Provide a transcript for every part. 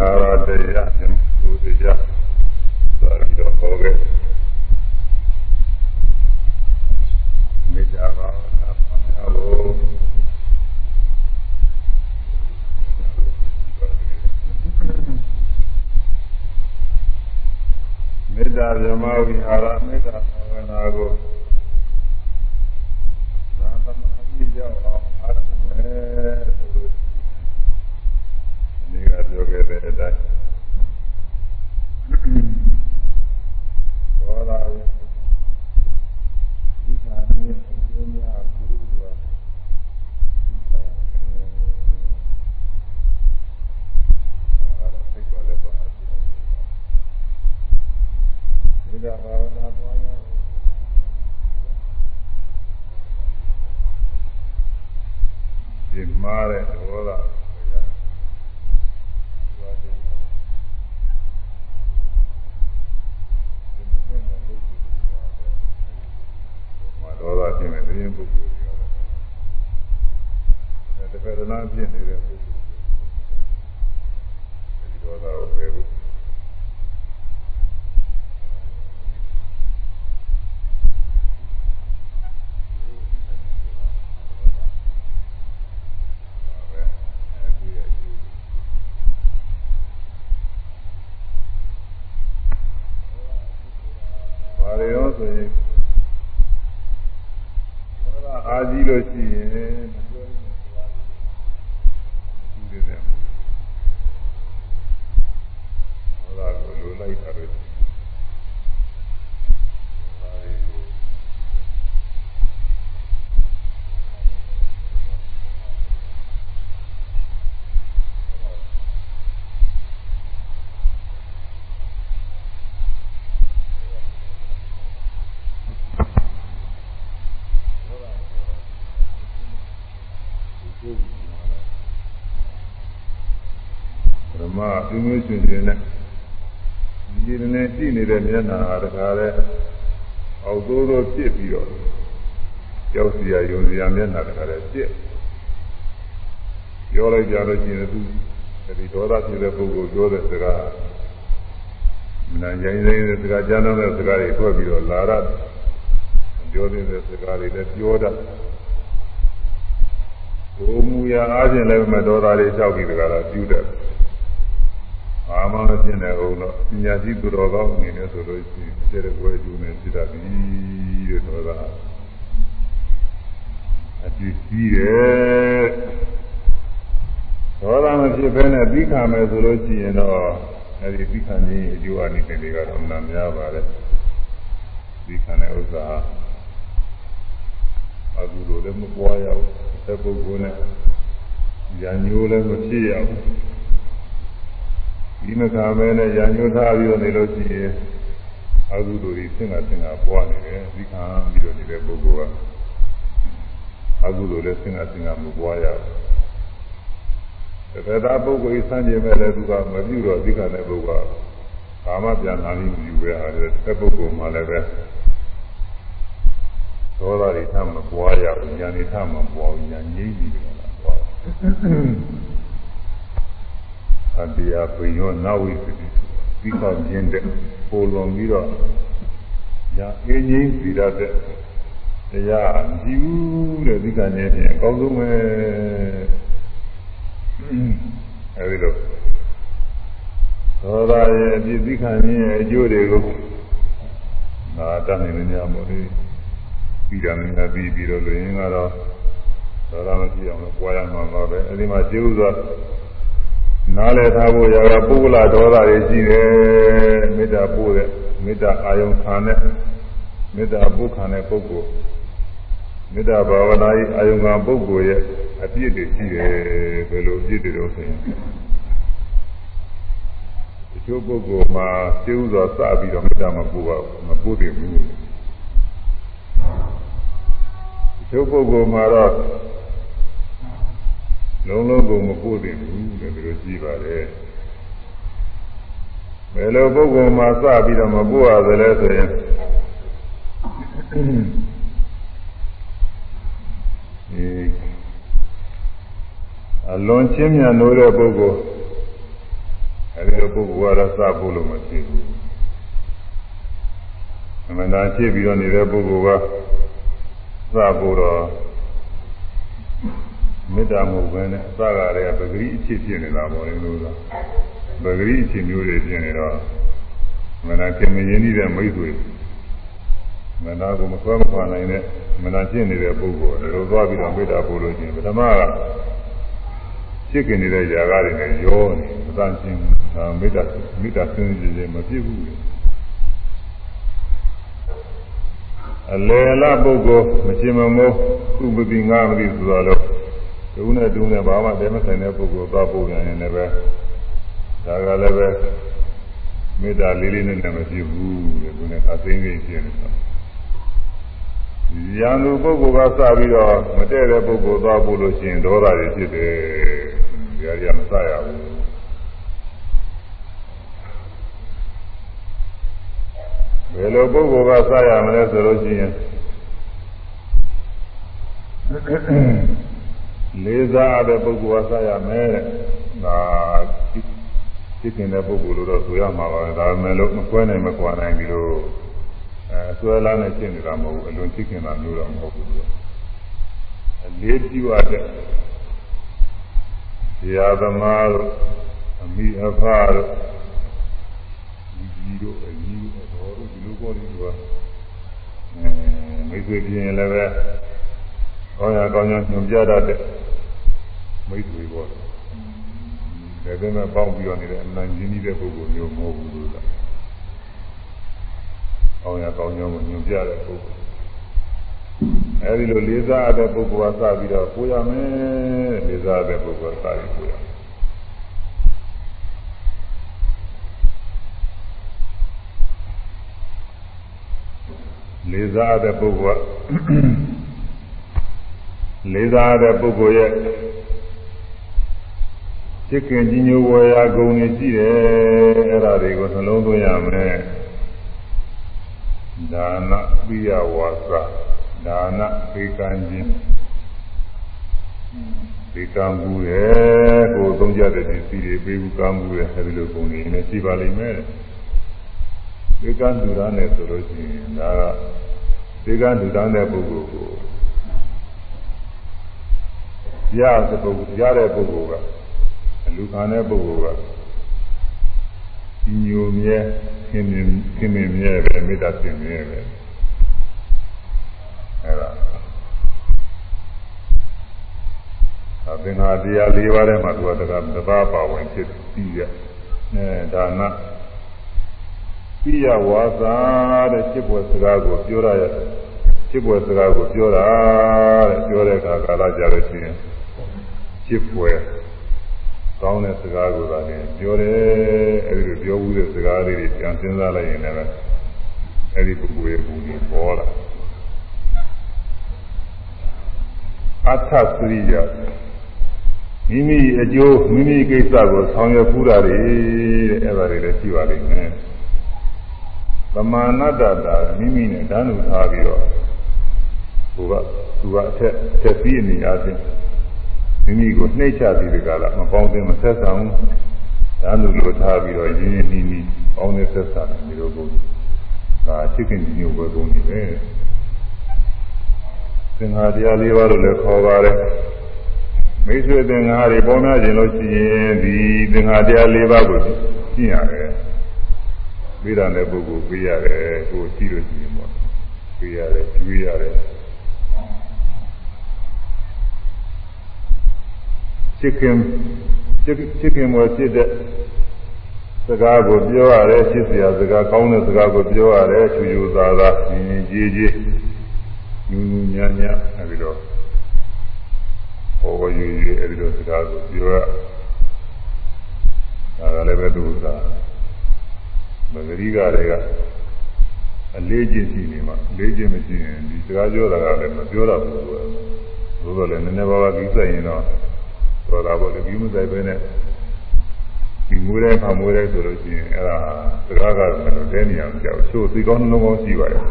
ဟာရတရား မ္မအင်းမျိုးရှင်ရှင်နဲ့ဒီလိုနဲ့ကြည့်နေတဲ့မျက်နှာဟာတခါလဲအောက်သိုးသိုးဖြစ်ပြီးတော့ကြောက်စရာယုံစရာမျက်နှာတခါလဲဖြစ်ပြောလိုက်ကြလို့ရှိရင်သူဒီဒေါသဖြစ်တဲ့ပုဂ္ဂိုလ်ပြောတဲ့စကားမနာရိုင်းရိုင်းတဲ့စကားကြားတဲ့စကားတွေထွက်ပြီးတော့လာရပြောတဲ့စကားတွေလည်းပြောတတ်ဘုံမူရာအားဖြင့်လည်းမတော်တာတွေလျှောက်ပြီးတကားတော့ပြုတတ်ဘာ မှမဖြစ်နိုင်အောင်တော့ပညာရှိသူတော်ကောင်းအနေနဲ့ဆိုလို့ရှိရင်ကျတဲ့ဘွယ်ကျူနေဖြစ်တတ်ပြီတဲ့ဆိုတော့အကြည့်ကြီးတယ်ဒေါသမဖြစ်ဘဲနဲ့ပြီးခံမယ်ဆိုလို့ရှိရင်တော့အဲဒီပြီးခံခြင်းအကျိုးအနေနဲ့တွေကတော့မှန်များပါတယ်ပြီးခံတဲ့ဥစ္စာအကူလိုလည်းမပွားရဘူးတဲ့ပုဂ္ဂိုလ်နဲ့ရံညိုးလည်းမဖြစ်ရဘူး ဒီမကမဲနဲ့ရံညိုးထားပြီးတော့နေလို့ရှိရင်အကုသိုလ်တွေဆင်ကဆင်ကပွားနေတယ်ဒီခံပြီးတော့နေတဲ့ပုဂ္ဂိုလ်ကအကုသိုလ်လည်းဆင်ကဆင်ကမပွားရဘူးတကယ်သာပုဂ္ဂိုလ်စမ်းကြည့်မဲ့လည်းသူကမပြုတော့ဒီကတဲ့ပုဂ္ဂိုလ်ကဘာမှပြန်လာပြီးမယူပဲဟာတဲ့ပုဂ္ဂိုလ်မှလည်းပဲသောတာတွေထမပွားရဘူးညာနေထမပွားဘူးညာငြိမ့်ပြီးတော့လားပွား အတရားပင်ရောနာဝိသတိပြီးခါပြင်းတဲ့ပိုလွန်ပြီးတော့ညာအင်းကြီးစီရတဲ့တရားမကြည့်ဘူးတဲ့ဒီကနေ့ပြင်အကောင်းဆုံးပဲအဲဒီလိုသောတာရဲ့အပြည့်သိခံခြင်းရဲ့အကျိုးတွေကိုငါတတ်နိုင်နေကြမို့လေပြီးတာလည်းပြီးပြီးတော့လူရင်းကတော့သောတာမရှိအောင်လို့ပွားရမှာပါပဲအဲဒီမှာကျေဥစွာ နားလည်ထားဖို့ရတာပုဂ္ဂလဒေါသတွေရှိတယ်မေတ္တာပို့တဲ့မေတ္တာအာယုံခံတဲ့မေတ္တာပို့ခံတဲ့ပုဂ္ဂိုလ်မေတ္တာဘာဝနာ၏အာယုံခံပုဂ္ဂိုလ်ရဲ့အပြည့်တွေရှိတယ်ဘယ်လိုအပြည့်တွေတော့ဆိုရင်တချို့ပုဂ္ဂိုလ်မှာကျေဥစွာစပြီးတော့မေတ္တာမပို့ပါဘူးမပို့တယ်ဘူးကျုပ်ပုဂ္ဂိုလ်မှာတော့ လုံးလုံးကိုမပို့တင်ဘူးတဲ့ဒီလိုကြည့်ပါတယ်ဘယ်လိုပုဂ္ဂိုလ်မှာစပြီးတော့မပို့ရသလဲဆိုရင်ဒီအလွန်ချင်းမြတ်လို့တဲ့ပုဂ္ဂိုလ်အလိုပုဂ္ဂိုလ်ကတော့စဖို့လို့မဖြစ်ဘူးအမှန်တရားဖြစ်ပြီးတော့နေတဲ့ပုဂ္ဂိုလ်ကစဖို့တော့ မေတ္တာမဟုတ်ဘဲနဲ့အစကတည်းကပဂရိအဖြစ်ဖြစ်နေတာပေါ့လေလို့ဆိုပဂရိအဖြစ်မျိုးတွေဖြစ်နေတော့မနာခင်မရင်းနှီးတဲ့မိတ်ဆွေမနာကိုမဆွဲမခွာနိုင်တဲ့မနာဖြစ်နေတဲ့ပုဂ္ဂိုလ်တို့သွားပြီးတော့မေတ္တာပို့လို့ချင်းပထမကဖြစ်กินနေတဲ့ຢာကားတွေနဲ့ရောနေမတန်ချင်းမေတ္တာမေတ္တာဆင်းရဲခြင်းမဖြစ်ဘူးအလေလာပုဂ္ဂိုလ်မချင်မမိုးဥပတိငါမသိဆိုတော့ တူနဲ့တူနဲ့ဘာမှတဲမဆိုင်တဲ့ပုဂ္ဂိုလ်သွားပို့နေရင်လည်းပဲဒါကလည်းပဲမေတ္တာလေးလေးနဲ့လည်းမဖြစ်ဘူးတဲ့သူနဲ့အသိငယ်ဖြစ်နေတော့ရန်သူပုဂ္ဂိုလ်ကစပြီးတော့မတည့်တဲ့ပုဂ္ဂိုလ်သွားပို့လို့ရှိရင်ဒေါသတွေဖြစ်တယ်။ဒါကြီးကမစရဘူး။ဘယ်လိုပုဂ္ဂိုလ်ကစရမလဲဆိုလို့ရှိရင် လေးစားတဲ့ပုဂ္ဂိုလ်ကစရမယ်တဲ့။ဒါဖြစ်နေတဲ့ပုဂ္ဂိုလ်လို့တော့ဆိုရမှာပါပဲ။ဒါပေမဲ့လို့မကွဲနိုင်မကွာနိုင်ပြီလို့အဲဆွဲလာနဲ့ရှင်းနေတာမဟုတ်ဘူးအလွန်ချစ်ခင်တာမျိုးတော့မဟုတ်ဘူးအလေးပြုရတဲ့ဇာသမားတို့အမိအဖတို့ဒီတို့အကြီးတို့တော်တို့ဒီလိုပေါ်နေတော့အဲမိတ်ဆွေပြင်းလည်းပဲ ကောင်းရကောင်းရညွန်ပြတတ်တဲ့မိတ်ဆွေပေါ့ဒါပေမဲ့ပေါင်းပြီးတော့နေတဲ့အမှန်ကြီးကြီးတဲ့ပုဂ္ဂိုလ်မျိုးမဟုတ်ဘူးလို့လားကောင်းရကောင်းကြောင်းကိုညွှန်ပြတဲ့ပုဂ္ဂိုလ်အဲဒီလိုလေးစားတဲ့ပုဂ္ဂိုလ်ကစပြီးတော့ကိုရမယ်လေးစားတဲ့ပုဂ္ဂိုလ်ကစပြီးကိုရလေးစားတဲ့ပုဂ္ဂိုလ်က လေးစားတဲ့ပုဂ္ဂိုလ်ရဲ့စိတ်ကင်ကြီးညိုဝယ်ရာဂုဏ်တွေရှိတယ်အဲ့ဒါတွေကိုနှလုံးသွင်းရမယ်ဒါနပိယဝါစာဒါနပေကံခြင်းပေကံဘူးရဲ့ကိုသုံးကြတဲ့ဒီစီတွေပေးဘူးကံဘူးရဲ့အဲဒီလိုပုံနေနေရှိပါလိမ့်မယ်ပေကံလူသားနဲ့ဆိုလို့ရှိရင်ဒါကပေကံလူသားတဲ့ပုဂ္ဂိုလ်ကို ရတဲ့ပုဂ္ဂိုလ်ရတဲ့ပုဂ္ဂိုလ်ကလူခံတဲ့ပုဂ္ဂိုလ်ကညိုမြဲခင်မြင်ခင်မြင်မြဲပဲမေတ္တာရှင်မြဲပဲအဲ့ဒါအပင်ဟာတရား၄ပါးထဲမှာသူကတကတပါးပါဝင်ဖြစ်ပြီးရအဲဒါနပိယဝါစာတဲ့จิตဘွယ်စကားကိုပြောရရจิตဘွယ်စကားကိုပြောတာတဲ့ပြောတဲ့အခါကာလကြာလို့ရှိရင် จิตဘွယ်ကောင်းတဲ့စကားကိုသာလည်းပြောတယ်အဲဒီလိုပြောဘူးတဲ့စကားလေးတွေပြန်စဉ်းစားလိုက်ရင်လည်းအဲဒီပုဂ္ဂိုလ်ရဲ့ဘုံကြီးပေါ်လာအထသရိယမိမိအကျိုးမိမိကိစ္စကိုဆောင်ရွက်ဖူးတာတွေတဲ့အဲဒါတွေလည်းရှိပါလိမ့်မယ်သမာနတ္တတာမိမိနဲ့ဓာတ်လူထားပြီးတော့ဟိုကသူကအထက်အထက်ပြီးအနေအချင်း မိမိကိုနှိမ့်ချပြီးဒီကလာမပေါင်းသင်းမဆက်ဆံဘူးဒါလူလိုထားပြီးတော့ရင်းရင်းနှီးနှီးပေါင်းသင်းဆက်ဆံတယ်ဒီလိုပုံဒါချစ်ခင်ညို့ပဲပုံနေပဲသင်္ဃာတရား၄ပါးလို့လည်းခေါ်ပါတယ်မိတ်ဆွေသင်္ဃာတွေပေါ်များခြင်းလို့ရှိရင်ဒီသင်္ဃာတရား၄ပါးကိုကျင့်ရတယ်ပြီးတာတဲ့ပုဂ္ဂိုလ်ပြီးရတယ်ကိုကြည့်လို့ရှိရင်ပေါ့ပြီးရတယ်ကျွေးရတယ် ချစ်ခင်ချစ်ခင်မောချစ်တဲ့စကားကိုပြောရတယ်ချစ်စရာစကားကောင်းတဲ့စကားကိုပြောရတယ်ချူချူသာသာညီညီကြီးကြီးညူညူညာညာအဲဒီတော့ဟောဝယူယူအဲဒီလိုစကားကိုပြောရဒါကလည်းပဲသူကမဂရီကတွေကအလေးချင်းရှိနေမှာလေးချင်းမရှိရင်ဒီစကားပြောတာကလည်းမပြောတော့ဘူးဆိုတော့လည်းနည်းနည်းပါးပါးကြီးဆိုင်ရင်တော့ တော်တာပေါ့လေဒီမဆိုင်ပဲနဲ့ဒီမွေးတဲ့ခါမွေးတဲ့ဆိုလို့ရှိရင်အဲ့ဒါစကားကတော့တဲနေအောင်ကြောက်ချို့သိကောင်းနှလုံးကောင်းရှိပါရဲ့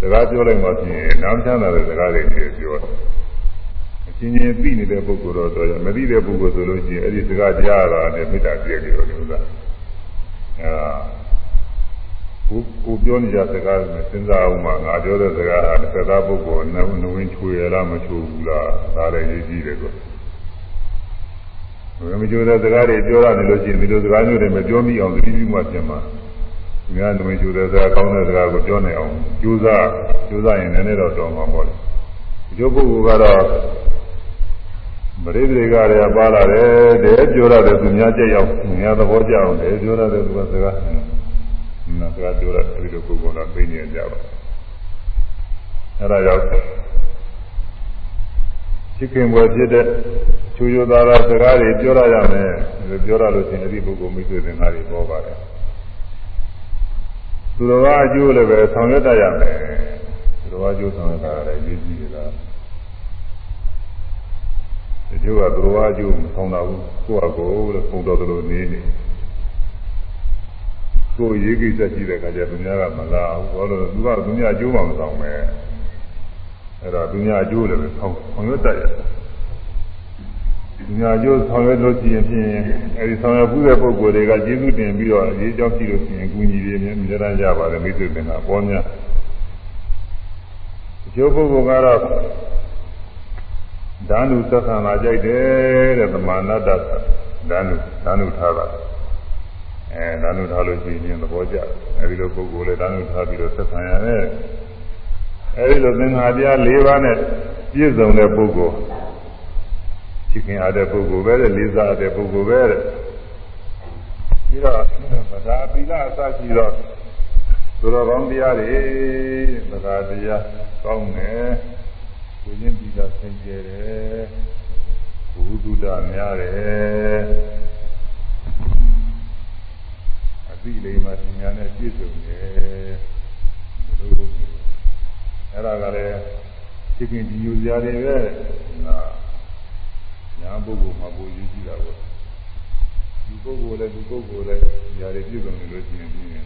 စကားပြောလိုက်မှဆိုရင်နားချမ်းသာတဲ့စကားတွေနေပြောတယ်အချင်းချင်းသိနေတဲ့ပုဂ္ဂိုလ်တော့တော့မသိတဲ့ပုဂ္ဂိုလ်ဆိုလို့ရှိရင်အဲ့ဒီစကားကြားရတာနဲ့မေတ္တာပြည့်တယ်လို့ဥစ္စာအဲကိုကိုပြောနေကြစကားနဲ့စဉ်းစားအောင်မှငါပြောတဲ့စကားဟာတစ်သက်ပုဂ္ဂိုလ်နဝနဝင်းချွေရလားမချွေဘူးလားဒါလည်းရေးကြည့်တယ်ကွဘယ် မကြိုတဲ့စကားတွေပြောရတယ်လို့ရှိရင်ဒီလိုစကားမျိုးတွေမပြောမိအောင်သတိပြုမှပြင်မှာဒီကနဝင်းချွေတဲ့စကားကောင်းတဲ့စကားကိုပြောနေအောင်ကြိုးစားကြိုးစားရင်လည်းတော့တော်မှာပေါ့လေဒီလိုပုဂ္ဂိုလ်ကတော့ပရိသေကတွေကပါလာတယ်တဲ့ပြောရတယ်သူများကြက်ရောက်သူများသဘောကျအောင်တယ်ပြောရတယ်သူကစကားနာစကားပြောရတယ်ဒီလိုပုဂ္ဂိုလ်ကသိနေကြပါအဲ့ဒါရောက် ချစ်ခင်ဘွယ်ဖြစ်တဲ့ချူရသာသာစကားတွေပြောရရမယ်ပြောရလို့ရှိရင်အဲ့ဒီပုဂ္ဂိုလ်မိတ်ဆွေသင်္ကားတွေပေါ်ပါတယ်သူတော်ကအကျိုးလည်းပဲဆောင်ရွက်တတ်ရမယ်သူတော်ကအကျိုးဆောင်ရွက်တာလည်းရည်ကြည်တယ်လားတချို့ကသူတော်အကျိုးမဆောင်တာဘူးကိုယ့်အကိုလို့ပုံတော်တော်နေနေကိုယ်ရေးကိစ္စရှိတဲ့အခါကျသူများကမလာဘူးဘာလို့လဲသူကသူများအကျိုးမှမဆောင်ပဲ အဲ့ဒါသူများအကျိုးလည်းပဲဆောင်ဆောင်ရွက်တတ်ရတယ်သူများအကျိုးဆောင်ရွက်လို့ရှိရင်ဖြင့်အဲဒီဆောင်ရွက်မှုတဲ့ပုဂ္ဂိုလ်တွေကကျေးဇူးတင်ပြီးတော့ရေးကြောင်းရှိလို့ရှိရင်ကူညီရင်းမြဲမြဲတမ်းကြပါတယ်မိတ်ဆွေတင်တာပေါ်များအကျိုးပုဂ္ဂိုလ်ကတော့ဓာနုသက္ကနာကြိုက်တယ်တဲ့သမာနတ္တဓာနုဓာနုထားတာအဲဓာနုထားလို့ရှိရင်သဘောကျအဲဒီလိုပုဂ္ဂိုလ်လည်းဓာနုထားပြီးတော့သက်ဆိုင်ရတယ် အဲဒီလိုသင်္ဃာတရား၄ပါးနဲ့ပြည့်စုံတဲ့ပုဂ္ဂိုလ်ချစ်ခင်ရတဲ့ပုဂ္ဂိုလ်ပဲတဲ့လေးစားတဲ့ပုဂ္ဂိုလ်ပဲတဲ့ပြီးတော့ဗဒါသီလအစရှိတော့သူတော်ကောင်းတရားတွေဗဒါတရားကောင်းတယ်ကိုရင်းပြီးတော့ဆင်ကျဲတယ်ဘုဒ္ဓများတယ်အသိလေးမှသင်ညာနဲ့ပြည့်စုံတယ်ဘယ်လို အဲ့ဒါကလည်းသိခင်ဒီယူစရာတွေပဲနာညာပုဂ္ဂိုလ်မှာပိုယူကြည့်တာပေါ့ဒီပုဂ္ဂိုလ်လည်းဒီပုဂ္ဂိုလ်လည်းຢာတွေပြည့်စုံနေလို့ရှိရင်ပြင်းတယ်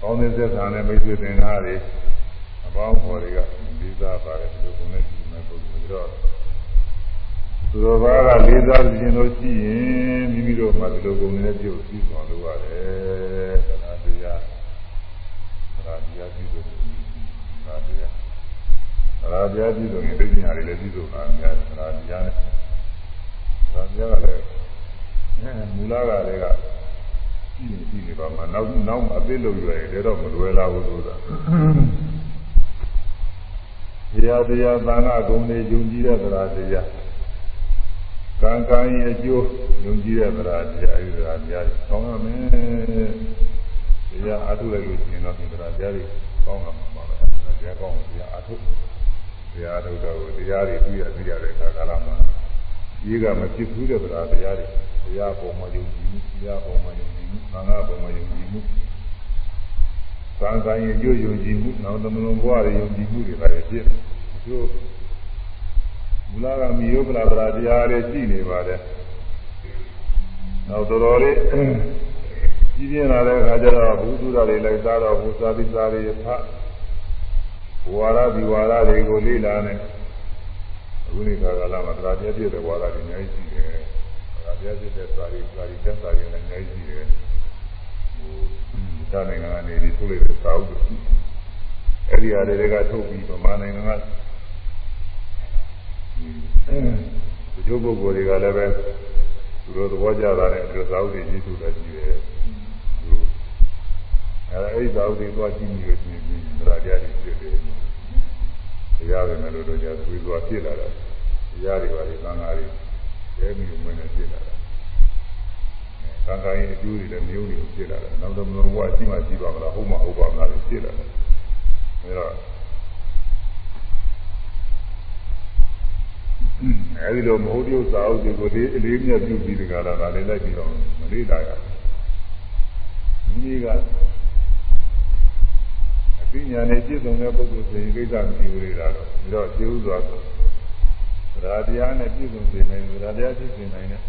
ကောင်းတဲ့သက်သာနဲ့မိတ်ဆွေသင်္ကားတွေအပေါင်းဖော်တွေကလေးစားပါတယ်ဒီလိုပုံနဲ့ဒီမဲ့ပုဂ္ဂိုလ်တော့သူတော်ဘာကလေးစားခြင်းလို့ရှိရင်မိမိတို့မှာဒီလိုပုံနဲ့ပြုပြီးသွားလို့ရတယ်တရားတရားတရားတရားပြုလို့ တရားတရားတရားတရားပြုလို့ရင်သိဉာဏ်တွေလည်းပြုလို့တာများတရားတရားနဲ့တရားတရားကလည်းအဲမူလကလည်းကရှိနေရှိနေပါမှာနောက်နောက်အသေးလို့ရွယ်တယ်တော့မလွယ်လာဘူးဆိုတာတရားတရားသံဃာဂုဏ်တွေယုံကြည်တဲ့တရားတရားကံကံရဲ့အကျိုးယုံကြည်တဲ့တရားတရားအဲဒီတရားတရားတွေကောင်းရမယ်တရားအထုလိုက်လို့ရှိရင်တော့ဒီတရားတရားတွေကောင်းလာမှာပါပဲ တရားကောင်းတရားအထုတရားအထုတော့တရားတွေပြီးရပြီးရတဲ့အခါကာလမှာဒီကမဖြစ်ဘူးတဲ့တရားတရားတွေတရားပုံမှန်ယုံကြည်မှုတရားပုံမှန်ယုံကြည်မှုသံဃာပုံမှန်ယုံကြည်မှုကံကံရဲ့ကျိုးယုံကြည်မှုနောက်သမလုံးဘဝရဲ့ယုံကြည်မှုတွေပါလေဖြစ်ကျိုးမူလကမိယုပလာပရာတရားတွေရှိနေပါတယ်နောက်တော်တော်လေးကြီးပြင်းလာတဲ့အခါကျတော့ဘုသူရတွေလိုက်စားတော့ဘုသာတိစာတွေဖတ် ဝါရဒီဝါရတွေကိုလေ့လာနေအခုနေခါကာလမှာတရားပြည့်တဲ့ဝါရတွေအများကြီးရှိတယ်တရားပြည့်တဲ့စာတွေစာတွေတက်စာတွေလည်းအများကြီးရှိတယ်ဟိုသာနိုင်ငံကနေဒီထုတ်လိုက်တဲ့စာအုပ်တွေအဲ့ဒီအရာတွေကထုတ်ပြီးဗမာနိုင်ငံကဒီကျိုးပုဂ္ဂိုလ်တွေကလည်းပဲသူတို့သဘောကျတာနဲ့ဒီစာအုပ်တွေရေးထုတ်တာရှိတယ်သူ အဲအဲ့ဒီစာအုပ်တွေသွားကြည့်နေလို့ရှိရင်တရားတရားတွေဖြစ်တယ်တရားပဲနဲ့လို့တော့ကြာသွေးသွားဖြစ်လာတာတရားတွေပါလေသံဃာတွေရဲမိဝင်နေဖြစ်လာတာသံဃာရဲ့အကျိုးတွေလည်းမျိုးတွေဖြစ်လာတယ်နောက်တော့ဘဝရှိမှရှိပါမလားဟုတ်မှဟုတ်ပါမလားဖြစ်လာတယ်အဲတော့အဲဒီလိုမဟုတ်တဲ့စာအုပ်တွေကိုဒီအလေးမြတ်ပြုပြီးဒီကလာဒါလေးလိုက်ပြီးတော့မလေးလာရဘူးမိက အသိဉာဏ်နဲ့ပြည့်စုံတဲ့ပုဂ္ဂိုလ်ဆိုရင်ကိစ္စမရှိဘူးလေဒါတော့ဒါတော့ကျေဥစွာသရာတရားနဲ့ပြည့်စုံစေနိုင်သရာတရားပြည့်စုံနိုင်တဲ့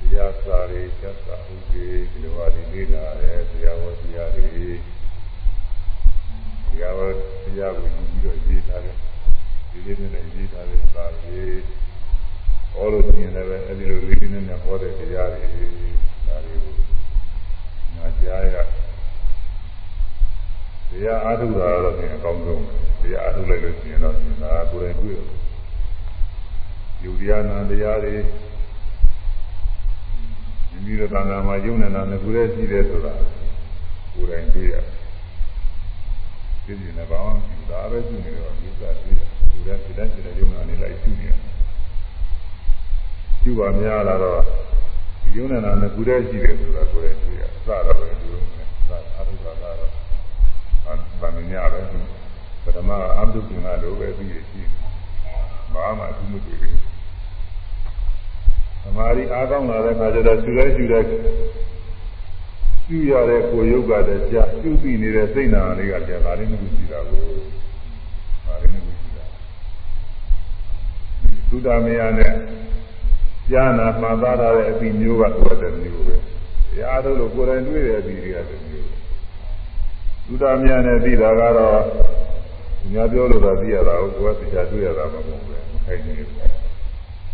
တရားစာတွေကျက်စာဥဒေဒီလိုဟာဒီလေးလာတယ်တရားဝတရားတွေတရားဝတရားကိုယူပြီးတော့ရေးထားတယ်ဒီလေးနဲ့ရေးထားတဲ့စာတွေဟောလို့ရှိရင်လည်းအဲ့ဒီလိုလေးလေးနဲ့ဟောတဲ့တရားတွေဒါတွေကိုညာကြားရ တရားအားထုတ်တာတော့ပြင်အကောင်းဆုံးတရားအားထုတ်လိုက်လို့ရှိရင်တော့ဒါကိုယ်တိုင်တွေ့တယ်ယူတရားနာတရားတွေမိမိတို့တဏ္ဍာမှာယုံနေတာနဲ့ကိုယ်ရဲ့ရှိတယ်ဆိုတာကိုယ်တိုင်တွေ့ရတယ်ဒီနေ့လည်းဘာမှမဖြစ်ဒါပဲရှိနေတော့ဒီစားတွေ့တယ်ကိုယ်ရဲ့ဒီတိုင်းဒီတိုင်းယုံနာနေလိုက်ရှိနေတယ်ကျူပါများလာတော့ယုံနေတာနဲ့ကိုယ်ရဲ့ရှိတယ်ဆိုတာကိုယ်ရဲ့တွေ့ရအစတော့ပဲဒီလိုနဲ့သာအားထုတ်တာကတော့ ဗာမညပဲပထမအတုကနာလိုပဲပြီးရရှိဘာမှအထူးမတွေ့ဘူးသမာဓိအားကောင်းလာတဲ့အခါကျတော့ရှူလဲရှူတဲ့ရှူရတဲ့ကိုယ်ယုတ်ကတည်းကရှူပြီးနေတဲ့စိတ်နာလေးကတည်းကဒါလေးမျိုးရှိတာကိုဒါလေးမျိုးရှိတာသုဒ္ဓမယနဲ့ကြာနာမှန်သားထားတဲ့အပြီးမျိုးကဆိုတဲ့မျိုးပဲတရားထုတ်လို့ကိုယ်တိုင်တွေ့တဲ့အပြီးတွေကတည်းမျိုးသု ဒ္ဓမယနဲ့ပြီးတာကတော့ညာပြောလို့သာသိရတာကိုကိုယ်ကသိချာတွေ့ရတာမဟုတ်ဘူးပဲမခိုင်နေဘူး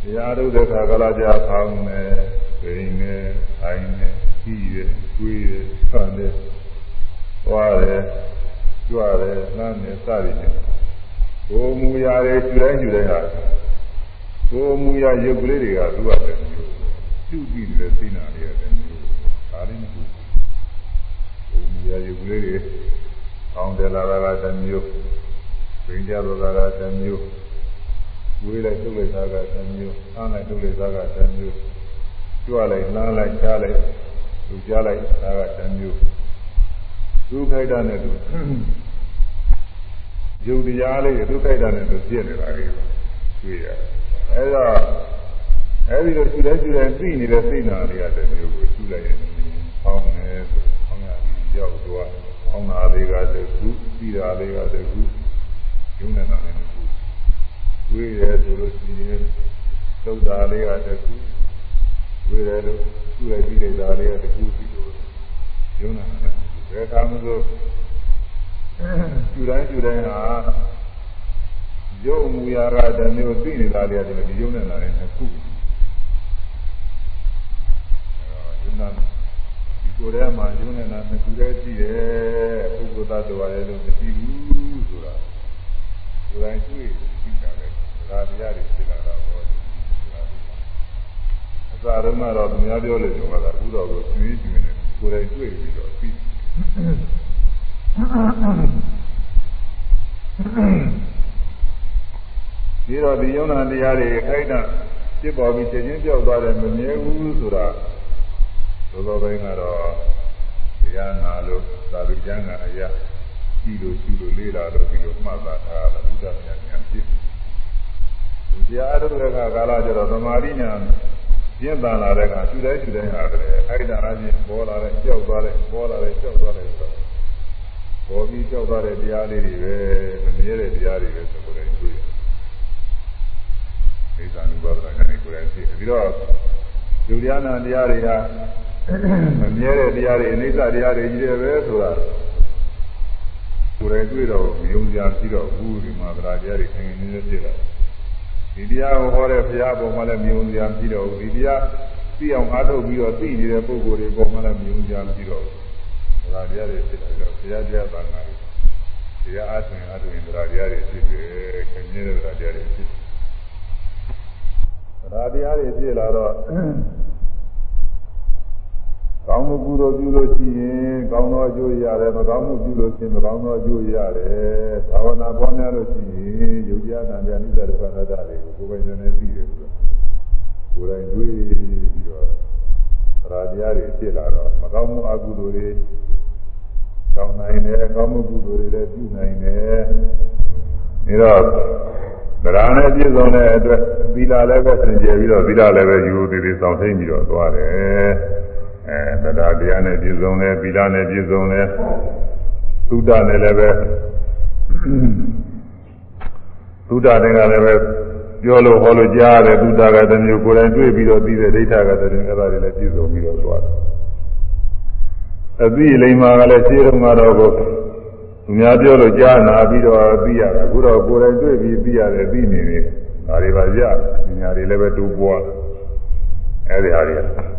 တရားထုတ်တဲ့ခါကလာကြဖောင်းနေပိန်နေအိုင်နေကြီးရတွေးရဆန်နေသွားတယ်ကြွတယ်နှမ်းနေစသည်ဖြင့်ကိုယ်မူရာတွေကျူတိုင်းကျူတိုင်းဟာကိုယ်မူရာရုပ်ကလေးတွေကသူ့အတယ်မျိုးပြုပြီးတယ်သိနာလေးရတယ်မျိုးဒါလေးမျိုး ကိုယ်မူရာရုပ်ကလေးတွေကောင်းတယ်လာတာကတမျိုးပင်ကြတော့တာကတမျိုးဝေးလိုက်ထုတ်လိုက်တာကတမျိုးဆန်းလိုက်ထုတ်လိုက်တာကတမျိုးကြွလိုက်နှမ်းလိုက်ချားလိုက်လူကြားလိုက်ဒါကတမျိုးဒုက္ခိတနဲ့သူယုတ်တရားလေးဒုက္ခိတနဲ့သူပြည့်နေတာလေးတွေ့ရတယ်အဲဒါအဲဒီလိုရှုတဲ့ရှုတဲ့သိနေတဲ့စိတ်နာလေးကတမျိုးကိုရှုလိုက်ရင်ဖောင်းနေဆိုဖောင်းရ ပြီးရောက်သွားဖောင်းတာလေးကတခုပြီးတာလေးကတခုယုံနေတာလည်းမဟုတ်ဝေးရဲဆိုလို့ရှိရင်သုဒ္ဓါလေးကတခုဝေးရဲလို့သူ့ရဲ့ပြီးတဲ့ဓာလေးကတခုပြီးလို့ယုံနေတာဘယ်ကမှမဆိုကျူတိုင်းကျူတိုင်းဟာရုပ်မူရာကတမျိုးသိနေတာလေးကဒီယုံနေတာလည်းတစ်ခုယုံနာဒီ ကိုယ်ထဲမှာယုံနေတာတစ်ခုတည်းရှိတယ်ပုဂ္ဂိုလ်သတ္တဝါရဲ့လို့မရှိဘူးဆိုတာကိုယ်တိုင်တွေ့သိတာလေဒါတရားတွေဖြစ်လာတာဟောအစာရမတော့သူများပြောလို့ကျွန်တော်ကအခုတော့ကိုကျွေးကျွေးနေကိုယ်တိုင်တွေ့ပြီးတော့သိဒီတော့ဒီယုံနာတရားတွေခိုက်တာဖြစ်ပေါ်ပြီးချက်ချင်းပြောက်သွားတယ်မမြဲဘူးဆိုတာ သောသောပိုင်းကတော့တရားနာလို့သာဝိကျမ်းကအရာကြည့်လို့ကြည့်လို့လေးလာလို့ဒီလိုမှတ်သားထားတာဘုရားမြတ်ဉာဏ်ဖြစ်ဒီတရားအထုတ်တဲ့အခါကာလကျတော့သမာဓိဉာဏ်ပြင်းထန်လာတဲ့အခါရှုတိုင်းရှုတိုင်းဟာတယ်အဲ့ဒါအချင်းပေါ်လာတဲ့ကြောက်သွားတဲ့ပေါ်လာတဲ့ကြောက်သွားတဲ့ဆိုတော့ပေါ်ပြီးကြောက်သွားတဲ့တရားလေးတွေပဲမမြဲတဲ့တရားတွေပဲဆိုတော့တွေ့ရတယ်။ဣဇာနုပါဒနာနဲ့ကိုယ်တိုင်ဖြစ်ပြီးတော့ယုတ်တရားနာတရားတွေက မမြဲတဲ့တရားတွေအနိစ္စတရားတွေကြီးတယ်ပဲဆိုတာကိုယ်တိုင်တွေ့တော့မယုံကြပြီးတော့ဘူးဒီမှာတရားတရားတွေခင်ခင်နေနေဖြစ်လာဒီတရားကိုဟောတဲ့ဘုရားပေါ်မှာလည်းမယုံကြပြီးတော့ဒီတရားသိအောင်အားထုတ်ပြီးတော့သိနေတဲ့ပုဂ္ဂိုလ်တွေပေါ်မှာလည်းမယုံကြပြီးတော့တရားတရားတွေဖြစ်လာတော့ဘုရားတရားဘာသာတွေတရားအားဖြင့်အားထုတ်ရင်တရားတရားတွေဖြစ်တယ်ခင်ဗျားတဲ့တရားတွေဖြစ်တရားတရားတွေဖြစ်လာတော့ ကောင်းမှုကုသိုလ်ပြုလို့ရှိရင်ကောင်းသောအကျိုးရတယ်မကောင်းမှုပြုလို့ရှိရင်မကောင်းသောအကျိုးရတယ်သာဝနာပွားများလို့ရှိရင်ယုတ်တရားနာပြနိစ္စဒုက္ခသတ္တတွေကိုကိုယ်ပိုင်ဉာဏ်နဲ့သိတယ်ဆိုတော့ကိုယ်တိုင်တွေ့ပြီးတော့တရားတရားတွေဖြစ်လာတော့မကောင်းမှုအကုသိုလ်တွေကောင်းနိုင်တယ်ကောင်းမှုကုသိုလ်တွေလည်းပြုနိုင်တယ်ဒါတော့တရားနဲ့ပြည့်စုံတဲ့အတွက်သီလလည်းပဲစင်ကြယ်ပြီးတော့သီလလည်းပဲယူသေးသေးဆောင်သိပြီးတော့သွားတယ် အဲတရားတရားနဲ့ပြည့်စုံတယ်သီလနဲ့ပြည့်စုံတယ်သုဒ္ဓနဲ့လည်းပဲသုဒ္ဓတဲ့ကလည်းပဲပြောလို့ဟောလို့ကြားတယ်သုဒ္ဓကတမျိုးကိုယ်တိုင်တွေ့ပြီးတော့သိတဲ့ဒိဋ္ဌကတည်းကအဲ့ဒါတွေလည်းပြည့်စုံပြီးတော့သွားတယ်အသိလိမ္မာကလည်းခြေတော်မှာတော့ကိုသူများပြောလို့ကြားနာပြီးတော့သိရတာအခုတော့ကိုယ်တိုင်တွေ့ပြီးသိရတယ်သိနေနေဒါတွေပါရပညာတွေလည်းပဲတိုးပွားအဲ့ဒီဟာတွေသ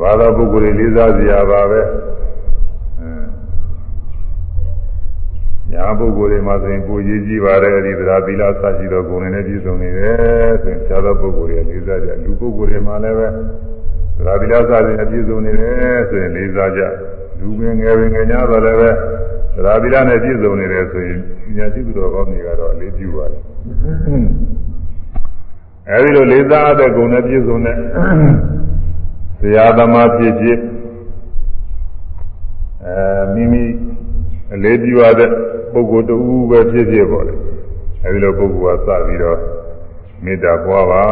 ဘာဝပုဂ္ဂိုလ်တွေလေးစားစရာပါပဲညာပုဂ္ဂိုလ်တွေမှာဆိုရင်ကိုရေးကြည့်ပါတယ်အဲဒီသရာသီလစရှိတော့ဂုဏ်တွေနဲ့ပြည့်စုံနေတယ်ဆိုရင်ခြားသောပုဂ္ဂိုလ်တွေလေးစားကြလူပုဂ္ဂိုလ်တွေမှာလည်းပဲသရာသီလစရှိနေပြည့်စုံနေတယ်ဆိုရင်လေးစားကြလူငယ်ငယ်ပင်ငယ်ညာတော့လည်းပဲသရာသီလနဲ့ပြည့်စုံနေတယ်ဆိုရင်ဉာဏ်ရှိသူတော်ကောင်းတွေကတော့အလေးပြုပါတယ်အဲဒီလိုလေးစားတဲ့ဂုဏ်နဲ့ပြည့်စုံတဲ့ ဆရာသမားဖြစ်ဖြစ်အဲမိမိအလေးပြုရတဲ့ပုဂ္ဂိုလ်တူပဲဖြစ်ဖြစ်ပေါ့လေအဲဒီလိုပုဂ္ဂိုလ်ကစပြီးတော့မေတ္တာပွားပါ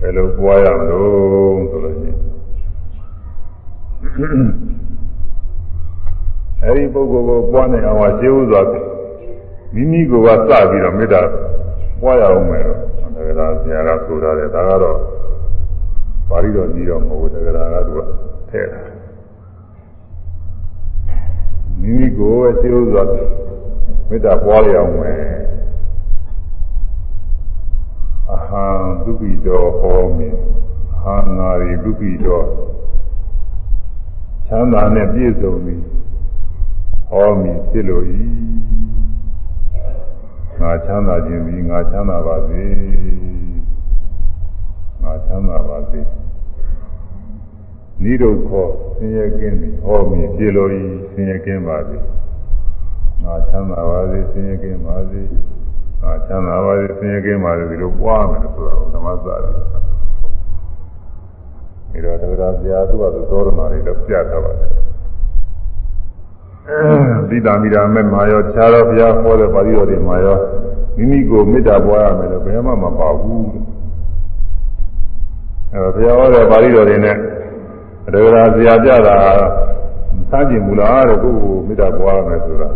ဘယ်လိုပွားရမလို့ဆိုလို့ရှိရင်အဲဒီပုဂ္ဂိုလ်ကိုပွားနေအောင်ရှင်းဥစွာမိမိကိုယ်ကစပြီးတော့မေတ္တာ ပွားရအောင်မယ်တော့ဒါကဆရာကဆိုထားတယ်ဒါကတော့ပါဠိတော်ကြီးတော့မဟုတ်ဘူးတက္ကရာကသူကထည့်တာမိမိကိုယ်ပဲသိဥစွာမေတ္တာပွားရအောင်မယ်အဟံဒုက္ခိတောဟောမိအဟံနာရီဒုက္ခိတောချမ်းသာနဲ့ပြည့်စုံပြီဟောမိဖြစ်လို့ဤ ငါချမ်းသာခြင်းပြီးငါချမ်းသာပါစေငါချမ်းသာပါစေနိဒုက္ခဆင်းရဲကင်းပြီဟောမြင်ပြေလို့ဤဆင်းရဲကင်းပါစေငါချမ်းသာပါစေဆင်းရဲကင်းပါစေငါချမ်းသာပါစေဆင်းရဲကင်းပါစေဒီလိုပွားမယ်ဆိုတော့ဓမ္မစတယ်ဒီတော့တရားဆရာသူကသောရမတွေလည်းပြတ်ထားပါတယ် သီတာမိတာမဲ့မာရောခြားတော့ဘုရားဟောတဲ့ပါဠိတော်တွေမှာရောမိမိကိုမေတ္တာပွားရမယ်လို့ဘယ်မှမပါဘူးအဲဘုရားဟောတဲ့ပါဠိတော်တွေနဲ့တရားဆရာပြတာစမ်းကြည့်မူလားတဲ့ကိုယ့်ကိုမေတ္တာပွားရမယ်ဆိုတာ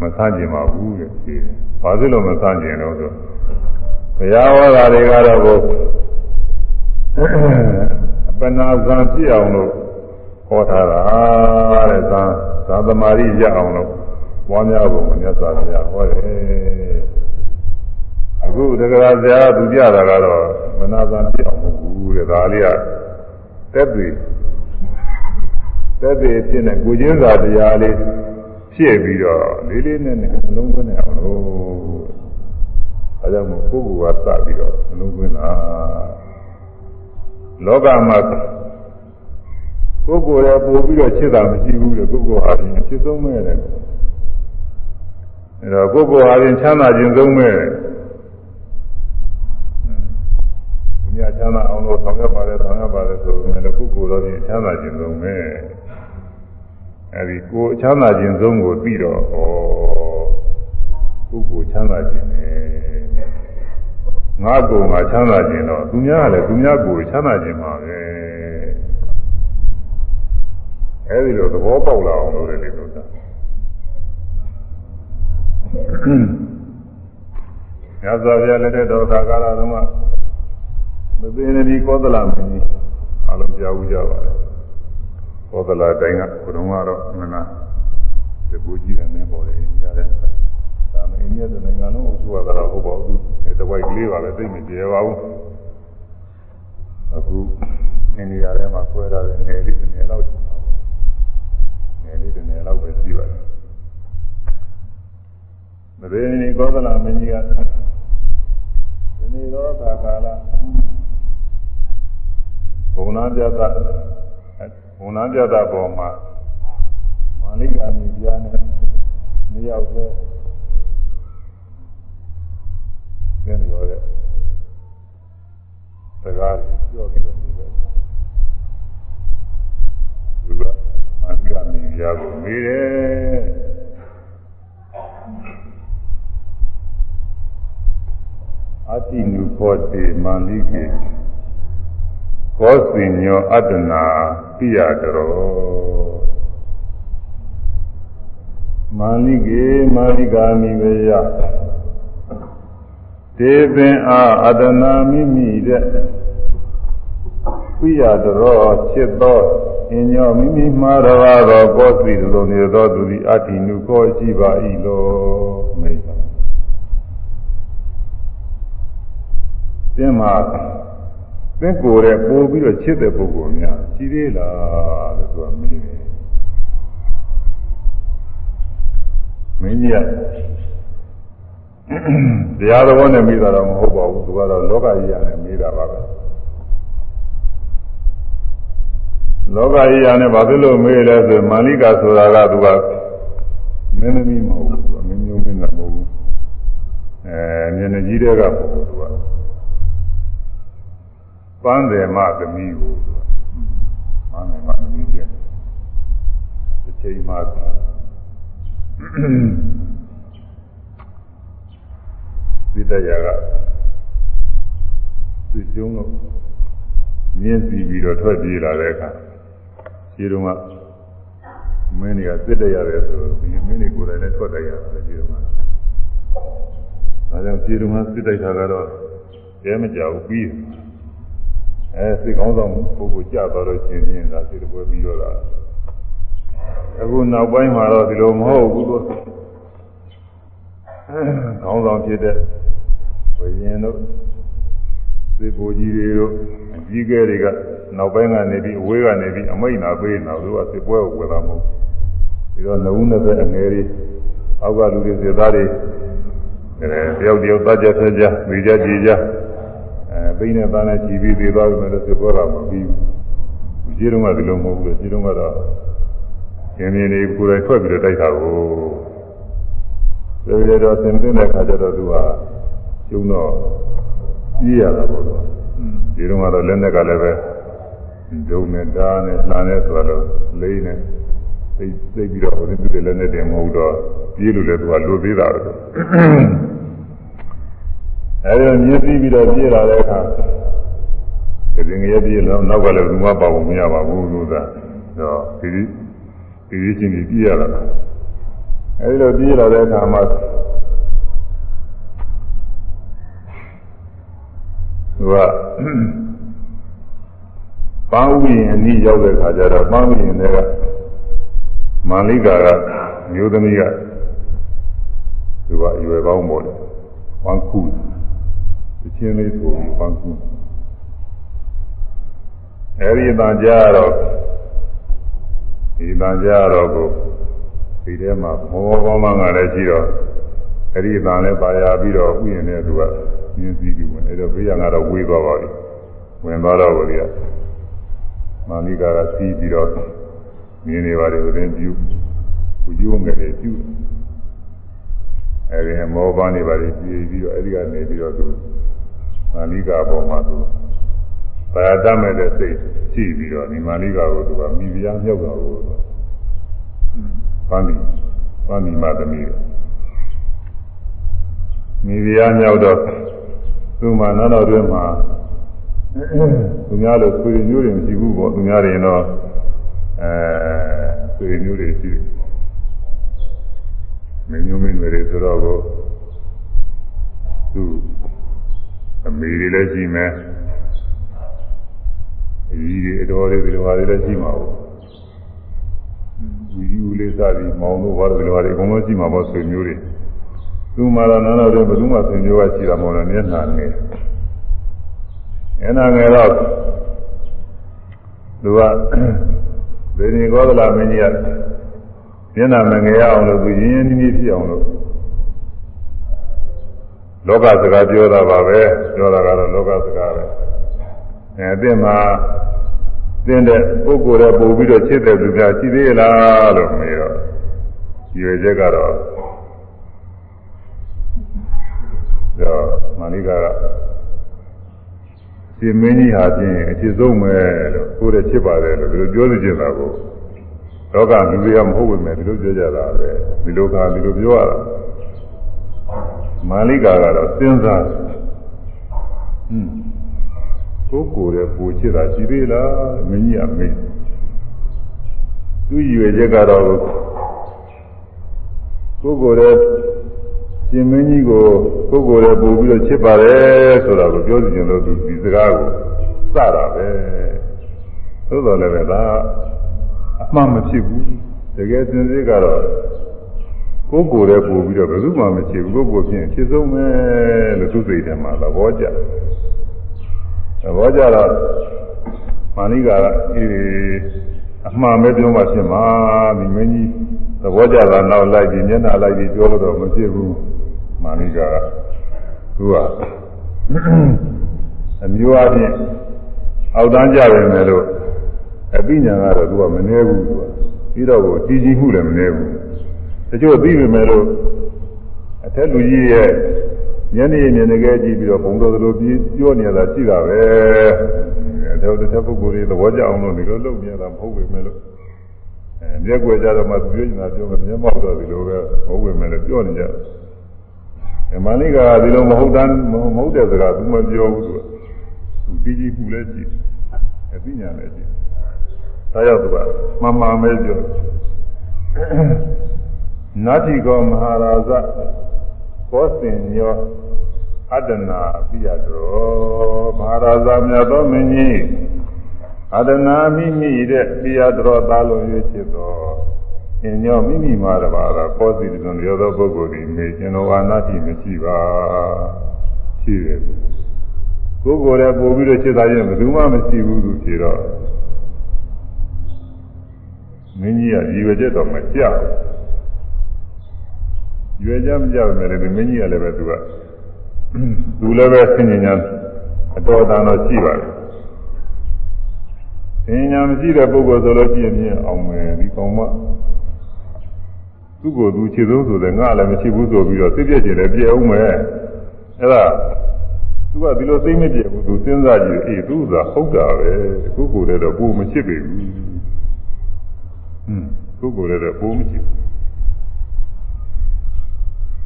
မစမ်းကြည့်ပါဘူးတဲ့ဒီဘာဖြစ်လို့မစမ်းကြည့်လို့ဆိုဘုရားဟောတာတွေကတော့ကိုအပနာဇံပြည့်အောင်လို့ ဟောထားတာတဲ့ဇံဇာသမารိရအောင်လို့ပွားများဖို့မြတ်စွာဘုရားဟောတယ်အခုတရားဆရာကသူပြတာကတော့မနာဇံပြည့်အောင်မဟုတ်ဘူးတဲ့ဒါလေးကတက်ပြီတက်ပြီဖြစ်နေကိုချင်းစာတရားလေးဖြည့်ပြီးတော့လေးလေးနဲ့နဲ့အလုံးသွင်းနေအောင်လို့အဲကြောင့်မို့ကိုယ်ကစပြီးတော့အလုံးသွင်းတာလောကမှာ ကိုယ်ကိုယ်လည်းပို့ပြီးတော့ချစ်တာမရှိဘူးလေကိုယ်ကိုယ်ဟာရင်ချစ်ဆုံးမဲ့တယ်အဲတော့ကိုယ်ကိုယ်ဟာရင်ချမ်းသာခြင်းဆုံးမဲ့တယ်မြတ်ချမ်းသာအောင်လို့ဆောင်ရွက်ပါတယ်ဆောင်ရွက်ပါတယ်ဆိုရင်လည်းကိုယ်ကိုယ်တော့ရင်ချမ်းသာခြင်းဆုံးမဲ့အဲဒီကိုယ်ချမ်းသာခြင်းဆုံးကိုပြီးတော့ဩကိုယ်ကိုယ်ချမ်းသာခြင်းနဲ့ငါကိုယ်ငါချမ်းသာခြင်းတော့သူများကလည်းသူများကိုယ်ချမ်းသာခြင်းပါပဲ အဲဒီလိုသဘောပေါက်လာအောင်လို့လေလို့သာညဇာပြလက်တဲ့တော်ခါကာလတုန်းကမသိနေဒီကောသလမင်းကြီးအလုံးကြားဦးကြပါတယ်ကောသလတိုင်းကဘုံကတော့မနာဒီဘူကြီးတဲ့မင်းပေါ်တယ်ကြားတယ်ဒါမှအိန္ဒိယတနိုင်ငံလုံးအုပ်စုရတာဟုတ်ပါဘူးတဝိုက်ကလေးပါပဲသိမပြေပါဘူးအခုအိန္ဒိယထဲမှာဆွဲထားတဲ့ငယ်လေးတစ်ငယ်လောက်ရှိပါဘူး ငယ်လေးတစ်ငယ်လောက်ပဲရှိပါတယ်မရေနီကောသလမင်းကြီးကဒီနေ့တော့ကာကာလဘုံနာပြတ်ဘုံနာပြတ်ပေါ်မှာမာလိကာမီပြားနဲ့မရောက်တော့ကျင်းရောတဲ့စကားကိုပြောပြီးတော့နေတ ယ်သူကမာလိကာမီပြားကိုမေးတယ်အတိနုခောတိမာလိကေကောစိညောအတ္တနာပိယတရောမာလိကေမာလိကာမိဝေယတေပင်အာအတ္တနာမိမိတဲ့ပိယတရောဖြစ်သော အညောမိမိမှားတော်သောကောစီလိုနေသောသူသည်အတ္တိနုကောရှိပါ၏လောမိတ်ပါသင်မှာသင်ကိုယ်ရဲ့ပို့ပြီးတော့ချစ်တဲ့ပုဂ္ဂိုလ်များရှိသေးလားလို့သူကမေးတယ်မင်းကြီးကတရားတော်နဲ့မေးတာတော့မဟုတ်ပါဘူးသူကတော့လောကကြီးရတယ်မေးတာပါပဲ လောကကြီးရနဲ့ဘာဖြစ်လို့မေးလဲဆိုမာလိကာဆိုတာကသူကမင်းသမီးမဟုတ်ဘူးသူကမင်းမျိုးမင်းလည်းမဟုတ်ဘူးအဲမျက်နှာကြီးတဲ့ကမဟုတ်ဘူးသူကပန်းတယ်မသမီးကိုပန်းတယ်မသမီးကျတစ်ချိန်မှသိတရာကသိကျုံးတော့မြင်းစီပြီးတော့ထွက်ပြေးလာတဲ့အခါ ခြေတုံးကမင်းတွေကစစ်တရတယ်ဆိုတော့ဒီမင်းတွေကိုယ်တိုင်နဲ့ထွက်တိုက်ရတယ်ခြေတုံးကအဲဒါကြောင့်ခြေတုံးကစစ်တိုက်တာကတော့ရဲမကြောက်ပြီးအဲစိတ်ကောင်းဆောင်ပုဂ္ဂိုလ်ကြသွားတော့ရှင်ချင်းဒါစိတ်တပွဲပြီးတော့လာအခုနောက်ပိုင်းမှာတော့ဒီလိုမဟုတ်ဘူးလို့ကောင်းဆောင်ဖြစ်တဲ့ဝိညာဉ်တို့ သေကိုကြီးတွေတို့အကြီးကဲတွေကနောက်ပိုင်းကနေပြီးအဝေးကနေပြီးအမိတ်နာပေးနေတော့သူကစစ်ပွဲကိုဝယ်တာမဟုတ်ပြီးတော့နှုံးနဲ့အငယ်တွေအောက်ကလူတွေစစ်သားတွေအဲတယောက်တယောက်တကြဆက်ကြမိကြကြည်ကြအဲပိနဲ့သားနဲ့ကြည်ပြီးသေးသွားပြီလို့စစ်ပွဲတာမပြီးဘူးကြီးတုန်းကဒီလိုမဟုတ်ဘူးကြီးတုန်းကတော့ရှင်မြင်းတွေကိုယ်တိုင်ထွက်ပြီးတော့တိုက်တာကိုဒါကြတော့သင်သိတဲ့ခါကျတော့သူကကျုံတော့ ကြီးရတာပေါ့တော့ဒီတော့ကတော့လက်နဲ့ကလည်းပဲဒုံနဲ့ဓာတ်နဲ့လှမ်းနဲ့ဆိုတော့လေးနဲ့သိသိပြီးတော့ဟိုဒီပြလက်နဲ့တင်မဟုတ်တော့ပြေးလို့လည်းသူကလိုသေးတာတော့အဲဒီတော့မြည်ပြီးပြီးတော့ပြေးလာတဲ့အခါဒီငရဲပြေးလို့နောက်ကလည်းဘူးမပါဘူးမရပါဘူးလို့သာတော့ဒီဒီဒီချင်းကြီးပြေးရတာအဲဒီလိုပြေးလာတဲ့အခါမှာ သူကပန်းဥယျာဉ်အနည်းရောက်တဲ့ခါကျတော့ပန်းဥယျာဉ်တွေကမန္လိကာကမျိုးသမီးကသူကအရွယ်ကောင်းပေါ်တယ်ပန်းခုတချင်းလေးဆိုပြီးပန်းခုအဲဒီအတန်ကြားတော့ဒီအတန်ကြားတော့ကိုဒီထဲမှာမောကောင်းမှငါလည်းရှိတော့အဲဒီအတန်လည်းပါရပြီးတော့ဥယျာဉ်နဲ့သူကမြင်းစည်းပြီးဝင် အဲ့တော့ဘေးရကတော့ဝေးသွားပါပြီဝင်သွားတော့ကိုယ်ကမာလိကာကစီးပြီးတော့မြင်းတွေပါတယ်ဦးရင်ပြုဝကျိုးငယ်တွေပြုအဲ့ဒီမောပန်းတွေပါတယ်ပြေးပြီးတော့အဲ့ဒီကနေပြီးတော့သူမာလိကာပေါ်မှာသူဘာယာတမဲ့တဲ့စိတ်ရှိပြီးတော့ဒီမာလိကာကိုသူကမိဖုရားမြောက်တော်ကိုပန်းပြီးပန်းပြီးမှသမီးမိဖုရားမြောက်တော့ သူမှနောက်တော့တွင်မှာသူများလို့ဆွေမျိုးတွေမရှိဘူးပေါ့သူများတွေတော့အဲဆွေမျိုးတွေရှိတယ်မင်းမျိုးမင်းတွေဆိုတော့ကိုသူအမေတွေလည်းရှိမယ်အကြီးတွေအတော်တွေဒီလိုဟာတွေလည်းရှိမှာပေါ့ဦးကြီးဦးလေးစသည်မောင်တို့ဘာလို့ဒီလိုဟာတွေအကုန်လုံးရှိမှာပေါ့ဆွေမျိုးတွေ သူမှတော့နားတော့ဘယ်သူမှဆွေမျိုးကရှိတာမဟုတ်လားမျက်နှာငယ်မျက်နှာငယ်တော့သူကဗေဒင်ကောသလမင်းကြီးကမျက်နှာမငယ်အောင်လို့သူရင်းရင်းနှီးနှီးဖြစ်အောင်လို့လောကစကားပြောတာပါပဲပြောတာကတော့လောကစကားပဲအဲအစ်မှာတင်းတဲ့ပုဂ္ဂိုလ်တွေပို့ပြီးတော့ချစ်တဲ့သူများရှိသေးလားလို့မေးတော့ရွေချက်ကတော့ တော့မာလိကာကရှင်မင်းကြီးဟာဖြင့်အချစ်ဆုံးပဲလို့ကိုယ်တည်းချစ်ပါတယ်လို့ဒီလိုပြောနေကြတာကိုလောကလူတွေကမဟုတ်ဝင်မယ်ဒီလိုပြောကြတာပဲဒီလိုကဒီလိုပြောရတာမာလိကာကတော့စဉ်းစားဟွန်းကိုယ်ကိုယ်ရဲ့ပူချစ်တာရှိသေးလားမင်းကြီးအမေသူရွယ်ချက်ကတော့ကိုယ်ကိုယ်ရဲ့ ရှင်မင်းကြီးကိုကိုယ်ကိုယ်လည်းပို့ပြီးတော့ချစ်ပါတယ်ဆိုတာကိုပြောစီခြင်းလို့သူဒီစကားကိုစတာပဲသို့တော်လည်းပဲဒါအမှန်မဖြစ်ဘူးတကယ်စင်စစ်ကတော့ကိုယ်ကိုယ်လည်းပို့ပြီးတော့ဘယ်သူမှမဖြစ်ဘူးကိုယ်ကိုယ်ဖြင့်ဖြစ်ဆုံးပဲလို့သူစိတ်ထဲမှာသဘောကျသဘောကျတော့မာနိကာကအေးအမှန်ပဲပြောမှဖြစ်မှာဒီမင်းကြီး သဘောကျတာနောက်လိုက်ပြီးမျက်နှာလိုက်ပြီးပြောလို့တော့မဖြစ်ဘူးမာနိကာကသူကအမျိုးအချင်းအောက်တန်းကြပဲမယ်လို့အပိညာကတော့သူကမနေဘူးသူကပြီးတော့ကိုတည်ကြည်မှုလည်းမနေဘူးတချို့သိပြီမဲ့လို့အထက်လူကြီးရဲ့ညနေညနေကဲကြည့်ပြီးတော့ဘုံတော်တို့ပြီးပြောနေတာရှိတာပဲအဲဒါတစ်ချက်ပုဂ္ဂိုလ်တွေသဘောကျအောင်လို့ဒီလိုလုပ်နေတာမဟုတ်ပဲမဲ့လို့အဲ မျက်ွယ်ကြတော့မှသူပြောနေတာပြောမယ်မျက်မှောက်တော့ဒီလိုပဲမဟုတ်ပဲမဲ့လို့ပြောနေကြတယ်အမှန်လေးကဒီလိုမဟုတ်တမ်းမဟုတ်တဲ့စကားသူမပြောဘူးသူကသူပြီးကြည့်မှုလည်းကြည့်အသိဉာဏ်လည်းကြည့်ဒါရောက်သူကမှန်မှန်ပဲပြောနတ္တိကောမဟာရာဇဘောစင်ညောအတ္တနာပိယတော်မဟာရာဇမြတ်သောမင်းကြီး အတ္တနာမိမိတဲ့ပိယတော်သားလုံးရွေးဖြစ်တော်အင်းညောမိမိမှာတပါးတော့ပေါ်စီတုံရောသောပုဂ္ဂိုလ်ဒီမေကျွန်တော်အာနာတိမရှိပါရှိတယ်ကိုယ်ကိုယ်လည်းပို့ပြီးတော့စိတ်သားရင်ဘယ်သူမှမရှိဘူးသူဖြေတော့မင်းကြီးကဒီဝကြက်တော့မကြောက်ရွယ်ကြမကြောက်မယ်လေမင်းကြီးကလည်းပဲသူကသူလည်းပဲဆင်ញညာအတော်တန်တော့ရှိပါတယ် ဆင်ញညာမရှိတဲ့ပုဂ္ဂိုလ်ဆိုလို့ရှိရင်အောင်မယ်ဒီကောင်မသူ့ကိုယ်သူခြေစိုးဆိုတဲ့ငါလည်းမရှိဘူးဆိုပြီးတော့သိပြည့်ကျင်လည်းပြည့်အောင်မယ်အဲ့ဒါသူကဒီလိုသိမပြည့်ဘူးသူစဉ်းစားကြည့်အေးသူကဟုတ်တာပဲကိုယ်ကိုယ်လည်းတော့ဘူးမချစ်ပေဘူးဟွန်းကိုယ်ကိုယ်လည်းတော့ဘူးမချစ်ဘူး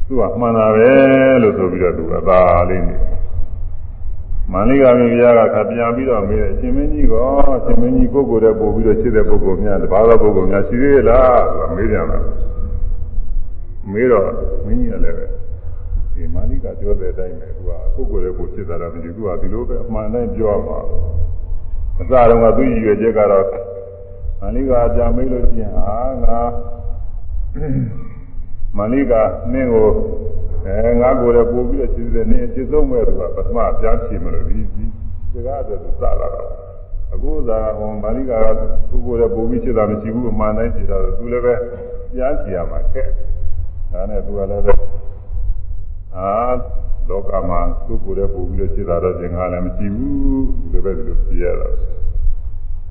သူကမှန်တာပဲလို့ဆိုပြီးတော့သူအသာလေးနေ မန္လိကမင်းပြားကခပြန်ပြီးတော့မေးတယ်ရှင်မင်းကြီးကောရှင်မင်းကြီးကိုယ်ကိုယ်တည်းပို့ပြီးတော့ရှိတဲ့ပုဂ္ဂိုလ်များတပါးသောပုဂ္ဂိုလ်များရှိသေးလားသူကမေးကြတယ်မေးတော့မင်းကြီးကလည်းပဲဒီမန္လိကပြောတဲ့အတိုင်းပဲသူကကိုယ်ကိုယ်တည်းပို့ဖြစ်တာတော့မကြည့်သူကဒီလိုပဲအမှန်တိုင်းပြောမှာအစတုန်းကသူ့ရည်ရွယ်ချက်ကတော့မန္လိကအကြမေးလို့ရှိရင်ဟာငါမန္လိကနင်းကို အဲငါကိုယ်လည်းပို့ပြီးတော့ခြေစည်းနေခြေဆုံးမဲ့သူကပထမပြန်ချင်မလို့ဒီဒီစကားအတွက်သူစလာတော့အခုသာဟောမန္လိကကသူ့ကိုယ်လည်းပို့ပြီးခြေတာမရှိဘူးအမှန်တိုင်းခြေတာသူလည်းပဲပြန်ချင်ရမှာခက်ဒါနဲ့သူကလည်းပဲအာလောကမှာသူ့ကိုယ်လည်းပို့ပြီးတော့ခြေတာတော့ခြင်းကလည်းမရှိဘူးဒီလိုပဲဒီလိုပြရတာ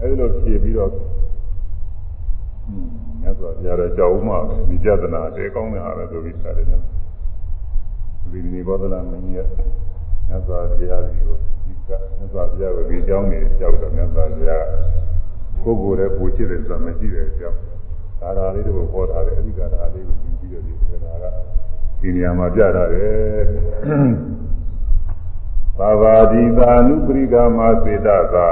အဲဒီလိုဖြေပြီးတော့မြတ်စွာဘုရားရဲ့ကြောက်ဥမှဒီကြဒနာတဲကောင်းတဲ့ဟာပဲဆိုပြီးထားတယ်နော် ဒီနိဘောဓလာမင်းကြီးမြတ်စွာဘုရားကြီးကိုဒီကမြတ်စွာဘုရားကိုဒီကြောင်းနေကြောက်တော့မြတ်စွာဘုရားကိုယ်ကိုယ်လည်းပူချစ်တယ်ဆိုတာမရှိတဲ့အကြောင်းဒါသာလေးတို့ပေါ်ထားတယ်အဓိကဒါလေးကိုယူပြီးတော့ဒီဒါကဒီနေရာမှာပြထားတယ်သာဝတိသာနုပရိကမစေတသာ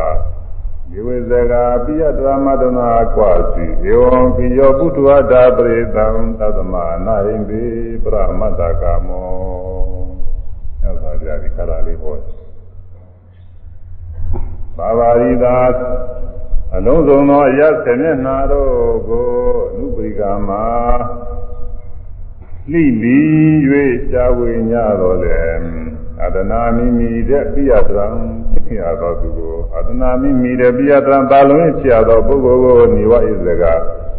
ဒီဝေဇဂာပိယတရမတနာကွာစီဧဝံပိယောပုထုဝတ္တပရိသံသတ္တမနာဟိံတိပရမတ္တကာမောညသာကြဒီခါလာလေးဟောဘာဝရိသာအလုံးစုံသောအရဆေမျက်နာတို့ကိုအနုပရိကာမလိလီ၍ရှားဝေညတော်လေအတနာမိမိတဲ့ပိယတရံချစ် ရသောသူကိုအတနာမိမိတဲ့ပိယတရံတာလုံးချစ်ရသောပုဂ္ဂိုလ်ကိုនិဝဣဇက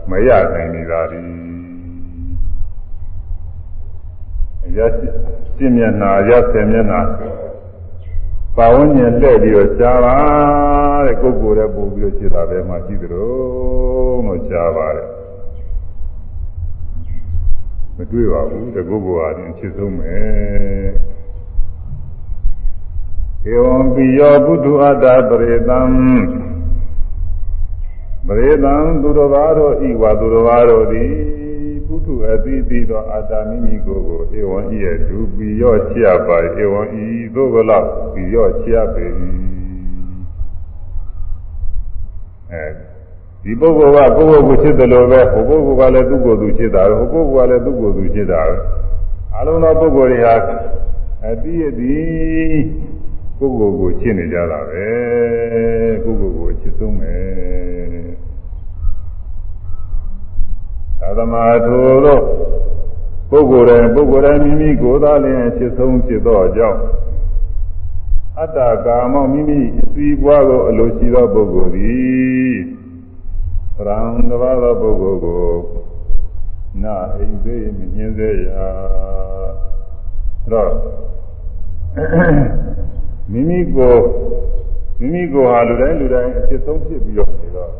မရနိုင်နေတာဒီရရှင်းမျက်နာရဆယ်မျက်နာပါဝဉ္ဉ္လက်ပြီးတော့ရှားပါတဲ့ကိုယ်ကိုယ်လည်းပို့ပြီးတော့ခြေတာပဲမှရှိသလိုလို့ရှားပါတယ်မတွေ့ပါဘူးတကုတ်ကအရင်ချစ်ဆုံးမယ် ဧဝံပိယောပုထုအတ္တပရိသံပရိသံသူတော်ဘာတို့ဤဝသူတော်ဘာတို့သည်ပုထုအတိတိသောအတ္တမိမိကိုယ်ကိုဧဝံဤရဲ့ဒုပိယောချရပါဧဝံဤသို့ကလောက်ပိယောချရပေ၏အဲဒီပုဂ္ဂိုလ်ကကိုယ့်ကိုယ်ကိုချစ်တယ်လို့ပဲဟိုပုဂ္ဂိုလ်ကလည်းသူ့ကိုယ်သူချစ်တာပဲဟိုပုဂ္ဂိုလ်ကလည်းသူ့ကိုယ်သူချစ်တာပဲအလုံးသောပုဂ္ဂိုလ်တွေဟာအတိအသည် ကိုယ်ကိုယ်ကိုချစ်နေကြတာပဲကိုယ်ကိုယ်ကိုချစ်ဆုံးမယ်သာသမာထိုသောပုဂ္ဂိုလ်တိုင်းပုဂ္ဂိုလ်တိုင်းမိမိကိုယ်သားလျင်ချစ်ဆုံးဖြစ်သောအကြောင်းအတ္တကာမောမိမိအစည်းပွားကိုအလိုရှိသောပုဂ္ဂိုလ်သည်ပရံတဘာသောပုဂ္ဂိုလ်ကိုနာအိမ်သေးမမြင်သေးရာအဲ့တော့ မိမိကိုမိမိကိုဟာလူတိုင်းလူတိုင်းအဖြစ်ဆုံးဖြစ်ပြီးတော့နေတော့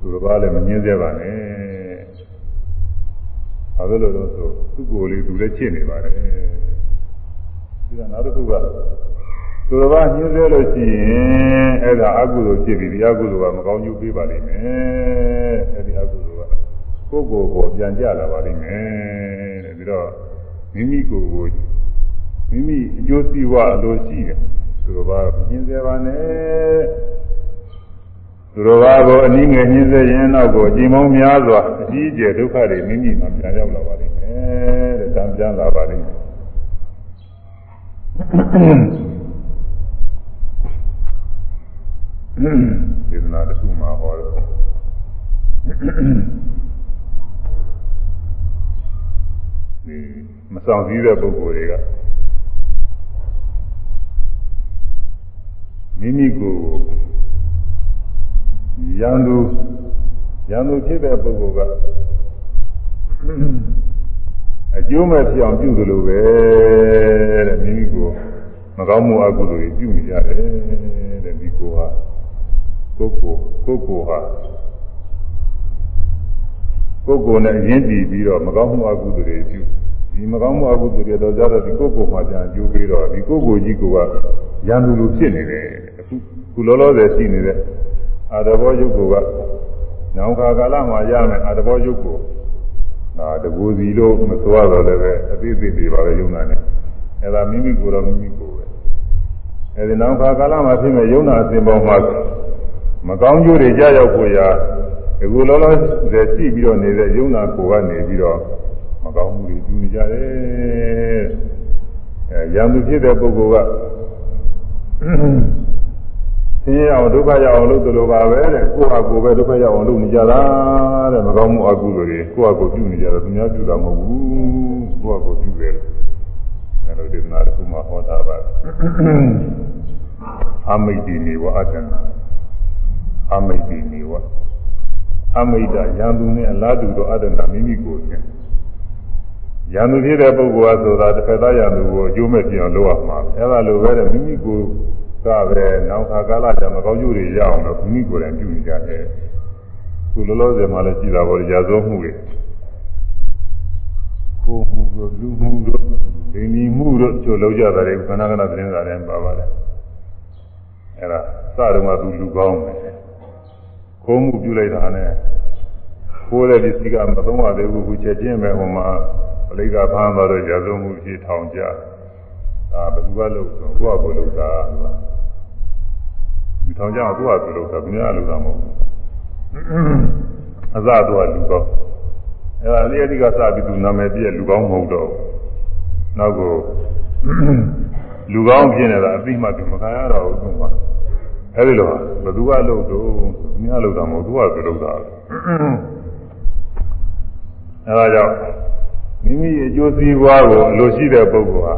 သူတစ်ပါးလည်းမငင်းစေပါနဲ့ဘာလို့လဲလို့ဆိုသူ့ကိုယ်လေးသူလည်းချစ်နေပါတယ်ဒီကနောက်တစ်ခုကသူတစ်ပါးညှင်းစေလို့ရှိရင်အဲ့ဒါအကုသိုလ်ဖြစ်ပြီးဒီအကုသိုလ်ကမကောင်းကျိုးပေးပါလိမ့်မယ်အဲ့ဒီအကုသိုလ်ကကိုယ်ကိုယ်ကိုပြန်ကြလာပါလိမ့်မယ်တဲ့ပြီးတော့မိမိကိုယ်ကို မိမိအကျိုးစီးပွားအလိုရှိတယ်သူတစ်ပါးညှင်းစေပါနဲ့သူတော်ဘာကိုအနည်းငယ်ညှင်းစေရင်နောက်ကိုအကြိမ်ပေါင်းများစွာအကြီးအကျယ်ဒုက္ခတွေမိမိမှာပြန်ရောက်လာပါလိမ့်မယ်တဲ့တံပြန်လာပါလိမ့်မယ်ဒီနာတစ်ခုမှာဟောတယ်ဒီမဆောင်စည်းတဲ့ပုဂ္ဂိုလ်တွေက မိမိကိုယ်ရန်သူရန်သူဖြစ်တဲ့ပုဂ္ဂိုလ်ကအကျိုးမဲ့ဖြစ်အောင်ပြုသလိုပဲတဲ့မိမိကိုမကောင်းမှုအကုသိုလ်တွေပြုနေကြတယ်တဲ့ဒီကိုဟာကိုကိုကိုကိုဟာကိုကိုနဲ့ရင်းတည်ပြီးတော့မကောင်းမှုအကုသိုလ်တွေပြုဒီမကောင်းမှုအကုသိုလ်တွေတော့ကြတော့ဒီကိုကိုမှပြန်အကျိုးပေးတော့ဒီကိုကိုကြီးကရန်သူလိုဖြစ်နေတယ်အ ခုခုလောလောဆယ်ရှိနေတဲ့အာတဘောယုတ်ကိုကနောင်ခါကာလမှာရမယ်အာတဘောယုတ်ကိုဒါတကူစီလို့မဆိုရတော့လည်းပဲအသေးသေးတွေပါပဲယုံနာနဲ့အဲဒါမိမိကိုယ်တော့မိမိကိုယ်ပဲအဲဒီနောင်ခါကာလမှာဖြစ်မဲ့ယုံနာအစဉ်ပေါ်မှာမကောင်းကျိုးတွေကြာရောက်ဖို့ရာဒီကူလောလောဆယ်ရှိပြီးတော့နေတဲ့ယုံနာကိုယ်ကနေပြီးတော့မကောင်းမှုတွေပြုနေကြတယ်အဲရံသူဖြစ်တဲ့ပုဂ္ဂိုလ်ကဆ င်းရဲအောင်ဒုက္ခရောက်အောင်လုပ်သလိုပါပဲတဲ့ကိုယ့်ဟာကိုယ်ပဲဒုက္ခရောက်အောင်လုပ်နေကြတာတဲ့မကောင်းမှုအကုသိုလ်တွေကိုယ့်ဟာကိုယ်ပြုနေကြတာသူများပြုတာမဟုတ်ဘူးကိုယ့်ဟာကိုယ်ပြုတယ်အဲလိုဒီနာတစ်ခုမှဟောတာပါအမိတ်ဒီနေဝအတ္တနာအမိတ်ဒီနေဝအမိတ်တာယံသူနဲ့အလားတူတော့အတ္တနာမိမိကိုယ်နဲ့ယံသူဖြစ်တဲ့ပုဂ္ဂိုလ်ဟာဆိုတာတစ်ဖက်သားယံသူကိုအကျိုးမဲ့ပြောင်းလုပ်ရမှာအဲဒါလိုပဲတဲ့မိမိကိုယ် ကပဲနောက်ခါကာလကျမကောင်းကျိုးတွေရအောင်လို့မိမိကိုယ်တိုင်ပြုနေကြတယ်ခုလောလောဆယ်မှာလည်းရှိတာပေါ့ရာဇဝမှုတွေကိုမှုတို့လူမှုတို့ဒိနီမှုတို့ချို့လောက်ကြတာတွေခဏခဏသတင်းစာထဲမှာပါပါတယ်အဲ့ဒါစတော့မှသူလူကောင်းတယ်ခိုးမှုပြုလိုက်တာနဲ့ကိုယ်လည်းဒီစီကမသုံးရသေးဘူးခုချက်ချင်းပဲဟိုမှာပလိကဖမ်းသွားတော့ရာဇဝမှုကြီးထောင်ကြ ဒါဘယ်သူကလို့ဆိုကိုယ့်အကိုလို့တာဒီထောင်ကြကိုယ့်အကိုလို့တာဘယ်များလို့တာမဟုတ်ဘူးအစတော့လူကောင်းအဲ့ဒါလေးအဓိကစပြီးသူနာမည်ပြည့်လူကောင်းမဟုတ်တော့နောက်ကိုလူကောင်းဖြစ်နေတာအသိမှသူမခံရတော့ဘူးသူကအဲ့ဒီလိုဘယ်သူကလို့တော့ဘယ်များလို့တာမဟုတ်သူကသူလို့တာအဲ့ဒါကြောင့်မိမိအကျိုးစီးပွားကိုအလိုရှိတဲ့ပုဂ္ဂိုလ်ဟာ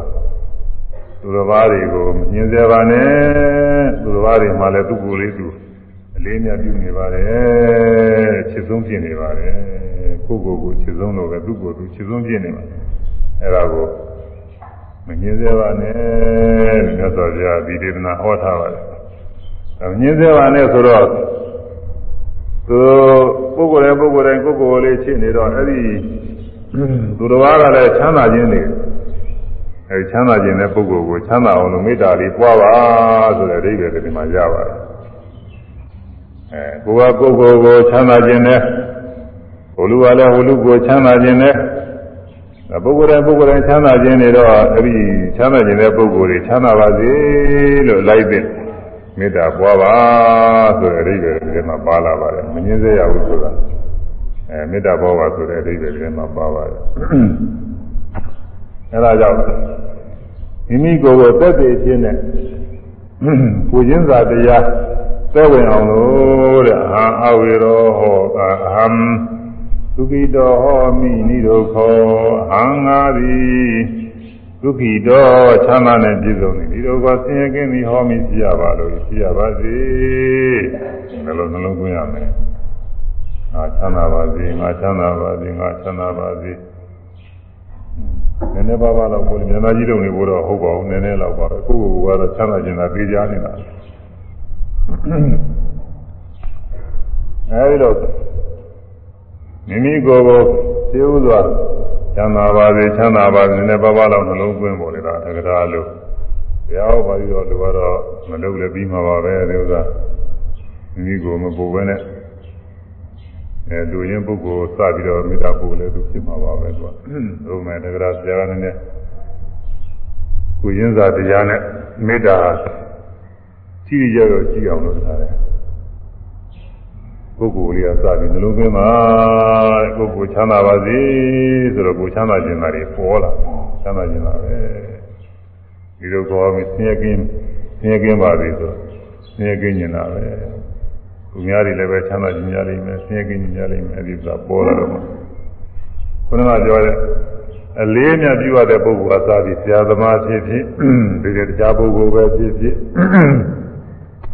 သူတော်ဘာတွေကိုမြင်စေပါနဲ့သူတော်ဘာတွေမှလည်းသူ့ကိုယ်လေးသူအလေးမြတ်ပြုနေပါတယ်ချစ်ဆုံးဖြစ်နေပါတယ်ကိုယ့်ကိုယ်ကိုချစ်ဆုံးလို့ပဲသူ့ကိုယ်သူချစ်ဆုံးဖြစ်နေပါအဲ့ဒါကိုမမြင်စေပါနဲ့မြတ်စွာဘုရားဒီဒေသနာဟောထားပါတယ်မမြင်စေပါနဲ့ဆိုတော့သူပုဂ္ဂိုလ်တိုင်းပုဂ္ဂိုလ်တိုင်းကိုယ်ကိုယ်လေးချစ်နေတော့အဲ့ဒီသူတော်ဘာကလည်းချမ်းသာခြင်းနေ အဲချမ်းသာခြင်းတဲ့ပုဂ္ဂိုလ်ကိုချမ်းသာအောင်လို့မေတ္တာလေးပွားပါဆိုတဲ့အဓိပ္ပာယ်ဒီမှာရပါတယ်အဲကိုယ်ကကိုယ်ကိုယ်ကိုချမ်းသာခြင်းနဲ့ဟိုလူကလည်းဟိုလူကိုချမ်းသာခြင်းနဲ့ပုဂ္ဂိုလ်တိုင်းပုဂ္ဂိုလ်တိုင်းချမ်းသာခြင်းနေတော့အဲ့ဒီချမ်းသာခြင်းတဲ့ပုဂ္ဂိုလ်တွေချမ်းသာပါစေလို့လိုက်တဲ့မေတ္တာပွားပါဆိုတဲ့အဓိပ္ပာယ်ဒီမှာပါလာပါတယ်မငင်းစေရဘူးဆိုတာအဲမေတ္တာပွားပါဆိုတဲ့အဓိပ္ပာယ်ဒီမှာပါပါတယ် အဲဒါကြောင့်မိမိကိုယ်ကိုသက်သေခြင်းနဲ့ကိုချင်းစာတရားသဲဝင်အောင်လို့တဲ့အာအဝေရောဟောအဟံသုခိတောဟောမိနိဒုက္ခောဟံငါသည်ဒုက္ခိတောချမ်းသာနဲ့ပြည့်စုံသည်ဒီဒုက္ခဆင်းရဲကင်းသည်ဟောမိရှိရပါလို့ရှိရပါစေနှလုံးနှလုံးသွင်းရမယ်ငါချမ်းသာပါစေငါချမ်းသာပါစေငါချမ်းသာပါစေ နည်းနည်းပါးပါးတော့ကိုယ်မြန်မာကြီးတို့နေဖို့တော့ဟုတ်ပါဘူးနည်းနည်းတော့ပါပဲကိုယ့်ကိုယ်ကတော့ချမ်းသာခြင်းသာပေးကြနေတာအဲဒီတော့မိမိကိုယ်ကိုသိဥစွာချမ်းသာပါစေချမ်းသာပါစေနည်းနည်းပါးပါးတော့နှလုံးသွင်းပေါ်နေတာတက္ကရာလို့တရားဟောပါပြီးတော့လူကတော့မလုပ်လည်းပြီးမှာပါပဲဒီဥစ္စာမိမိကိုယ်မပူပဲနဲ့ အဲလူရင်းပုဂ္ဂိုလ်စပြီးတော့မေတ္တာပို့လဲသူဖြစ်မှာပါပဲသူကဒုမဲ့တက္ကရာဆရာကလည်းကိုရင်းစာတရားနဲ့မေတ္တာကြည့်ရတော့ကြည့်အောင်လို့ထားတယ်ပုဂ္ဂိုလ်လေးကစပြီးနှလုံးသွင်းပါပုဂ္ဂိုလ်ချမ်းသာပါစေဆိုတော့ကိုချမ်းသာခြင်းသာတွေပေါ်လာချမ်းသာခြင်းသာပဲဒီလိုခေါ်ပြီးဆင်းရဲကင်းဆင်းရဲကင်းပါစေဆိုဆင်းရဲကင်းနေတာပဲ သူများတွေလည်းပဲချမ်းသာခြင်းများလိမ့်မယ်ဆင်းရဲကင်းခြင်းများလိမ့်မယ်အဲဒီကပေါ်လာတော့ခုနကပြောတဲ့အလေးမြတ်ပြုရတဲ့ပုဂ္ဂိုလ်အစားပြီးဆရာသမားဖြစ်ဖြစ်ဒီတခြားပုဂ္ဂိုလ်ပဲဖြစ်ဖြစ်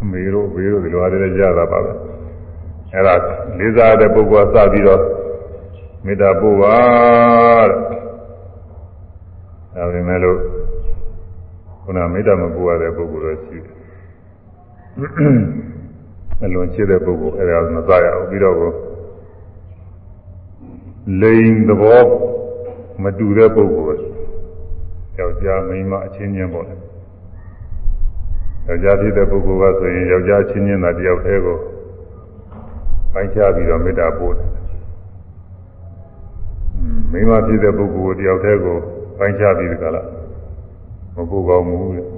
အမေတို့ဘေးတို့ဒီလိုအားလည်းရတာပါပဲအဲ့ဒါလေးစားတဲ့ပုဂ္ဂိုလ်ကစပြီးတော့မေတ္တာပို့ပါတဲ့ဒါပေမဲ့လို့ခုနမေတ္တာမပို့ရတဲ့ပုဂ္ဂိုလ်တော့ရှိတယ် အလွန်ချစ်တဲ့ပုဂ္ဂိုလ်အဲ့ဒါမစားရဘူးပြီးတော့ကိုလိန်သဘောမတူတဲ့ပုဂ္ဂိုလ်ယောက်ျားမိန်းမအချင်းချင်းပေါ့လေယောက်ျားဖြစ်တဲ့ပုဂ္ဂိုလ်ကဆိုရင်ယောက်ျားချင်းချင်းသာတယောက်တည်းကိုပိုင်းခြားပြီးတော့မေတ္တာပို့တယ်။မိန်းမဖြစ်တဲ့ပုဂ္ဂိုလ်တယောက်တည်းကိုပိုင်းခြားပြီးဒီကလာမပို့ကောင်းဘူးလေ။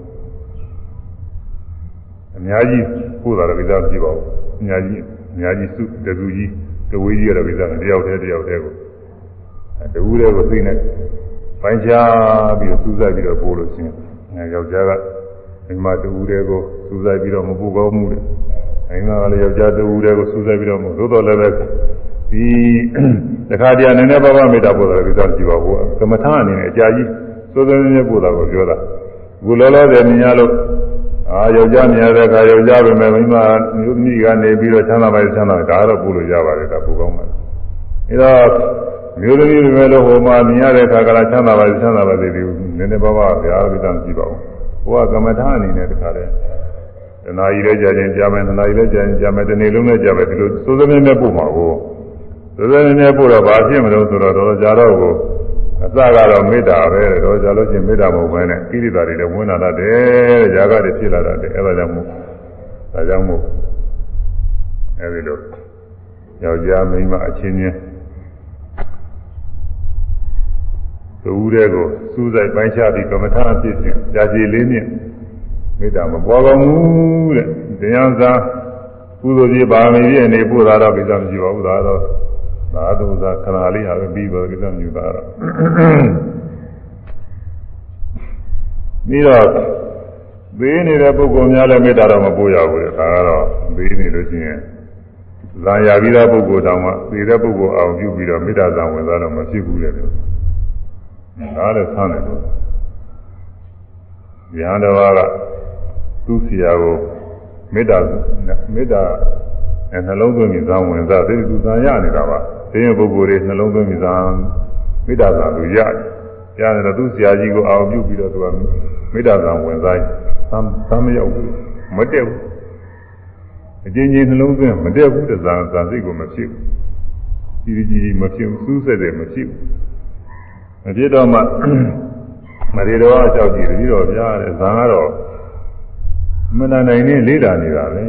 အများကြီးပို့တာတော့ကိစ္စမရှိပါဘူး။အများကြီးအများကြီးစုတစုကြီးတဝေးကြီးရတော့ကိစ္စတယောက်တည်းတယောက်တည်းကိုတဝူးတည်းကိုသိနေပိုင်းခြားပြီးတော့စူးစိုက်ပြီးတော့ပို့လို့ရှိရင်ယောက်ျားကမိန်းမတဝူးတည်းကိုစူးစိုက်ပြီးတော့မပို့ကောင်းဘူးလေ။အင်းကလည်းယောက်ျားတူဦးတွေကိုစူးစိုက်ပြီးတော့မို့သို့တော်လည်းပဲဒီတခါတည်းနည်းနည်းပါးပါးမေတ္တာပို့တာကိစ္စကြည့်ပါဘူးကမ္မထာအနေနဲ့အကြာကြီးစိုးစိုးနေနေပို့တာကိုပြောတာအခုလောလောဆယ်မြင်ရလို့ အာယောက်ျားမြင်ရတဲ့အခါယောက်ျားပဲမိန်းမမျိုးသမီးကနေပြီးတော့ချမ်းသာပါချမ်းသာဒါတော့ပို့လို့ရပါတယ်ဒါပို့ကောင်းပါအဲတော့မျိုးသမီးပဲလို့ဟိုမှာမြင်ရတဲ့အခါကလည်းချမ်းသာပါချမ်းသာပါသေးတယ်နည်းနည်းပါးပါးဗျာကိစ္စကြည့်ပါဦးဟိုကကမ္မထာအနေနဲ့တခါတည်းတနာရီလည်းကြာချင်းကြာမယ်တနာရီလည်းကြာချင်းကြာမယ်တနေ့လုံးလည်းကြာမယ်ဒီလိုစိုးစင်းနဲ့ပို့မှာကိုစိုးစင်းနဲ့ပို့တော့ဘာဖြစ်မလို့ဆိုတော့တော်ကြာတော့ကို အစကတော့မေတ္တာပဲတော့ကြာလို့ချင်းမေတ္တာမဟုတ်ဘဲနဲ့ကိရိတာတွေလည်းဝင်လာတတ်တယ်ຢာကတွေဖြစ်လာတတ်တယ်အဲဒါကြောင့်မို့ဒါကြောင့်မို့အဲဒီလိုယောက်ျားမိန်းမအချင်းချင်းသူဦးတဲ့ကိုစူးစိုက်ပိုင်းခြားပြီးကမ္မထာဖြစ်ခြင်းကြာကြည်လေးနဲ့မေတ္တာမပွားကောင်းဘူးတဲ့တရားစားကုသိုလ်ကြီးပါမီပြည့်နေပို့တာတော့ကိစ္စမရှိပါဘူးဒါတော့ သာသုသာခဏလေးဟာပဲပြီးပါကိစ္စမရှိတာတော့ပြီးတော့သေးနေတဲ့ပုဂ္ဂိုလ်များလည်းမေတ္တာတော့မပို့ရဘူးလေဒါကတော့သေးနေလို့ရှိရင်ဇာယာပြီးသားပုဂ္ဂိုလ်တောင်မှသေတဲ့ပုဂ္ဂိုလ်အောင်ပြုပြီးတော့မေတ္တာဇံဝင်သွားတော့မဖြစ်ဘူးလေဒါလည်းဆန်းတယ်လို့ဉာဏ်တော်ကသူ့ဆရာကိုမေတ္တာမေတ္တာနှလုံးသွင်းပြီးဇာဝင်စားသိသူဇာရနေတာပါ သိရင်ပုဂ္ဂိုလ်တွေနှလုံးသွင်းပြီးဇာမေတ္တာဇာသူရတယ်ရတယ်တော့သူ့ဆရာကြီးကိုအာရုံပြုပြီးတော့သူကမေတ္တာဇာဝင်စားသမ်းသမ်းမရောက်ဘူးမတက်ဘူးအကျဉ်းချင်းနှလုံးသွင်းမတက်ဘူးတဇာဇာစိတ်ကိုမဖြစ်ဘူးကြီးကြီးမဖြစ်ဘူးစူးစက်တယ်မဖြစ်ဘူးမဖြစ်တော့မှမရေတော်အကြောက်ကြည့်ပြီးတော့ပြားတယ်ဇာကတော့မနာနိုင်နေလေးတာနေတာပဲ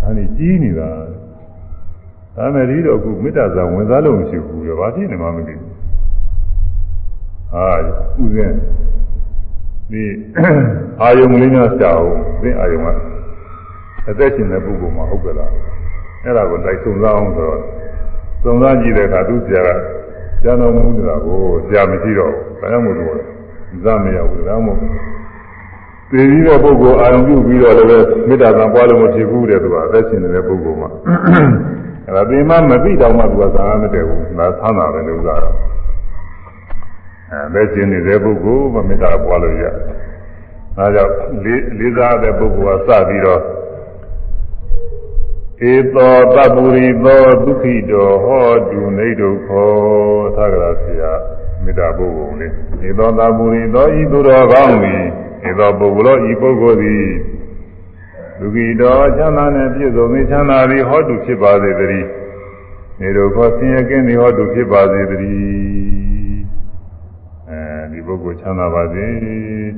ဒါနေကြီးနေတာ ဒါမဲ့ဒီတော့ခုမေတ္တာဇာဝင်စားလို့မရှိဘူးရောဘာဖြစ်နေမှမသိဘူးဟာဥစဉ်ဒီအာယုံလေးများကြောက်သင်အာယုံကအသက်ရှင်တဲ့ပုဂ္ဂိုလ်မှာဟုတ်ကလားအဲ့ဒါကိုလိုက်စုံစမ်းအောင်ဆိုတော့စုံစမ်းကြည့်တဲ့အခါသူဆရာကကျန်တော်မူနေတာကိုဆရာမရှိတော့ဘူးဒါကြောင့်မို့လို့ဇာမရဘူးဒါကြောင့်မို့သိပြီးတဲ့ပုဂ္ဂိုလ်အာရုံပြုပြီးတော့လည်းမေတ္တာကပွားလို့မဖြစ်ဘူးတဲ့သူကအသက်ရှင်နေတဲ့ပုဂ္ဂိုလ်မှာအဲ့ ဒါဒီမှမသိတော့မှသူကသာမတည့်ဘူးဒါဆန်းတာပဲလို့သာတော့အဲလက်ကျင်နေတဲ့ပုဂ္ဂိုလ်မမေတ္တာပွားလို့ရဒါကြောင့်လေးလေးစားတဲ့ပုဂ္ဂိုလ်ကစပြီးတော့ဧသောတပူရိသောဒုက္ခိတောဟောတုနေဒုက္ခောသက္ကရာဆရာမေတ္တာပုဂ္ဂိုလ်လေးဧသောတပူရိသောဤသူတော်ကောင်းသည်ဧသောပုဂ္ဂိုလ်ဤပုဂ္ဂိုလ်သည် ဒုက္ခိတောချမ်းသာနှင့်ပြည့်စုံသောချမ်းသာသည်ဟောတုဖြစ်ပါစေတည်းနေဒုက္ခဆင်းရဲကင်းသည်ဟောတုဖြစ်ပါစေတည်းအဲဒီပုဂ္ဂိုလ်ချမ်းသာပါစေ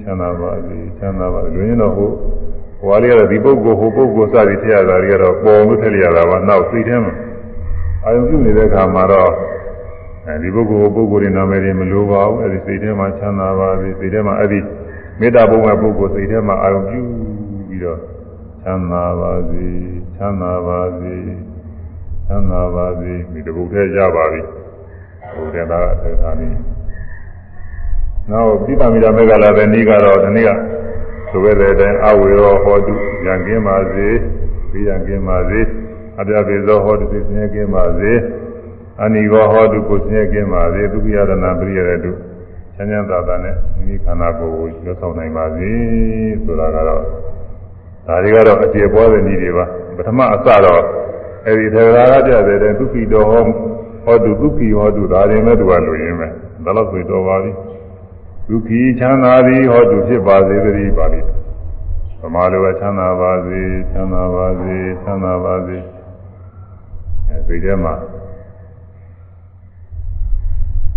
ချမ်းသာပါစေချမ်းသာပါစေလူရင်းတော့ဟိုဟိုလေးကတော့ဒီပုဂ္ဂိုလ်ဟိုပုဂ္ဂိုလ်စသည်ထည့်ရတာတွေကတော့ပေါ်လို့ထည့်ရတာပါနောက်စိတ်ထဲမှာအာယုံပြုနေတဲ့အခါမှာတော့အဲဒီပုဂ္ဂိုလ်ပုဂ္ဂိုလ်တွေနာမည်တွေမလိုပါဘူးအဲဒီစိတ်ထဲမှာချမ်းသာပါစေစိတ်ထဲမှာအဲဒီမေတ္တာပုံမဲ့ပုဂ္ဂိုလ်စိတ်ထဲမှာအာယုံပြုပြီးတော့ ချမ်းသာပါစေချမ်းသာပါစေချမ်းသာပါစေဒီတပုတ်ထဲရပါပြီဟိုတဲ့သားအထက်သားနည်းနောက်ပိဋကမိတာမေကလာတဲ့နေ့ကတော့ဒီနေ့ကဆိုခဲ့တဲ့အတိုင်းအဝေရောဟောတုရံကင်းပါစေပြီးရံကင်းပါစေအပြပေသောဟောတုသိစင်းကင်းပါစေအနိကောဟောတုကိုစင်းကင်းပါစေဒုက္ခယရဏပရိယရတုချမ်းချမ်းသာသာနဲ့မိမိခန္ဓာကိုယ်ကိုရွတ်ဆောင်နိုင်ပါစေဆိုတာကတော့ ဒါတွေကတော့အကျေပွားတဲ့နည်းတွေပါပထမအစတော့အဲဒီထေရရာကပြတဲ့ဒုက္ခိတော်ဟောဟောတုဒုက္ခိဟောတုဒါရင်မဲ့သူကလူရင်းပဲဒါလို့ဆိုတော်ပါပြီဒုက္ခိချမ်းသာသည်ဟောတုဖြစ်ပါစေတည်းပါလိမ့်ဗမာလိုပဲချမ်းသာပါစေချမ်းသာပါစေချမ်းသာပါစေအဲဒီထဲမှာ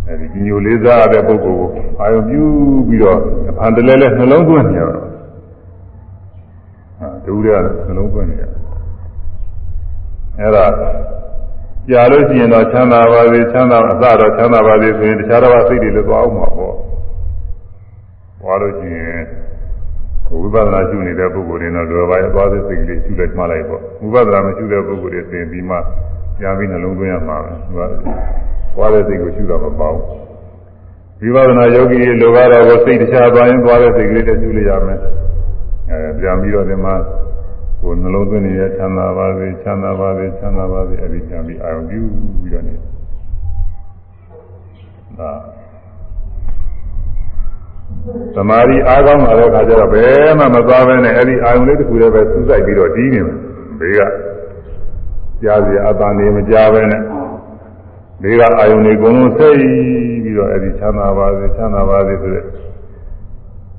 အဲဒီညိုလေးစားတဲ့ပုဂ္ဂိုလ်ကိုအာယုပြုပြီးတော့အဖန်တလဲလဲနှလုံးသွင်းနေရတော့ ဟာတူရနှလုံးသွင်းနေရအဲ့ဒါကြာလို့ရှိရင်တော့ချမ်းသာပါစေချမ်းသာအစတော့ချမ်းသာပါစေဆိုရင်တခြားတော့စိတ်တွေလည်းသွားအောင်မှာပေါ့ဟောလို့ရှိရင်ဝိပဿနာရှုနေတဲ့ပုဂ္ဂိုလ်တွေတော့လွယ်ပါရဲ့သွားတဲ့စိတ်ကလေးရှုလိုက်မှလိုက်ပေါ့ဝိပဿနာမရှုတဲ့ပုဂ္ဂိုလ်တွေသင်ပြီးမှပြန်ပြီးနှလုံးသွင်းရမှာပဲသူကသွားတဲ့စိတ်ကိုရှုတော့မပေါ့ဝိပဿနာယောဂီတွေလိုကတော့ကိုစိတ်တခြားသွားရင်သွားတဲ့စိတ်ကလေးတည်းရှုလိုက်ရမယ် အဲပြန်ပြီးတော့ဒီမှာကိုနှလုံးသွင်းနေတဲ့ချမ်းသာပါစေချမ်းသာပါစေချမ်းသာပါစေအဲ့ဒီပြန်ပြီးအာရုံပြုပြီးတော့နေဒါသမာဓိအားကောင်းလာတဲ့အခါကျတော့ဘယ်မှမသွားဘဲနဲ့အဲ့ဒီအာယုံလေးတစ်ခုတည်းပဲစူးစိုက်ပြီးတော့တီးနေမယ်ဘေးကကြားစီအတန်နေမကြားဘဲနဲ့ဘေးကအာယုံတွေအကုန်လုံးဆိတ်ပြီးတော့အဲ့ဒီချမ်းသာပါစေချမ်းသာပါစေဆိုတဲ့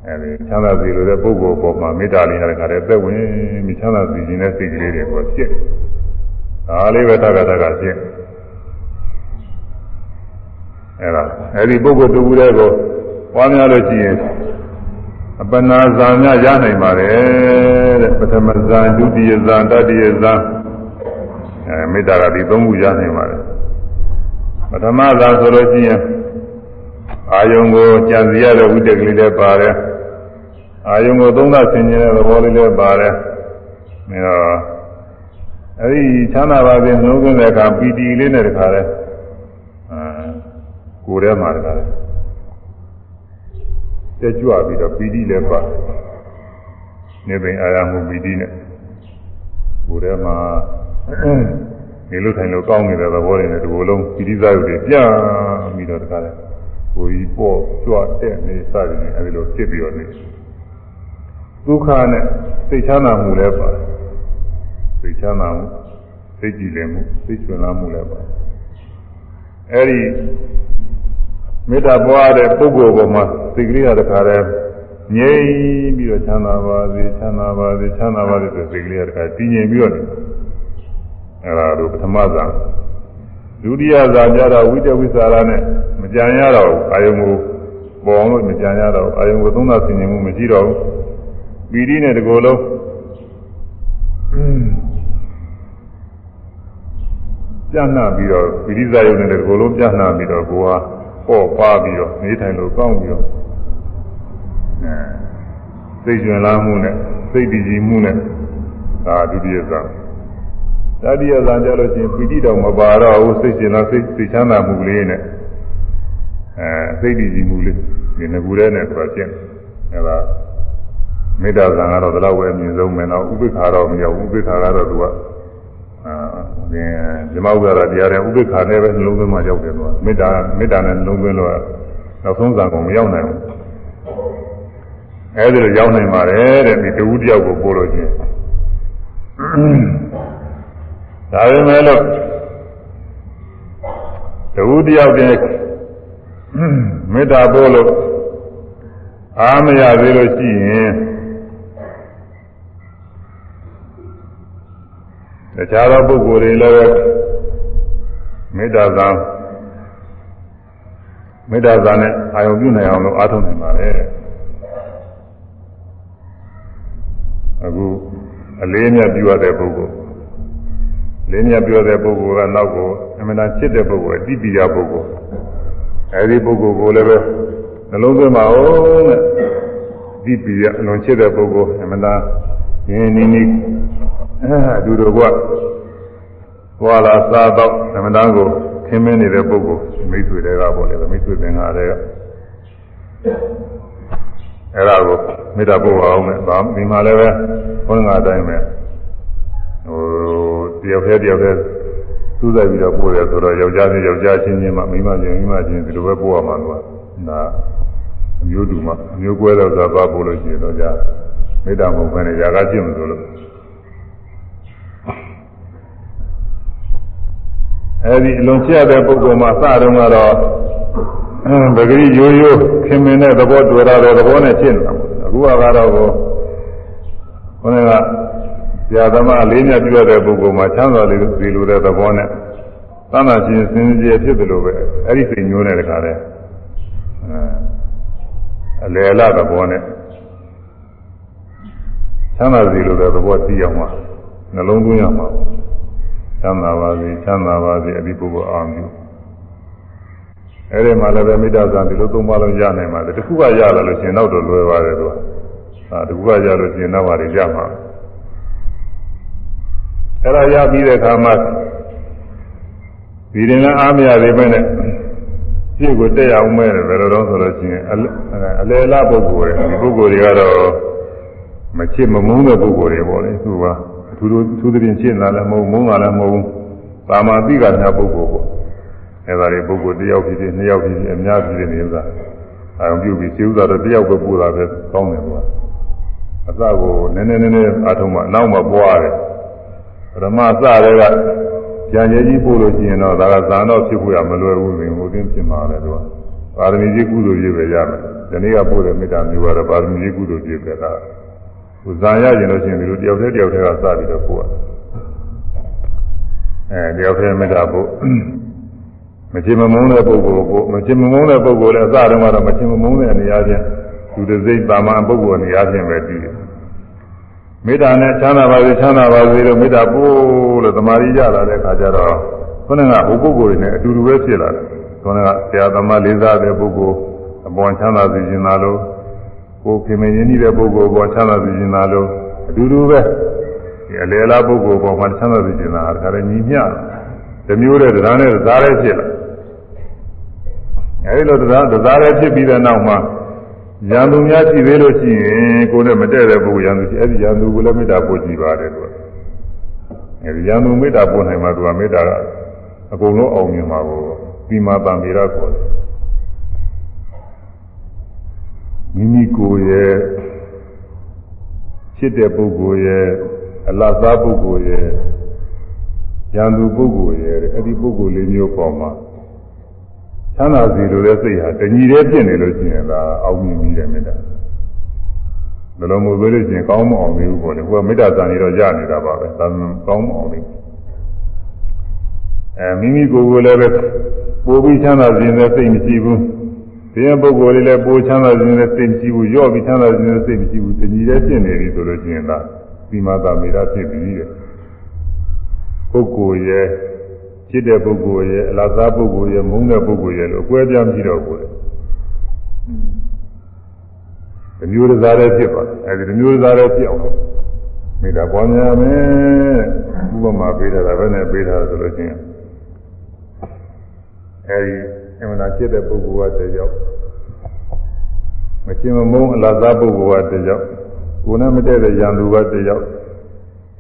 အဲ့ဒီချမ်းသာစီလိုတဲ့ပုဂ္ဂိုလ်ပေါ်မှာမေတ္တာလေးနဲ့ခါတဲ့သက်ဝင်ပြီးချမ်းသာစီခြင်းတဲ့စိတ်ကလေးတွေကိုဖြစ်ဒါလေးပဲတက္ကတက္ကဖြစ်အဲ့ဒါအဲ့ဒီပုဂ္ဂိုလ်တူတဲ့ကိုပွားများလို့ရှိရင်အပနာဇာများရနိုင်ပါတယ်တဲ့ပထမဇာဒုတိယဇာတတိယဇာအဲမေတ္တာကဒီသုံးခုရနိုင်ပါတယ်ပထမဇာဆိုလို့ရှိရင်အာယုံကိုကြံစီရတဲ့ဝိတ္တကလေးလည်းပါတယ် အာယုံကိုသုံးသဆင်ခြင်တဲ့သဘောလေးလည်းပါတယ်အဲတော့အဲဒီချမ်းသာပါစေနှလုံးသွင်းတဲ့အခါပီတိလေးနဲ့တခါလဲအဲကိုယ်ထဲမှာတခါလဲတက်ကြွပြီးတော့ပီတိလည်းပါနေပင်အာရမှုပီတိနဲ့ကိုယ်ထဲမှာနေလို့ထိုင်လို့ကောင်းနေတဲ့သဘောတွေနဲ့ဒီလိုလုံးပီတိစားရုပ်တွေပြန်ပြီးတော့တခါလဲကိုယ်ကြီးပေါ့ကြွတဲ့နေစသည်နဲ့အဲဒီလိုဖြစ်ပြီးတော့နေ ဒုက္ခနဲ့စိတ်ချမ်းသာမှုလည်းပါစိတ်ချမ်းသာမှုစိတ်ကြည်လင်မှုစိတ်ချွင်လာမှုလည်းပါအဲဒီမေတ္တာပွားတဲ့ပုဂ္ဂိုလ်ပေါ်မှာစိတ်ကလေးကတခါတည်းငြိမ်ပြီးတော့ချမ်းသာပါစေချမ်းသာပါစေချမ်းသာပါစေဆိုစိတ်ကလေးကတခါတည်ငြိမ်ပြီးတော့အဲဒါတို့ပထမဇာဒုတိယဇာကြတော့ဝိတဝိသရာနဲ့မကြံရတော့အာယုံကိုပေါ်အောင်လို့မကြံရတော့အာယုံကိုသုံးသဆင်ခြင်မှုမရှိတော့ဘူး ပီတိနဲ့တကိုယ်လုံးပြန့်နှံ့ပြီးတော့ပီတိဇာယုံနဲ့တကိုယ်လုံးပြန့်နှံ့ပြီးတော့ကိုယ်ဟာပေါ့ပါပြီးတော့နေထိုင်လို့ကောင်းပြီးတော့အဲစိတ်ကျွင်လာမှုနဲ့စိတ်တည်ကြည်မှုနဲ့ဒါဒုတိယဇာတတိယဇာကြလို့ချင်းပီတိတော့မပါတော့ဘူးစိတ်ရှင်လားစိတ်စိတ်ချမ်းသာမှုကလေးနဲ့အဲစိတ်တည်ကြည်မှုလေးဒီငကူထဲနဲ့ဆိုတာကျင့်အဲဒါ မေတ္တာဇာကတော့ဒီလောက်ပဲအမြင့်ဆုံးပဲတော့ဥပိ္ပခါတော့မရောက်ဥပိ္ပခါကတော့သူကအာသင်ဇမဥဒ္ဒရာတရားတွေဥပိ္ပခာနဲ့ပဲနှလုံးသွင်းမှရောက်တယ်သူကမေတ္တာမေတ္တာနဲ့နှလုံးသွင်းလို့နောက်ဆုံးဇာကုန်မရောက်နိုင်ဘူးအဲဒီလိုရောက်နိုင်ပါတယ်တဲ့ဒီတဝူတယောက်ကိုပို့လို့ချင်းဒါပေမဲ့လို့တဝူတယောက်တည်းမေတ္တာပို့လို့အားမရသေးလို့ရှိရင် တခြားသောပုဂ္ဂိုလ်တွေလည်းမေတ္တာသာမေတ္တာသာနဲ့အာယုံပြုနိုင်အောင်လို့အားထုတ်နိုင်ပါလေအခုအလေးမြတ်ပြုရတဲ့ပုဂ္ဂိုလ်လေးမြတ်ပြုရတဲ့ပုဂ္ဂိုလ်ကနောက်ကိုအမှန်တန်ချစ်တဲ့ပုဂ္ဂိုလ်အတိပိယပုဂ္ဂိုလ်အဲဒီပုဂ္ဂိုလ်ကိုလည်းပဲနှလုံးသွင်းပါဦးတဲ့ဒီပိယအလွန်ချစ်တဲ့ပုဂ္ဂိုလ်အမှန်တန်ရင်းနေနေ အဲအတူတူကသွားလာစားတော့သမဏကိုခင်းမင်းနေတဲ့ပုဂ္ဂိုလ်မိတ်ဆွေတွေကပေါ့လေမိတ်ဆွေသင်္ဃာတွေကအဲ့ဒါကိုမေတ္တာပို့ပါအောင်မယ်ဒါဒီမှာလည်းပဲဘုန်းကအတိုင်းပဲဟိုတယောက်တည်းတယောက်တည်းစူးစိုက်ပြီးတော့ပို့တယ်ဆိုတော့ယောက်ျားနဲ့ယောက်ျားချင်းချင်းမှမိန်းမချင်းမိန်းမချင်းဒီလိုပဲပို့ရမှာလို့ဒါအမျိုးတူမှအမျိုးကွဲတော့သာပါပို့လို့ရှိရင်တော့じゃမေတ္တာမဟုတ်ဘဲနဲ့ຢာကကျင့်မလို့လို့ အဲဒီအလွန်ချရတဲ့ပုဂ္ဂိုလ်မှာစတုန်းကတော့ပဂရိရိုးရိုးခင်မင်တဲ့သဘောတွေ့ရတဲ့သဘောနဲ့ရှင်းနေတာအခုကတော့ကိုခေါင်းကဆရာသမားလေးမြတ်ပြရတဲ့ပုဂ္ဂိုလ်မှာချမ်းသာလေးစီလိုတဲ့သဘောနဲ့သမ်းသာခြင်းစင်ကြယ်ဖြစ်တယ်လို့ပဲအဲ့ဒီစိတ်ညိုးတဲ့တခါလဲအလယ်လာသဘောနဲ့ချမ်းသာစီလိုတဲ့သဘောသိအောင်မှာနှလုံးသွင်းရမှာ ချမ်းသာပါစေချမ်းသာပါစေအဒီပုဂ္ဂိုလ်အာမြူအဲ့ဒီမှာလည်းပဲမေတ္တာဇာဒီလိုသုံးပါလို့ရနိုင်ပါတယ်တခုကရလာလို့ရှင်တော့တော့လွယ်ပါတယ်သူကအာတခုကရလို့ရှင်တော့ပါရရမှာအဲ့ဒါရပြီးတဲ့အခါမှာဒီရင်လည်းအားမရသေးပဲနဲ့ပြည့်ကိုတက်ရအောင်မဲ့တယ်ဘယ်လိုတော့ဆိုလို့ရှိရင်အလေလားပုဂ္ဂိုလ်တွေဒီပုဂ္ဂိုလ်တွေကတော့မချစ်မမုန်းတဲ့ပုဂ္ဂိုလ်တွေပေါ့လေသူက အထူးထူးသဖြင့်ချစ်လာလည်းမဟုတ်မုန်းလာလည်းမဟုတ်သာမာတိကညာပုဂ္ဂိုလ်ပေါ့အဲဒါတွေပုဂ္ဂိုလ်တစ်ယောက်ဖြစ်ဖြစ်နှစ်ယောက်ဖြစ်ဖြစ်အများဖြစ်ဖြစ်နေဥစ္စာအာရုံပြုပြီးရှင်းဥစ္စာတော့တစ်ယောက်ပဲပို့တာပဲကောင်းတယ်ကွာအစကိုနည်းနည်းနည်းနည်းအားထုတ်မှနောက်မှပွားတယ်ပထမအစတွေကကြံကြီးကြီးပို့လို့ရှိရင်တော့ဒါကဇာတော့ဖြစ်ဖို့ရမလွယ်ဘူးရင်ဟိုတင်းဖြစ်မှာလေတော့ပါရမီကြီးကုသိုလ်ကြီးပဲရမယ်ဒီနေ့ကပို့တဲ့မေတ္တာမျိုးကတော့ပါရမီကြီးကုသိုလ်ကြီးပဲဒါ ဟိုဇာရရင်လို့ရှိရင်ဒီလိုတယောက်တည်းတယောက်တည်းကစပြီးတော့ပို့ရတယ်အဲတယောက်တည်းမေတ္တာပို့မချင်မမုန်းတဲ့ပုဂ္ဂိုလ်ကိုမချင်မမုန်းတဲ့ပုဂ္ဂိုလ်လည်းအစတုန်းကတော့မချင်မမုန်းတဲ့နေရာချင်းသူတစ်စိတ်တာမန်ပုဂ္ဂိုလ်နေရာချင်းပဲတည်တယ်မေတ္တာနဲ့ချမ်းသာပါစေချမ်းသာပါစေလို့မေတ္တာပို့လို့သမာဓိရလာတဲ့အခါကျတော့ခုနကဟိုပုဂ္ဂိုလ်တွေနဲ့အတူတူပဲဖြစ်လာတယ်ခုနကဆရာသမားလေးစားတဲ့ပုဂ္ဂိုလ်အပေါ်ချမ်းသာစေခြင်းသာလို့ ကိုယ်ခင်မင်းရင်းနှီးတဲ့ပုဂ္ဂိုလ်ပေါ်ချမ်းသာစေခြင်းသာလို့အတူတူပဲဒီအလေလားပုဂ္ဂိုလ်ပေါ်မှာချမ်းသာစေခြင်းသာဒါကြတဲ့ညီမျှတစ်မျိုးတည်းတရားနဲ့သားရဲဖြစ်လာအဲဒီလိုတရားတရားရဲဖြစ်ပြီးတဲ့နောက်မှာရန်သူများရှိသေးလို့ရှိရင်ကိုယ်နဲ့မတည့်တဲ့ပုဂ္ဂိုလ်ရန်သူရှိအဲဒီရန်သူကိုလည်းမေတ္တာပို့ကြည့်ပါတယ်လို့အဲဒီရန်သူမေတ္တာပို့နိုင်မှသူကမေတ္တာကအကုန်လုံးအောင်မြင်မှာကိုပြီးမှတံမေရခေါ်တယ် မိမိကိုယ်ရဲ့ဖြစ်တဲ့ပုဂ္ဂိုလ်ရဲ့အလတ်သားပုဂ္ဂိုလ်ရဲ့ရန်သူပုဂ္ဂိုလ်ရဲ့အဲ့ဒီပုဂ္ဂိုလ်လေးမျိုးပေါ်မှာချမ်းသာစီလိုတဲ့စိတ်ဟာတညီတည်းဖြစ်နေလို့ရှိရင်ဒါအောက်မြင်ပြီးတယ်မေတ္တာဘယ်လိုမျိုးပြောလို့ရှိရင်ကောင်းမအောင်သေးဘူးပေါ့လေဟိုကမေတ္တာစံနေတော့ရနေတာပါပဲဒါမှကောင်းမအောင်သေးဘူးအဲမိမိကိုယ်ကိုယ်လည်းပဲပိုပြီးချမ်းသာခြင်းနဲ့စိတ်မရှိဘူး ဒီပုဂ္ဂိုလ်လေးလည်းပိုချမ်းသာခြင်းနဲ့စိတ်မရှိဘူးရော့ပြီးချမ်းသာခြင်းနဲ့စိတ်မရှိဘူးတညီတည်းဖြစ်နေပြီဆိုလို့ရှိရင်ဒါသီမာတာမေတ္တာဖြစ်ပြီးတဲ့ပုဂ္ဂိုလ်ရဲ့จิตတဲ့ပုဂ္ဂိုလ်ရဲ့အလားသားပုဂ္ဂိုလ်ရဲ့မုန်းတဲ့ပုဂ္ဂိုလ်ရဲ့လို့အကွဲပြားမရှိတော့ဘူးလေဒီမျိုးတစားလည်းဖြစ်ပါအဲဒီဒီမျိုးတစားလည်းဖြစ်အောင်လို့မေတ္တာပွားများမယ်ဥပမာပေးတာပဲနဲ့ပေးတာဆိုလို့ချင်းအဲဒီ အမှန်တရားจิตတဲ့ပုဂ္ဂိုလ်ကတည်းရောက်မချင်းမမုန်းအလားသားပုဂ္ဂိုလ်ကတည်းရောက်ကိုယ်နဲ့မတည့်တဲ့ရန်သူကတည်းရောက်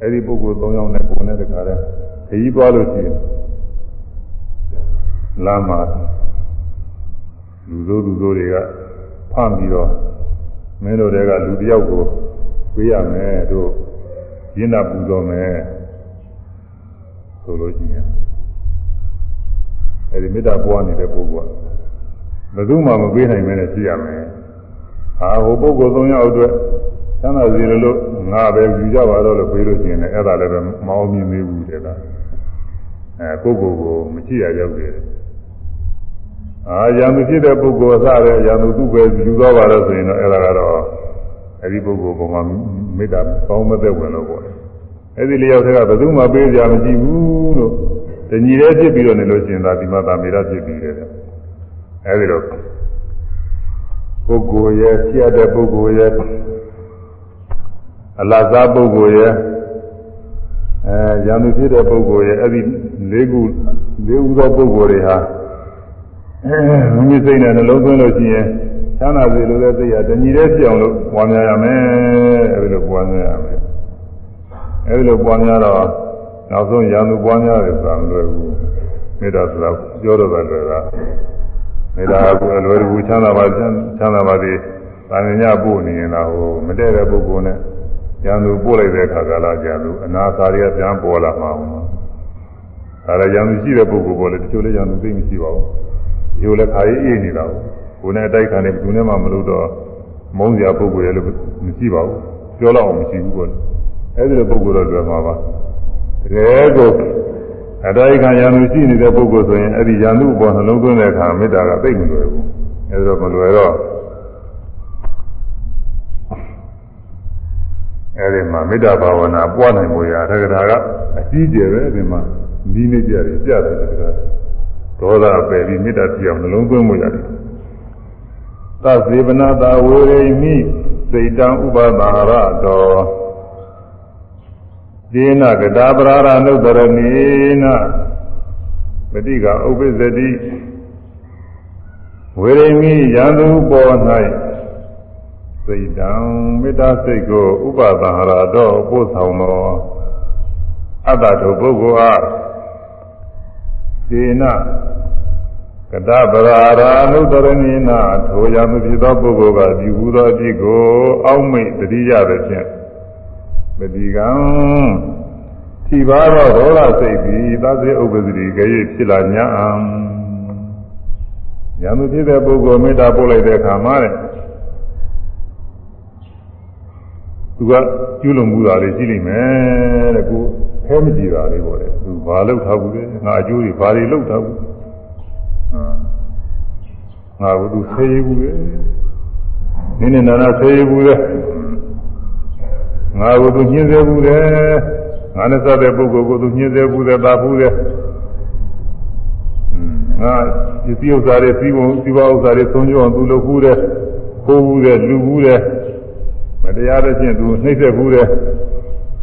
အဲဒီပုဂ္ဂိုလ်၃ယောက်နဲ့ကိုယ်နဲ့တခါတည်းခကြီးသွားလို့ရှိရင်လမ်းမှာလူဆိုးလူဆိုးတွေကဖမ်းပြီးတော့မင်းတို့တွေကလူတယောက်ကိုပေးရမယ်တို့ရင်းနာပူဇော်မယ်ဆိုလို့ရှိရင် အဲဒီမေတ္တာပွားနေတဲ့ပုဂ္ဂိုလ်ကဘယ်သူမှမပေးနိုင်မဲနဲ့ရှိရမယ်ဟာဟိုပုဂ္ဂိုလ်၃ယောက်အတွက်သမ်းသာစီလို့ငါပဲယူကြပါတော့လို့ပေးလို့ရှိရင်လည်းအဲ့ဒါလည်းပဲမအောင်မြင်သေးဘူးတဲ့လားအဲပုဂ္ဂိုလ်ကိုမကြည့်ရရောက်တယ်အာရံသူဖြစ်တဲ့ပုဂ္ဂိုလ်အစတဲ့ရံသူသူ့ပဲယူသွားပါတော့ဆိုရင်တော့အဲ့ဒါကတော့အဲ့ဒီပုဂ္ဂိုလ်ကမှမေတ္တာပေါင်းမသက်ဝင်လို့ပေါ့အဲ့ဒီလျောက်တဲ့ကဘယ်သူမှပေးကြမရှိဘူးလို့ တညီတည်းဖြစ်ပြီးတော့နေလို့ရှိရင်ဒါဒီမှာသာမေတ္တာဖြစ်ပြီးတယ်အဲ့ဒီတော့ပုဂ္ဂိုလ်ရဲ့ဆရာတဲ့ပုဂ္ဂိုလ်ရဲ့အလတ်သားပုဂ္ဂိုလ်ရဲ့အဲရံသူဖြစ်တဲ့ပုဂ္ဂိုလ်ရဲ့အဲ့ဒီလေးခုလေးဦးသောပုဂ္ဂိုလ်တွေဟာမိမိစိတ်နဲ့နှလုံးသွင်းလို့ရှိရင်ချမ်းသာစေလို့လည်းသိရတညီတည်းဖြစ်အောင်လို့ပွားများရမယ်အဲဒီလိုပွားများရမယ်အဲဒီလိုပွားများတော့ နောက်ဆုံးရံသူပွားများတယ်ဆိုတာမလွယ်ဘူးမေတ္တာဆိုတာပြောတော့တယ်လွယ်တာမေတ္တာကအလွယ်တကူချမ်းသာပါချမ်းသာပါသည်တာဉာဏ်ပို့နေရင်တော့ဟိုမတည့်တဲ့ပုဂ္ဂိုလ်နဲ့ရံသူပို့လိုက်တဲ့အခါကလာကြံသူအနာစာတွေကပြန်ပေါ်လာမှာဟုတ်မှာဒါလည်းရံသူရှိတဲ့ပုဂ္ဂိုလ်ပေါ်လေတချို့လည်းရံသူသိမရှိပါဘူးဒီလိုလည်းခါရေးအေးနေတာကိုကိုယ်နဲ့တိုက်ခံနေဘယ်သူနဲ့မှမလို့တော့မုန်းစရာပုဂ္ဂိုလ်ရဲ့လို့မရှိပါဘူးပြောတော့အောင်မရှိဘူးကောအဲဒီလိုပုဂ္ဂိုလ်တော့တွေ့မှာပါ တကယ်ကိုအတိုက်ခံရံသူရှိနေတဲ့ပုဂ္ဂိုလ်ဆိုရင်အဲ့ဒီရံသူ့ဘောနှလုံးသွင်းတဲ့အခါမေတ္တာကသိမလွယ်ဘူးအဲဒီတော့မလွယ်တော့အဲဒီမှာမေတ္တာဘာဝနာပွားနိုင်မှုရာတက္ကရာကအကြီးကျယ်ပဲဒီမှာနီးနေကြတယ်ကြားတယ်တက္ကရာဒေါသပယ်ပြီးမေတ္တာပြအောင်နှလုံးသွင်းမှုရတယ်သသေဝနာတာဝေရိမိစိတ်တံဥပဒါရတော ဒေနကတာပရာရနုတရဏေနပฏิကဥပ္ပဇတိဝေရိမိယံသူပေါ်၌စိတ်တံမေတ္တာစိတ်ကိုဥပဒါရတော်ပို့ဆောင်သောအတ္တတို့ပုဂ္ဂိုလ်အားဒေနကတပရာရာနုတရဏိနာထိုရမဖြစ်သောပုဂ္ဂိုလ်ကဒီဟူသောအဖြစ်ကိုအောက်မိတ်တတိယသဖြင့် ပတိကံထိပါသောဒေါသစိတ်သည်သတိဥပ္ပဇ္ဇတိကြည်ဖြစ်လာ냐အံရမဖြစ်တဲ့ပုဂ္ဂိုလ်မေတ္တာပို့လိုက်တဲ့အခါမှာတဲ့သူကကျွလွန်မှုတာလေးရှိလိမ့်မယ်တဲ့ကိုแค่မကြည့်တာလေးပေါ့လေသူဘာလုပ်ထားဘူးလဲငါအကျိုးတွေဘာတွေလုပ်ထားဘူးငါကသူဆေးရဘူးလေနင်းနေနာနာဆေးရဘူးလေ ငါကသူညှင်းစေဘူးလေငါနဲ့စတဲ့ပုဂ္ဂိုလ်ကိုသူညှင်းစေဘူးလေပါဘူးလေငါဒီတိဥစ္စာတွေစီးပုံစီးပွားဥစ္စာတွေသုံးကြအောင်သူလုပ်ဘူးလေခိုးဘူးလေလူဘူးလေမတရားတဲ့ချင်းသူနှိမ့်ဆက်ဘူးလေ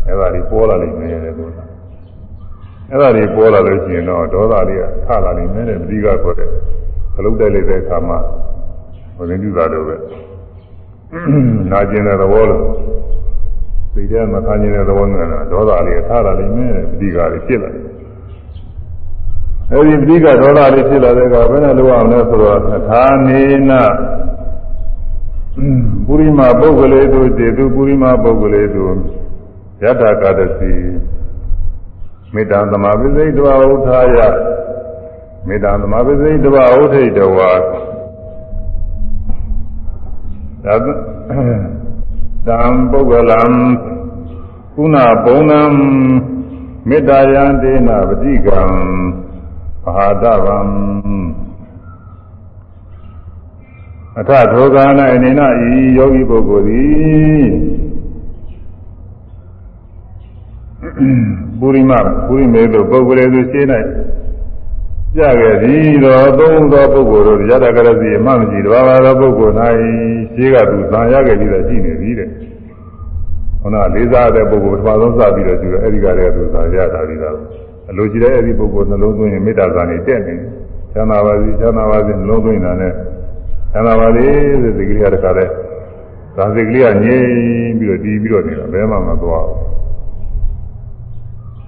အဲ့ဒါတွေပေါ်လာလိမ့်မယ်တဲ့သူအဲ့ဒါတွေပေါ်လာလို့ရှိရင်တော့ဒေါသတွေကထလာလိမ့်မယ်တဲ့ပဋိကခေါ်တဲ့ခလုတ်တိုက်လိုက်တဲ့အခါမှာဘုရင်ပြုတာတော့ပဲနာကျင်တဲ့သဘောလို့ စိတ်ထဲမှာခံကျင်တဲ့သဘောနဲ့ဒေါသလေးထလာလိမ့်မယ်ပဋိကတွေဖြစ်လာတယ်အဲဒီပဋိကဒေါသလေးဖြစ်လာတဲ့အခါဘယ်နဲ့လုပ်အောင်လဲဆိုတော့သာနေနာပုရိမာပုဂ္ဂလေတုတေတုပုရိမာပုဂ္ဂလေတုယထာကတစီမေတ္တာသမာပစ္စည်းတဝဥထာယမေတ္တာသမာပစ္စည်းတဝဥထိတ်တဝါသ တံပုဂ္ဂလံကုဏဘုံနံမေတ္တာယံတေနပတိကံဘာဒဗံအထထောကနာအနေနာဤယောဂီပုဂ္ဂိုလ်သည်ပုရိမပုရိမေတို့ပုဂ္ဂိုလ်တွေရှင်းလို က်ကြခဲ့သည်တော့သုံးသောပုဂ္ဂိုလ်တို့ရတကရစီအမှမရှိတဘာဝသောပုဂ္ဂိုလ်၌ရှင်းကသူသံရခဲ့ပြီးတော့ရှိနေပြီတဲ့ခုနလေးစားတဲ့ပုဂ္ဂိုလ်ပထမဆုံးစပြီးတော့ကျူတယ်အဲ့ဒီကတည်းကသူသံရတာပြီးတော့အလိုရှိတဲ့အဲ့ဒီပုဂ္ဂိုလ်နှလုံးသွင်းရင်မေတ္တာဇာနေတက်နေချမ်းသာပါစေချမ်းသာပါစေနှလုံးသွင်းတာနဲ့ချမ်းသာပါလေဆိုဒီကလေးကတခါလဲဇာစိတ်ကလေးကငြိမ်ပြီးတော့တည်ပြီးတော့နေတာဘယ်မှမသွားဘူး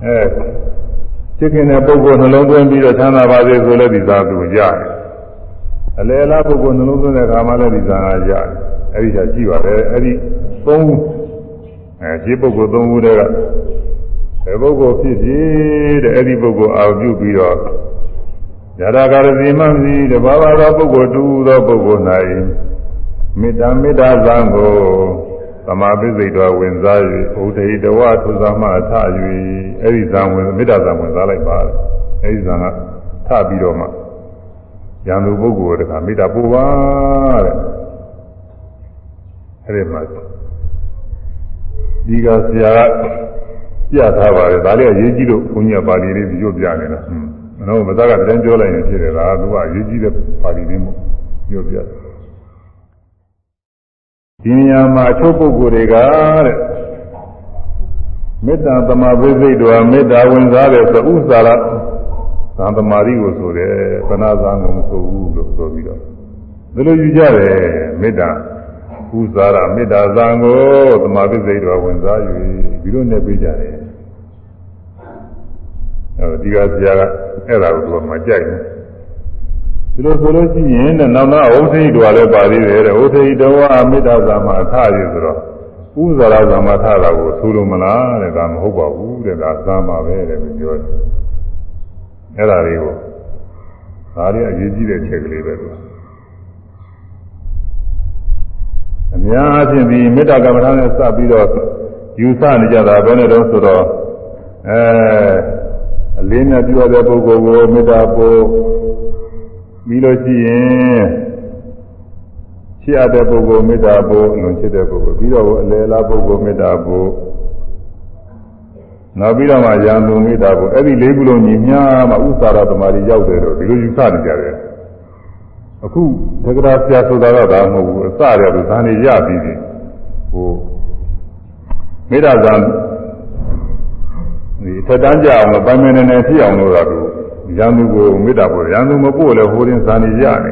အဲ ချစ်ခင်တဲ့ပုဂ္ဂိုလ်နှလုံးသွင်းပြီးတော့ချမ်းသာပါစေဆိုလည်းဒီသာသူရတယ်အလေလားပုဂ္ဂိုလ်နှလုံးသွင်းတဲ့အခါမှလည်းဒီသာရတယ်အဲ့ဒီကကြည့်ပါတယ်အဲ့ဒီသုံးအဲဒီပုဂ္ဂိုလ်သုံးခုတည်းကဘယ်ပုဂ္ဂိုလ်ဖြစ်ဖြစ်တဲ့အဲ့ဒီပုဂ္ဂိုလ်အာရုံပြုပြီးတော့ဇာတာကာရစီမမီတဘာဝသောပုဂ္ဂိုလ်တူသောပုဂ္ဂိုလ်၌မေတ္တာမေတ္တာဇံကို သမာပိစိတ်တော်ဝင်စား၍ဥဒိတဝသုဇမထ၍အဲ့ဒီဇံဝင်မေတ္တာဇံဝင်စားလိုက်ပါတယ်အဲ့ဒီဇံကထပြီးတော့မှရံသူပုဂ္ဂိုလ်တကမေတ္တာပို့ပါတဲ့အဲ့ဒီမှာဒီကဆရာကပြထားပါတယ်ဒါလေးကရေးကြည့်လို့ဘုန်းကြီးကပါဠိလေးဒီလိုပြနေတာဟွန်းမနောမသားကပြန်ပြောလိုက်ရင်ဖြစ်တယ်လားသူကရေးကြည့်တဲ့ပါဠိလေးမို့ပြောပြတယ် ဒီညမှာအချို့ပုဂ္ဂိုလ်တွေကတဲ့မေတ္တာသမာဓိစိတ်တော်မေတ္တာဝင်စားတဲ့သဥ္စာရသံသမာဓိကိုဆိုတယ်ပနာသံကိုမဆိုဘူးလို့ဆိုပြီးတော့ဒီလိုယူကြတယ်မေတ္တာဥ္စာရမေတ္တာသံကိုသမာဓိစိတ်တော်ဝင်စား၍ဒီလိုနဲ့ပြေးကြတယ်အဲဒီကဆရာကအဲ့ဒါကိုသူကမကြိုက်ဘူး ဒီလိုဆိုလို့ရှိရင်တဲ့နောက်နောက်ဥထိတော်လည်းပါသေးတယ်တဲ့ဥထိတော်ကမေတ္တာသာမအထရည်ဆိုတော့ဥဇာရသာမထတာကိုဆိုလို့မလားတဲ့ဒါမဟုတ်ပါဘူးတဲ့ဒါသာမပဲတဲ့ပြောတယ်အဲ့ဒါလေးကိုဒါလေးအရေးကြီးတဲ့ချက်ကလေးပဲလို့အများအားဖြင့်ဒီမေတ္တာကမ္မထာနဲ့စပ်ပြီးတော့ယူဆနေကြတာဘယ်နဲ့တော့ဆိုတော့အဲအလေးနဲ့ပြုရတဲ့ပုဂ္ဂိုလ်ကိုမေတ္တာပို့ ပြီးလို့ရှိရင်ချစ်ရတဲ့ပုဂ္ဂိုလ်မေတ္တာပို့လွန်ချစ်တဲ့ပုဂ္ဂိုလ်ပြီးတော့အလယ်လားပုဂ္ဂိုလ်မေတ္တာပို့နောက်ပြီးတော့မှရံသူမေတ္တာပို့အဲ့ဒီလေးခုလုံးညီမျှမှဥစ္စာရသမารီရောက်တယ်တော့ဒီလိုယူဆနေကြတယ်အခုသက္ကရာဆရာဆိုတာတော့ဒါမဟုတ်ဘူးအစရတဲ့ဇာနေရပြီးပြီဟိုမေတ္တာဇာဒီထက်တန်းကြအောင်လို့ပိုင်မနေနေဖြစ်အောင်လို့တော့ ရန်သူကိုမေတ္တာပို့ရန်သူမပို့လဲဟိုရင်ဇာနေရနေ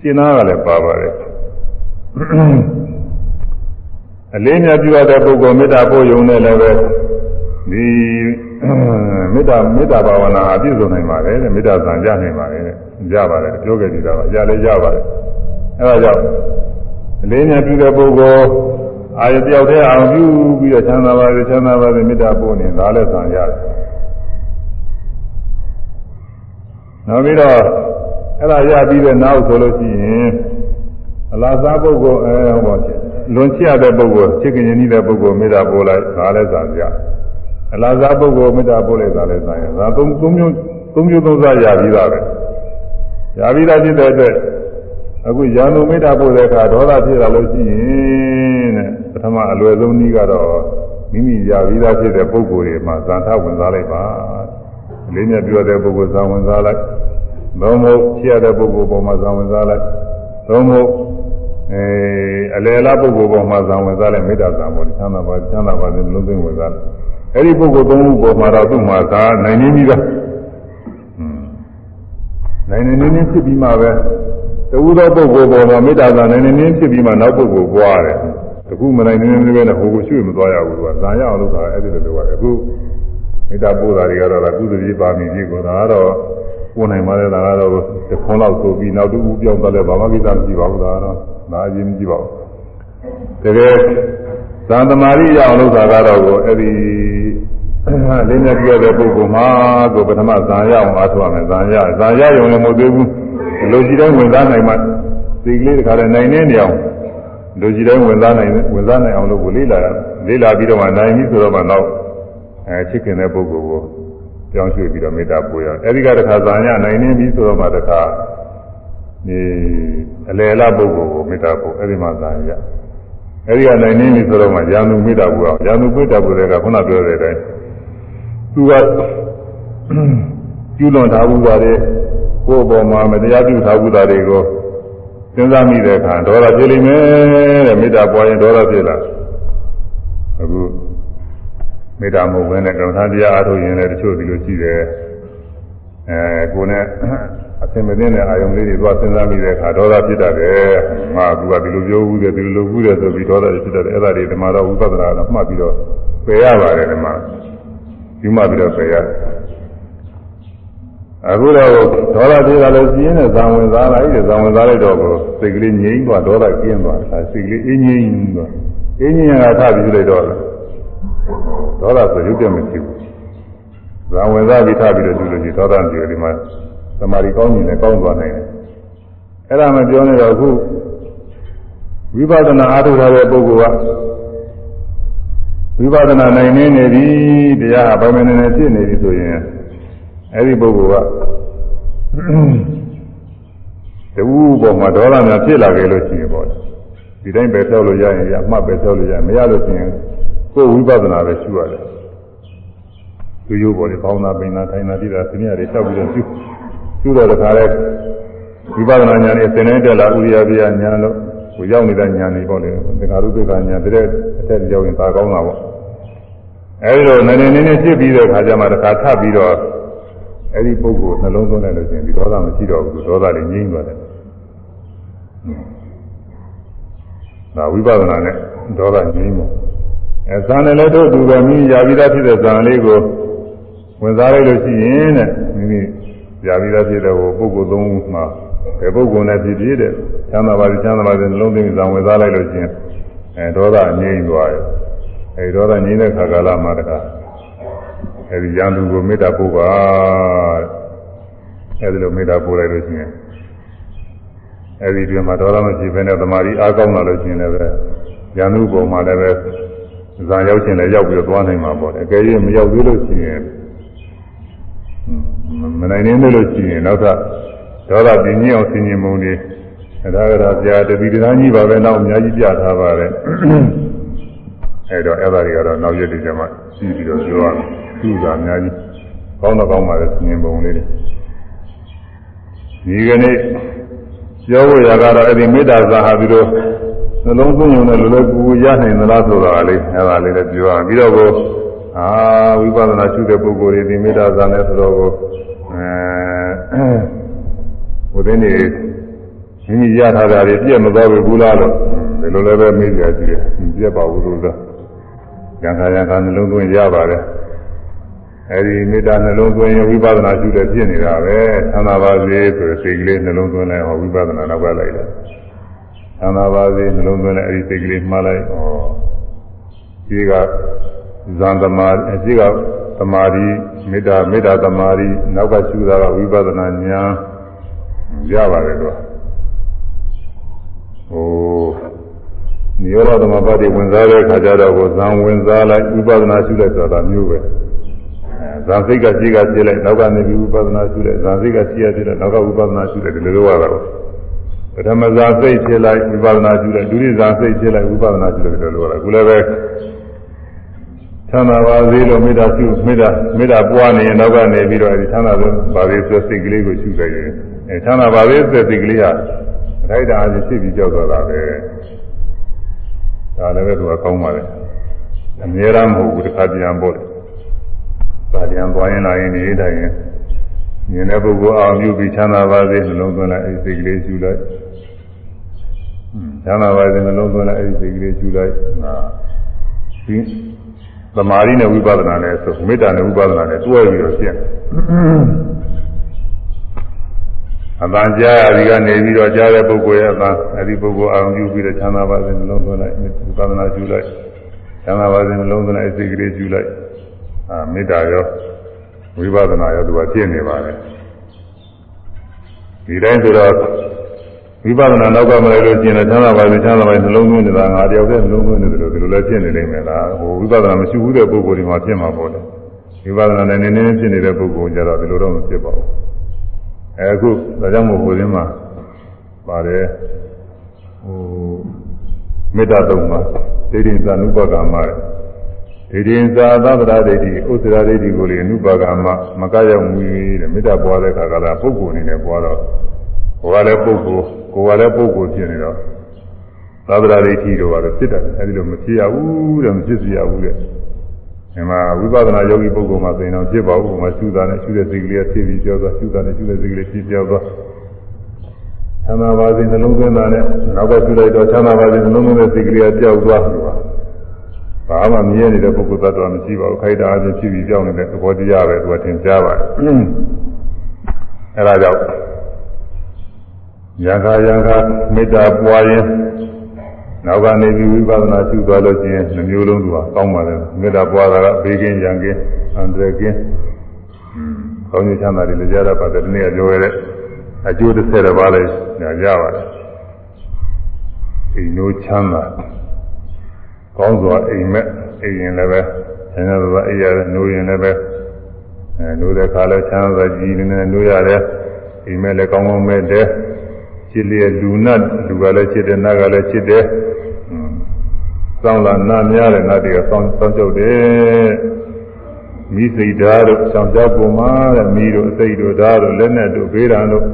ရှင်းသားကလည်းပါပါတယ်အလေးမြတ်ပြုရတဲ့ပုဂ္ဂိုလ်မေတ္တာပို့ယုံနဲ့လည်းပဲဒီမေတ္တာမေတ္တာဘာဝနာအပြည့်စုံနိုင်ပါတယ်တဲ့မေတ္တာဇံကြနိုင်ပါတယ်တဲ့ကြပါတယ်ပြောခဲ့ကြတာပါရလည်းရပါတယ်အဲဒါကြောင့်အလေးမြတ်ပြုတဲ့ပုဂ္ဂိုလ်အာရတယောက်တည်းအောင်ပြုပြီးတော့ချမ်းသာပါစေချမ်းသာပါစေမေတ္တာပို့နေဒါလည်းဇံရတယ် နောက်ပြီးတော့အဲ့ဒါရပြီးတဲ့နောက်ဆိုလို့ရှိရင်အလားစားပုဂ္ဂိုလ်အဲဟောလွန်ချရတဲ့ပုဂ္ဂိုလ်ချစ်ခင်ရင်းတဲ့ပုဂ္ဂိုလ်မေတ္တာပို့လိုက်ဒါလည်းဇာပြအလားစားပုဂ္ဂိုလ်မေတ္တာပို့လိုက်ဒါလည်းဇာရဒါသုံးသုံးမျိုးသုံးမျိုးသုံးစားရပြီးသားပဲရပြီးသားဖြစ်တဲ့အတွက်အခုရန်သူမေတ္တာပို့တဲ့အခါဒေါသဖြစ်လာလို့ရှိရင်တဲ့ပထမအလွယ်ဆုံးနည်းကတော့မိမိရပြီးသားဖြစ်တဲ့ပုဂ္ဂိုလ်တွေမှာဇာထဝင်စားလိုက်ပါ လေးမြတ်ပြောတဲ့ပုဂ္ဂိုလ်ဇာဝင်စားလိုက်သုံးဖို့ချရတဲ့ပုဂ္ဂိုလ်ပေါ်မှာဇာဝင်စားလိုက်သုံးဖို့အဲအလယ်လားပုဂ္ဂိုလ်ပေါ်မှာဇာဝင်စားလိုက်မေတ္တာဇာပေါ်ချမ်းသာပါချမ်းသာပါစေလုံးသိဝင်စားလိုက်အဲ့ဒီပုဂ္ဂိုလ်သုံးခုပေါ်မှာတော့သူ့မှာဇာနိုင်နေပြီလားနိုင်နေနေဖြစ်ပြီးမှပဲတဝူသောပုဂ္ဂိုလ်ပေါ်မှာမေတ္တာဇာနိုင်နေနေဖြစ်ပြီးမှနောက်ပုဂ္ဂိုလ်ပွားတယ်တခုမနိုင်နေနေပဲနဲ့ဟိုကိုရွှေ့မသွားရဘူးသူကဇာရအောင်လို့ဆိုတာအဲ့ဒီလိုလိုပါအခု မေတ္တာပို့တာတွေကတော့ကုသတိပါမီကြီးကိုဒါကတော့ပို့နိုင်ပါလေဒါကတော့တခွန်းလောက်ဆိုပြီးနောက်တူပြောင်းသွားလဲဘာမှကိစ္စမရှိပါဘူးဒါကတော့ဒါအရင်မကြည့်ပါဘူးတကယ်သံသမารိရအောင်လို့ဆိုတာကတော့ကိုအဲ့ဒီလေးမြတ်ပြောတဲ့ပုဂ္ဂိုလ်မှာကိုပထမဇာရအောင်အားထုတ်ရမယ်ဇာရဇာရရုံလည်းမဟုတ်သေးဘူးလူကြီးတိုင်းဝင်စားနိုင်မှဒီကလေးတခါတည်းနိုင်နေနေအောင်လူကြီးတိုင်းဝင်စားနိုင်ဝင်စားနိုင်အောင်လို့ကိုလေးလာလေးလာပြီးတော့မှနိုင်ပြီဆိုတော့မှတော့ အဲချစ်ခင်တဲ့ပုဂ္ဂိုလ်ကိုပြောင်းရွှေ့ပြီးတော့မေတ္တာပို့ရအောင်အဲဒီကတခါဇာညနိုင်နေပြီဆိုတော့မှတခါဒီအလယ်လာပုဂ္ဂိုလ်ကိုမေတ္တာပို့အဲဒီမှာဇာညအဲဒီကနိုင်နေပြီဆိုတော့မှယာနုမေတ္တာပို့အောင်ယာနုမေတ္တာပို့တဲ့ကခုနပြောတဲ့အတိုင်းသူကကျူးလွန်ထားဘူးပါတယ်ကိုယ့်ဘောမှာမတရားပြုထားဘူးတာတွေကိုစဉ်းစားမိတဲ့အခါဒေါသဖြစ်လိမ့်မယ်တဲ့မေတ္တာပွားရင်ဒေါသဖြစ်လာအခု မေတ္တာမဟုတ်ဘဲနဲ့ကမ္မထာတရားအားထုတ်ရင်လည်းတချို့ဒီလိုရှိတယ်အဲကိုယ်နဲ့အသင်မသိတဲ့အာယုံလေးတွေသွားစဉ်းစားမိတဲ့အခါဒေါသဖြစ်တတ်တယ်ငါကဒီလိုပြောဘူးတယ်ဒီလိုလုပ်ဘူးတယ်ဆိုပြီးဒေါသဖြစ်တတ်တယ်အဲ့ဒါတွေဓမ္မတော်ဥပဒနာတော့မှတ်ပြီးတော့ပယ်ရပါတယ်ဓမ္မယူမှပြီးတော့ပယ်ရအခုတော့ဒေါသပြေတာလည်းပြင်းတဲ့ဇံဝင်စားလိုက်တဲ့ဇံဝင်စားလိုက်တော့ကိုစိတ်ကလေးငြိမ်းသွားဒေါသကျင်းသွားတာစိတ်ကလေးအင်းငြိမ်းသွားအင်းငြိမ်းရတာထပြီးလိုက်တော့ ဒေါသဆိုရုပ်တည်းမရှိဘူးဇံဝင်စားပြီးထပြီးတော့ဒီလိုကြီးဒေါသပြေဒီမှာသမာဓိကောင်းနေတယ်ကောင်းသွားနိုင်တယ်အဲ့ဒါမှပြောနေတော့အခုဝိပဿနာအားထုတ်ထားတဲ့ပုဂ္ဂိုလ်ကဝိပဿနာနိုင်နေနေပြီတရားဗမာနေနေဖြစ်နေပြီဆိုရင်အဲ့ဒီပုဂ္ဂိုလ်ကတူပေါ်မှာဒေါသများဖြစ်လာကြလို့ရှိရင်ပေါ့ဒီတိုင်းပဲပြောလို့ရရင်ရအမှတ်ပဲပြောလို့ရမရလို့ရှိရင် ကိုယ်ဝိပဿနာပဲရှုရတယ်သူရိုးပေါ်လေပေါင်းတာပိန်တာထိုင်တာတိတာသင်ရတယ်တောက်ပြီးတော့ရှုရှုတော့တခါလဲဝိပဿနာဉာဏ်နဲ့သင်နေတဲ့လာဥရိယပြဉာဏ်လို့ကိုရောက်နေတဲ့ဉာဏ်တွေပေါ့လေသင်္ခါရုပ္ပကဉာဏ်တဲ့အထက်ရောက်ရင်သာကောင်းတာပေါ့အဲဒီလိုနည်းနည်းနည်းနည်းဖြစ်ပြီးတဲ့အခါကျမှတခါထပ်ပြီးတော့အဲ့ဒီပုဂ္ဂိုလ်နှလုံးသွင်းလိုက်လို့ရှိရင်ဒီဒေါသမရှိတော့ဘူးဒေါသတွေငြိမ့်သွားတယ်ဒါဝိပဿနာနဲ့ဒေါသငြိမ့်ဖို့ အဲဇာနဲ့လည်းတို့သူပဲမိရာပြီးသားဖြစ်တဲ့ဇာလေးကိုဝင်စားလိုက်လို့ရှိရင်တဲ့မိမိရာပြီးသားဖြစ်တဲ့ဟိုပုဂ္ဂိုလ်သုံးခုမှာဘယ်ပုဂ္ဂိုလ်နဲ့ဖြစ်ဖြစ်တဲ့ချမ်းသာပါစေချမ်းသာပါစေနှလုံးသွင်းဇာဝင်စားလိုက်လို့ရှိရင်အဲဒေါသငြိမ့်သွားတယ်အဲဒီဒေါသငြိမ့်တဲ့ခါကာလမှာတခါအဲဒီရန်သူကိုမေတ္တာပို့ပါအဲဒီလိုမေတ္တာပို့လိုက်လို့ရှိရင်အဲဒီတွင်မှာဒေါသမရှိဘဲနဲ့သမာဓိအားကောင်းလာလို့ရှိရင်လည်းပဲရန်သူပုံမှာလည်းပဲ ဇာရောက်ခြင်းလည်းရောက်ပြီးတော့သွားနိုင်မှာပေါ့လေအကယ်၍မရောက်သေးလို့ရှိရင်မနိုင်နေလို့ရှိရင်နောက်ထပ်ဒေါသပြင်းကြီးအောင်ဆင်ញင်မှုတွေဒါကရာပြာတတိတရားကြီးပါပဲနောက်အများကြီးပြထားပါတယ်အဲတော့အဲ့ဒါတွေကတော့နောက်ရက်တွေကျမှရှိပြီးတော့ပြောရမယ်သူ့သာအများကြီးကောင်းတော့ကောင်းပါလေဆင်ញင်ပုံလေးတွေဒီကနေ့ပြောဖို့ရကတော့အဲ့ဒီမေတ္တာဇာဟာပြီးတော့ နှလုံးသွင်းရုံနဲ့လိုလိုကူကူရနိုင်သလားဆိုတာလေးအဲ့ဒါလေးလည်းပြောရပြီးတော့ကိုအာဝိပဿနာရှုတဲ့ပုဂ္ဂိုလ်တွေဒီမေတ္တာဇာနဲ့ဆိုတော့ကိုအဲဘုရင်နေမိမိရထားတာတွေပြည့်မသွားဘူးလားလို့ဒီလိုလည်းပဲမေးကြကြည့်တယ်ပြည့်ပါဘူးလို့သာဉာဏ်ခါဉာဏ်ခါနှလုံးသွင်းရပါတယ်အဲဒီမေတ္တာနှလုံးသွင်းရင်ဝိပဿနာရှုတဲ့ဖြစ်နေတာပဲသံသာပါစေဆိုတဲ့စိတ်ကလေးနှလုံးသွင်းလိုက်ဟောဝိပဿနာနောက်ကလိုက်တယ် သံသာပါစေနှလုံးသွင်းလိုက်အဲဒီစိတ်ကလေးမှားလိုက်ဟောဒီကဇန်သမာအရှိကသမာဓိမေတ္တာမေတ္တာသမာဓိနောက်ကရှုတာကဝိပဿနာဉာဏ်ရပါတယ်တော့ဟိုနိရောဓသမပတ်တွေဝင်စားတဲ့အခါကျတော့ကိုဇံဝင်စားလိုက်ဝိပဿနာရှုလိုက်ဆိုတာမျိုးပဲဇာစိတ်ကရှိကဖြစ်လိုက်နောက်ကနေပြီးဝိပဿနာရှုလိုက်ဇာစိတ်ကရှိရဖြစ်လိုက်နောက်ကဝိပဿနာရှုလိုက်ဒီလိုလိုရတာပေါ့ ပထမဇာစိတ်ဖြစ်လိုက်ဝိပဿနာရှုလိုက်ဒုတိယဇာစိတ်ဖြစ်လိုက်ဝိပဿနာရှုလိုက်ဒီလိုလိုရတာခုလည်းပဲချမ်းသာပါစေလို့မေတ္တာရှုမေတ္တာမေတ္တာပွားနေရင်နောက်ကနေပြီးတော့အဲဒီချမ်းသာပါစေဆိုစိတ်ကလေးကိုရှုလိုက်ရင်အဲချမ်းသာပါစေဆိုစိတ်ကလေးဟာထိုက်တာအဖြစ်ပြီးကြောက်သွားတာပဲဒါလည်းပဲသူကကောင်းပါလေအများအားမဟုတ်ဘူးတစ်ခါပြန်ပို့တယ်ပါပြန်သွားရင်လာရင်နေတိုင်းရင် မြင်တဲ့ပုဂ္ဂိုလ်အောင်ပြုပြီးချမ်းသာပါစေနှလုံးသွင်းလိုက်အဲဒီစိတ်ကလေးရှုလိုက်ချမ်းသာပါစေနှလုံးသွင်းလိုက်အဲဒီစိတ်ကလေးရှုလိုက်ဟာဒီသမာဓိနဲ့ဝိပဿနာနဲ့ဆိုမေတ္တာနဲ့ဝိပဿနာနဲ့တွဲပြီးတော့ရှင်းအတန်ကြားရဒီကနေပြီးတော့ကြားတဲ့ပုဂ္ဂိုလ်ရဲ့အတန်အဲဒီပုဂ္ဂိုလ်အောင်ပြုပြီးတော့ချမ်းသာပါစေနှလုံးသွင်းလိုက်ဝိပဿနာရှုလိုက်ချမ်းသာပါစေနှလုံးသွင်းလိုက်စိတ်ကလေးရှုလိုက်အာမေတ္တာရော ဝိပဿနာရောသူကပြည့်နေပါလေဒီတိုင်းဆိုတော့ဝိပဿနာနောက်ကမလိုက်လို့ကျင်တယ်ချမ်းသာပါစေချမ်းသာပါစေနှလုံးသွင်းနေတာငါတယောက်တည်းနှလုံးသွင်းနေတယ်လို့ဒီလိုလည်းဖြစ်နေနိုင်မယ်လားဟိုဝိပဿနာမရှိဘူးတဲ့ပုဂ္ဂိုလ်တွေမှာဖြစ်မှာပေါ့လေဝိပဿနာနဲ့နည်းနည်းဖြစ်နေတဲ့ပုဂ္ဂိုလ်ကြတော့ဒီလိုတော့မဖြစ်ပါဘူးအဲအခုဒါကြောင့်မို့ကိုယ်ရင်းမှာပါတယ်ဟိုမေတ္တာတုံမှာဒိဋ္ဌိသနုပကမတဲ့ ဒိဋ္ဌိသာသဗ္ဗရာဒိဋ္ဌိဥစ္စရာဒိဋ္ဌိကိုလေအနုပါကမမကရောက်မူတဲ့မေတ္တာပွားတဲ့အခါကလည်းပုဂ္ဂိုလ်အနေနဲ့ပွားတော့ဟိုကလည်းပုဂ္ဂိုလ်ကိုယ်ကလည်းပုဂ္ဂိုလ်ဖြစ်နေတော့သဗ္ဗရာဒိဋ္ဌိတို့ကတော့ဖြစ်တယ်အဲဒီလိုမဖြစ်ရဘူးတဲ့မဖြစ်စီရဘူးတဲ့ဒီမှာဝိပဿနာယောဂီပုဂ္ဂိုလ်မှာသိရင်တော့ဖြစ်ပါဘူး။ဟိုမှာရှုတာနဲ့ရှုတဲ့စိတ်ကလေးဖြစ်ပြီးကြောသွားရှုတာနဲ့ရှုတဲ့စိတ်ကလေးဖြစ်ပြောသွားချမ်းသာပါစေနှလုံးသွင်းတာနဲ့နောက်ကရှုလိုက်တော့ချမ်းသာပါစေနှလုံးသွင်းတဲ့စိတ်ကလေးကကြောက်သွားတယ်။ ဘာမှမြင်နေတဲ့ပုဂ္ဂိုလ်သတ္တဝါမရှိပါဘူး။ခိုက်တာအချင်းဖြစ်ပြီးကြောက်နေတဲ့သဘောတရားပဲသူကသင်ကြားပါတယ်။အဲဒါကြောင့်ယံခာယံခာမေတ္တာပွားရင်နောက်ကနေပြီးဝိပဿနာရှုသွားလို့ရှိရင်နှမျိုးလုံးသူကကောင်းပါလေမေတ္တာပွားတာကဘေးကင်းရန်ကင်းအန္တရာယ်ကင်းကောင်းကျိုးချမ်းသာတွေလည်းကြားရပါတယ်ဒီနေ့ကပြောရတဲ့အကျိုးတစ်ဆယ်တစ်ပါးလည်းညာကြပါတယ်အိမ်တို့ချမ်းသာ ကောင်းစွာအိမ်မက်အိမ်ရင်လည်းပဲဆင်းရဲသောအိမ်ရတယ်နိုးရင်လည်းပဲအဲနိုးတဲ့ခါလဲချမ်းသာကြည်နေနေနိုးရတယ်အိမ်မက်လည်းကောင်းကောင်းမဲ့တဲ့ချစ်လျက်လူနတ်လူကလည်းချစ်တယ်နတ်ကလည်းချစ်တယ်စောင်းလာနတ်များတယ်နတ်တွေကစောင်းစောင်းကြုတ်တယ်မိစိတ်ဓာတ်တို့ဆောင်ကြပုံမှာတဲ့မိတို့အစိတ်တို့ဓာတ်တို့လက်နဲ့တို့ဘေးရန်တို့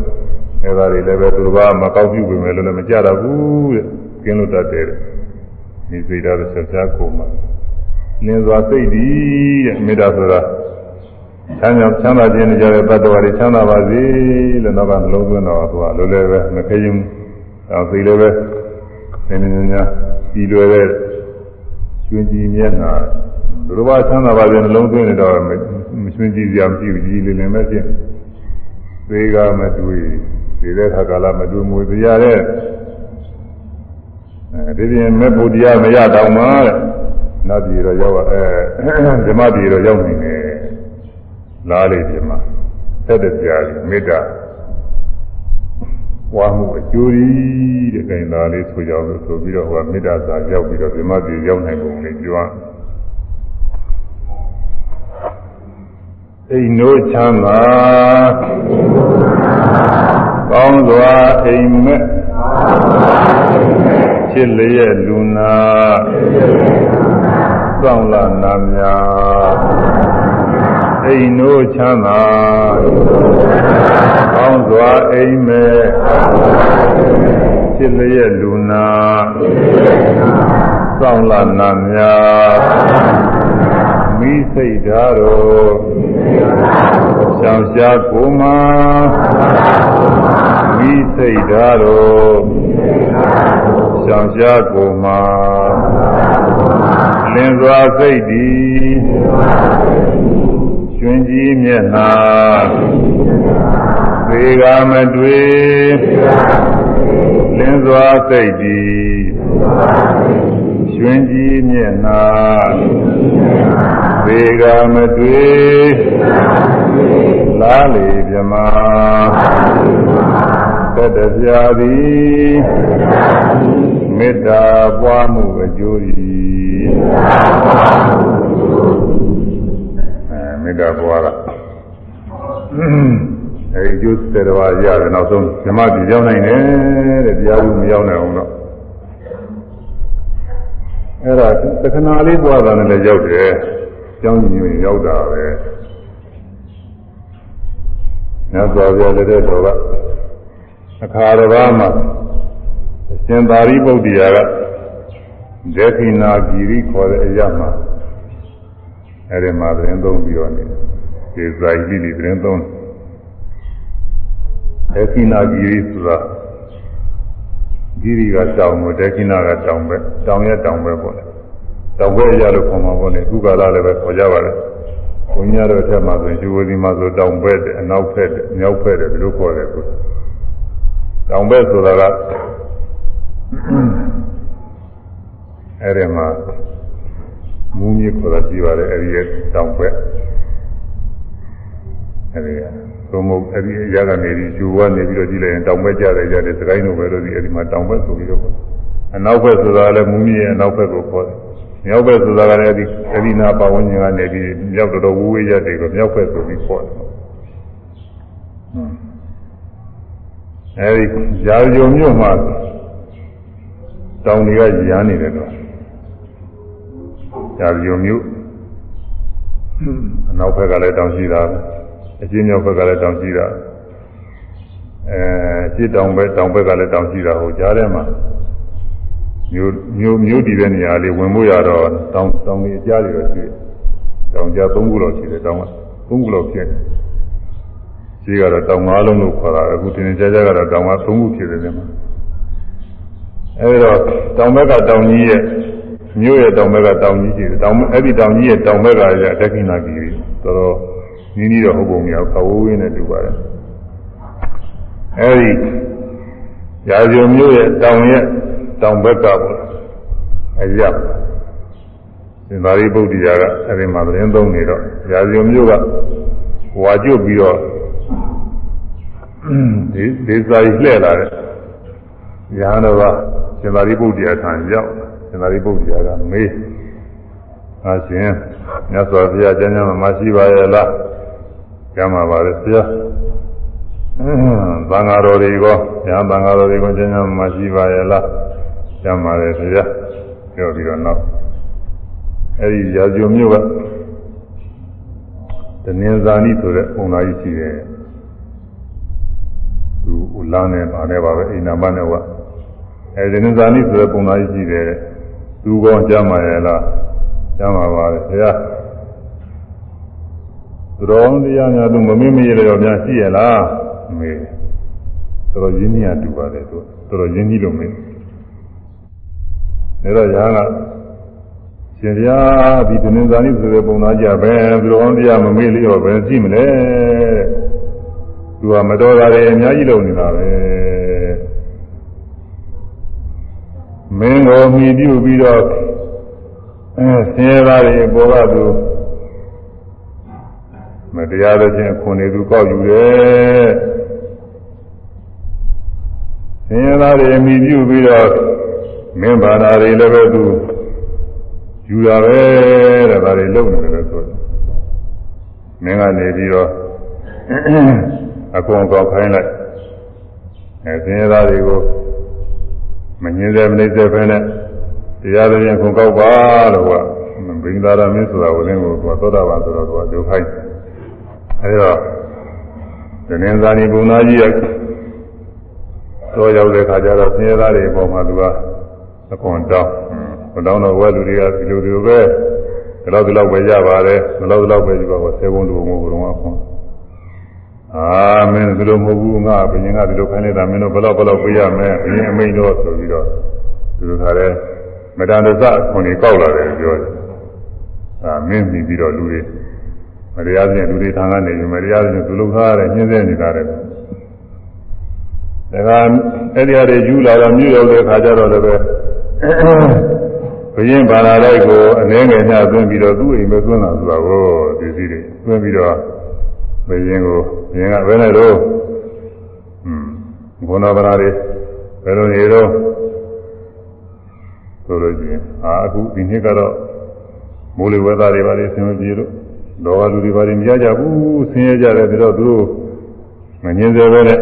အဲဒါတွေလည်းပဲသူတို့ကမကောက်ပြုပြင်မယ်လို့လည်းမကြတော့ဘူးတဲ့ကျင်းလို့တတ်တယ် မိစိတ်ဓာတ်တို့ဆောင်ကြပုံမှာလင်းစွာစိတ်ဒီတဲ့မေတ္တာဆိုတာချမ်းသာချမ်းသာခြင်းနဲ့ကြတဲ့တ attva တွေချမ်းသာပါစေလို့တော့ကနှလုံးသွင်းတော့သူကလိုလည်းပဲမခေရင်အောင်စိတ်လည်းပဲနည်းနည်းများပြီးလွယ်တဲ့ကျွင်းကြီးမျက်နှာသူတို့ကချမ်းသာပါစေနှလုံးသွင်းနေတော့မကျွင်းကြီးစရာမရှိဘူးကြီးလေးလည်းမဖြစ်သေးကမတွေ့ဒီတဲ့ခါကာလမတွေ့မွေပြရတဲ့အဲ ဒီပြင်မဲ့ဘုရားမရတော့မှတဲ့နတ်ပြည်တော့ရောက်အဲဓမ္မပြည်တော့ရောက်နေတယ်လားလေဒီမှာသက်တဲ့ကြာကြီးမေတ္တာဝါမှုအကျိုးကြီးတဲ့ခိုင်သားလေးဆိုကြလို့ဆိုပြီးတော့ဟိုမေတ္တာစာရောက်ပြီးတော့ဓမ္မပြည်ရောက်နိုင်ပုံလေးပြောအိမ်တို့ချမ်းသာကောင်းစွာအိမ်မက် ချစ်လျက်လူနာစောင့်လာနာများအိမ်တို့ချမ်းသာကောင်းစွာအိမ်မဲ့ဖြစ်လျက်လူနာစောင့်လာနာများမိစိတ်ဓာတ်တော် ရှောင်ရှားကိုမှာမိစိတ်ဓာတ်တော်ရှောင်ရှားကိုမှာလင်းစွာစိတ်သည်ကျွင်းကြီးမျက်နှာသေကမတွေ့လင်းစွာစိတ်သည် ကျွင်းကြီးမျက်နှာသေကမတွေ့လားလေမြမသတ္တပြာသည်မေတ္တာပွားမှုအကျိုး၏မေတ္တာပွားတာအဲဒီကျိုးစေတော်ရတယ်နောက်ဆုံးဓမ္မပြည်ရောက်နိုင်တယ်တဲ့တရားသူမရောက်နိုင်အောင်တော့ အဲ့ဒါသက္ကနာလေးပွားတာနဲ့လည်းရောက်တယ်ကျောင်းကြီးမျိုးရောက်တာပဲမြတ်စွာဘုရားလက်ထက်တော်ကအခါတစ်ပါးမှာအရှင်သာရိပုတ္တရာကဒေခိနာဂီရိခေါ်တဲ့အရာမှာအဲဒီမှာသတင်းသုံးပြီးတော့နေဒီဇာတိတွေသတင်းသုံးဒေခိနာဂီရိဆိုတာ ဂီရိကတောင်ကိုဒေခိနာကတောင်ပဲတောင်ရဲ့တောင်ပဲပေါ့လေတောင်ပဲရလို့ခေါ်မှာပေါ့လေခုကာလလည်းပဲခေါ်ကြပါလေဘုန်းကြီးတို့အထက်မှာဆိုရင်ယူဝစီမှာဆိုတောင်ပဲတဲ့အနောက်ဖက်တဲ့မြောက်ဖက်တဲ့ဒီလိုခေါ်တယ်ကွတောင်ပဲဆိုတာကအဲ့ဒီမှာမူးမြေခေါ်တာရှိပါတယ်အဲ့ဒီရဲ့တောင်ဘက် အဲ့ဒီကသို့မဟုတ်အဲ့ဒီအရာကနေပြီးကျူကနေပြီးတော့ကြည့်လိုက်ရင်တောင်ဘက်ကြတယ်ကြတယ်စကိုင်းတို့ပဲလို့ဒီအဲ့ဒီမှာတောင်ဘက်ဆိုပြီးတော့အနောက်ဘက်ဆိုတာလည်းမူးမြေရဲ့အနောက်ဘက်ကိုခေါ်တယ်မြောက်ဘက်ဆိုတာကလည်းအဲ့ဒီအဲ့ဒီနာပါဝင်ခြင်းကနေပြီးမြောက်တော်တော်ဝူးဝေးရတယ်ကိုမြောက်ဘက်ဆိုပြီးခေါ်တယ်အဲဒီရာဇုံမြို့မှာတောင်တွေကရမ်းနေတယ်တော့ရာဇုံမြို့အနောက်ဘက်ကလည်းတောင်ရှိတာ အရှင်းမြောက်ဘက်ကလည်းတောင်ရှိတာအဲရှင်းတောင်ဘက်တောင်ဘက်ကလည်းတောင်ရှိတာဟိုကြားထဲမှာမြို့မြို့မြို့တည်တဲ့နေရာလေးဝင်ဖို့ရတော့တောင်တောင်ကြီးအကြားတွေတော့ရှိတယ်တောင်ကြား၃ခုလောက်ရှိတယ်တောင်က၃ခုလောက်ဖြစ်တယ်ရှိကတော့တောင်၅လုံးလို့ခေါ်တာအခုတင်ကြကြကတော့တောင်က၃ခုဖြစ်တယ်ဒီမှာအဲဒီတော့တောင်ဘက်ကတောင်ကြီးရဲ့မြို့ရဲ့တောင်ဘက်ကတောင်ကြီးရှိတယ်တောင်အဲ့ဒီတောင်ကြီးရဲ့တောင်ဘက်ကရတက်ခိနာကြီးတော်တော် နီးနီးတော့ဟုတ်ပုံမရဘူးခဝဝင်းနဲ့တူပါတယ်အဲဒီရာဇုံမျိုးရဲ့တောင်ရဲ့တောင်ဘက်ကပေါ့အရသင်္သာရိပုတ္တရာကအဲဒီမှာသတင်းသုံးနေတော့ရာဇုံမျိုးကဝါကျွတ်ပြီးတော့ဒီဒေသကြီးလှည့်လာတဲ့ရဟန်းတော်ကသင်္သာရိပုတ္တရာထံရောက်သင်္သာရိပုတ္တရာကမေးအရှင်မြတ်စွာဘုရားကျမ်းစာမှာရှိပါရဲ့လား ကျမ်းမှာပါလေဆရာသံဃာတော်တွေကညာသံဃာတော်တွေကကျမ်းစာမှာရှိပါရဲ့လားကျမ်းပါတယ်ဆရာပြောပြီးတော့နောက်အဲဒီရာဇုံမျိုးကတနင်္ဇာနိဆိုတဲ့ပုံသားကြီးရှိတယ်သူဥလန်းနဲ့ဗာနဲ့ပါပဲအိနာမနဲ့ကအဲဒီတနင်္ဇာနိဆိုတဲ့ပုံသားကြီးရှိတယ်သူကောကျမ်းပါရဲ့လားကျမ်းပါပါလေဆရာ သူတော်တရားများသူမမေ့မေ့ရတော့များရှိရလားမေးတော်တော်ရင်းနှီးရတူပါတယ်သူတော်တော်ရင်းနှီးလို့မေးဒါတော့ညာကရှင်ဗျာဒီတနင်္ဇာနိဆိုတဲ့ပုံသားကြပဲသူတော်တရားမမေ့လျော့ပဲရှိမလဲသူကမတော်တာတွေအများကြီးလုပ်နေတာပဲမင်းကိုမြည်ပြုပြီးတော့အဲဆင်းရဲသားတွေပေါ်ကသူ မတရားတဲ့ချင်းခွန်နေသူကောက်ယူတယ်ဆင်းရဲသားတွေမြည်ပြုပြီးတော့မင်းဘာသာတွေလည်းပဲသူယူတာပဲတဲ့ဒါတွေလုပ်နေတယ်လို့ဆိုတယ်မင်းကနေပြီးတော့အကုန်ကောက်ခိုင်းလိုက်အဲဆင်းရဲသားတွေကိုမငြင်းစေမနေစေပဲနဲ့တရားတော်ရင်ခုကောက်ပါလို့ကဘိင်္ဂသာရမင်းဆိုတာကိုလည်းကိုသောတာပန်ဆိုတော့သူကဒုက္ခိုင်း အဲဒီတော့ဒနင်းဇာနီဘုံသားကြီးရဲ့တော့ရောက်တဲ့ခါကျတော့ဆင်းရဲသားတွေအပေါ်မှာသူကအခွန်တောင်းဘုံတောင်းတော့ဝဲလူတွေကဒီလိုဒီလိုပဲဒီလောက်ဒီလောက်ပဲရပါတယ်ဒီလောက်ဒီလောက်ပဲဒီကောဆယ်ဘုံလူဘုံဘုံကအခွန်အာမင်းဒီလိုမဟုတ်ဘူးငါဘုရင်ကဒီလိုခိုင်းနေတာမင်းတို့ဘယ်တော့ဘယ်တော့ပြရမယ်ဘုရင်အမိန်တော့ဆိုပြီးတော့ဒီလိုခါလဲမတန်တဆခွန်ကြီးကောက်လာတယ်ပြောတယ်အာမင်းပြီးပြီးတော့လူတွေ မတရားစဉ်လူတွေထံကနေမတရားစဉ်သူလုံထားရတယ်ညှင်းဆဲနေတာတယ်ဒါကအဲ့ဒီအရေယူလာတော့မြို့ရောက်တဲ့ခါကျတော့လည်းပဲဘုရင်ဘာသာလိုက်ကိုအနေငယ်ညသွင်းပြီးတော့သူ့အိမ်ပဲသွင်းလာဆိုတာကိုဒီစည်းတွေသွင်းပြီးတော့ဘုရင်ကိုဘုရင်ကဘယ်နဲ့တော့อืมဘုန်းတော်ဗလာတွေဘယ်လိုနေတော့ဆိုလို့ရှိရင်အာအခုဒီနှစ်ကတော့မိုးလေဝသတွေပါလေဆင်းမပြေလို့ လောကလူတွေပါလေမရကြဘူးဆင်းရဲကြတယ်ပြီးတော့သူတို့မငြင်းစေပဲနဲ့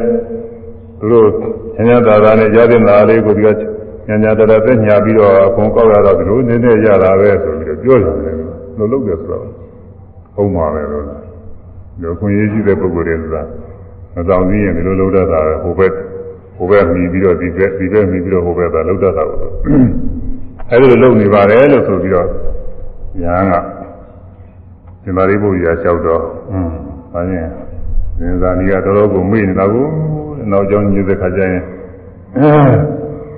သူတို့ဆင်းရဲတာတာနဲ့ရတဲ့နာလေးကိုဒီကညာညာတရသက်ညာပြီးတော့အကုန်ကောက်ရတော့ဒီလိုနည်းနည်းရတာပဲဆိုပြီးတော့ပြောကြတယ်လို့လုပ်တယ်ဆိုတော့ဟုတ်မှာပဲလို့လားဒီခွင့်ရေးရှိတဲ့ပုဂ္ဂိုလ်တွေဆိုတာမဆောင်သေးရင်ဒီလိုလုပ်တတ်တာပဲဟိုဘက်ဟိုဘက်မြည်ပြီးတော့ဒီဘက်ဒီဘက်မြည်ပြီးတော့ဟိုဘက်ကလုပ်တတ်တာကိုအဲဒီလိုလုပ်နေပါတယ်လို့ဆိုပြီးတော့ညာက ဒီမာရိပုတ္တရာလျှောက်တော့อืมဘာရင်သင်္ဇာနီကတော်တော်ကိုမေ့နေတာကိုနောက်ကြောင်းညစ်တဲ့ခါကျရင်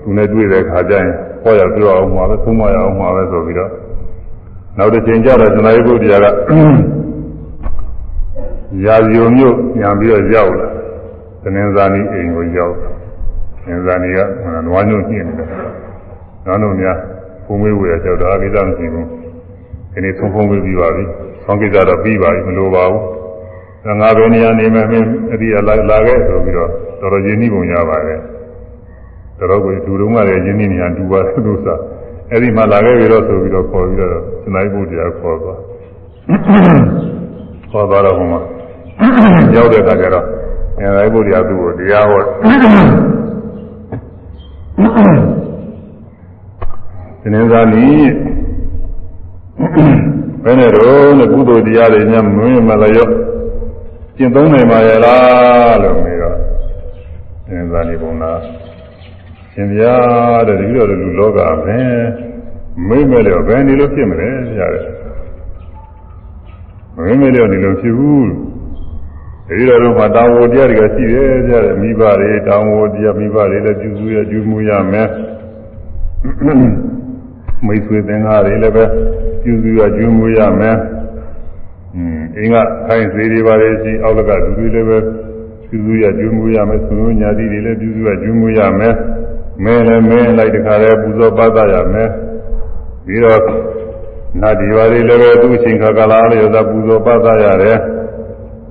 သူနဲ့တွေ့တဲ့ခါကျရင်ဟောရပြောအောင်မှာပဲသုံးမရအောင်မှာပဲဆိုပြီးတော့နောက်တစ်ချိန်ကျတော့သင်္ဇာရိပုတ္တရာကရာဇီုံမြို့ညာပြီးတော့ရောက်လာသင်္ဇာနီအိမ်ကိုရောက်သင်္ဇာနီကနွားညွန့်ညှိနေတယ်နွားညွန့်များဖုံးမေးဝေရကြောက်တော့အကိစ္စမရှိဘူး ဒီနေ့သုံးဖုံးမေးပြီးပါပြီဆောင်းကိစ္စတော့ပြီးပါပြီမလိုပါဘူးငါဘယ်နေရာနေမယ်မင်းအဒီလာလာခဲ့ဆိုပြီးတော့တော်တော်ရင်းနှီးပုံရပါတယ်တော်တော်ကိုဒူတုံးကလည်းရင်းနှီးနေရဒူပါတယ်လို့ဆိုအဲ့ဒီမှာလာခဲ့ပြီးတော့ဆိုပြီးတော့ခေါ်ပြီးတော့စနိုက်ဖို့တရားခေါ်သွားခေါ်သွားတော့ဟိုမှာရောက်တဲ့အခါကျတော့စနိုက်ဖို့တရားသူ့ကိုတရားဟောတင်းစားလီ ဘယ်နဲ့တော့နဲ့ကုသိုလ်တရားတွေညမင်းမလျော့ကျင့်သုံးနိုင်ပါရဲ့လားလို့မေးတော့တင်းစားလီဘုံလားရှင်ဗျာတဲ့ဒီလိုလူလောကပဲမိမ့်မဲ့လို့ဘယ်နေလို့ဖြစ်မလဲကြားတယ်မိမ့်မဲ့လို့ဒီလိုဖြစ်ဘူးဒီလိုတော့မှတောင်းဝတရားတွေကရှိတယ်ကြားတယ်မိဘတွေတောင်းဝတရားမိဘတွေလည်းကျူးစုရကျူးမှုရမယ်မိတ်ဆွေသင်္ဃာတွေလည်းပဲ ကျူးစုရကျူးမှုရမယ်အင်းအင်းကခိုင်းစေတွေပါလေရှိအောက်ကလူတွေလည်းပဲပြုစုရကျွေးမွေးရမယ်သုံးညာတိတွေလည်းပြုစုရကျွေးမွေးရမယ်မင်းလည်းမင်းလိုက်တခါလဲပူဇော်ပတ်သရမယ်ပြီးတော့နတ်ဒီဝါတွေလည်းပဲသူ့အချိန်ခါကာလလေးရသာပူဇော်ပတ်သရတယ်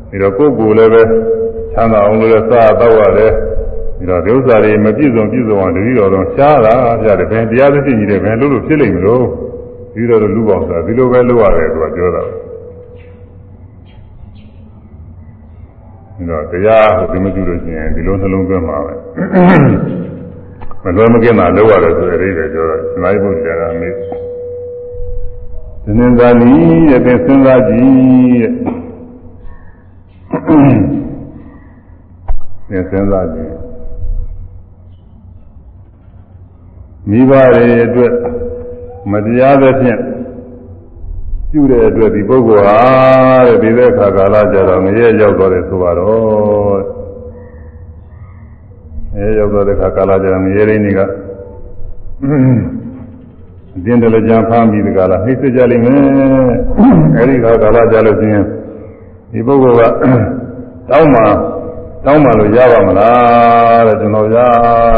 ပြီးတော့ကိုယ်ကိုယ်လည်းပဲချမ်းသာအောင်လို့လည်းစားတော့ရတယ်ပြီးတော့ဒီဥစ္စာတွေမပြည့်စုံပြည့်စုံအောင်တတိတော်တော့ရှားတာပြတယ်ဘယ်တရားသဖြင့်ကြီးတယ်ဘယ်လို့လို့ဖြစ်လိမ့်မလို့ ပြီးတော့လူပေါင်းစားဒီလိုပဲလုပ်ရတယ်သူကပြောတာဒါတရားဟိုဒီမကြည့်လို့ရှိရင်ဒီလိုနှလုံးသွင်းမှာပဲမလွယ်မကင်းတာလောက်ရတယ်ဆိုတဲ့အိဗယ်ပြောတော့စနိုင်ဖို့ကြာတာမေးဒီနေ့သာလီရဲ့သင်စဉ်းစားကြည့်တဲ့သင်စဉ်းစားကြည့်မိဘတွေအတွက် မတရားသဖြင့်ပြုတဲ့အတွက်ဒီပုဂ္ဂိုလ်ဟာတဲ့ဒီတဲ့ခါကာလကြတော့ငရဲရောက်သွားတယ်ဆိုပါတော့အဲရောက်သွားတဲ့ခါကာလကြတော့ငရဲရင်းတွေကအင်းတလည်းကြံဖမ်းပြီးဒီကလာနှိမ့်စကြလိမ့်မယ်အဲဒီခါကာလကြလို့ရှိရင်ဒီပုဂ္ဂိုလ်ကတောင်းမှတောင်းမှလို့ရပါမလားတဲ့ကျွန်တော်ရ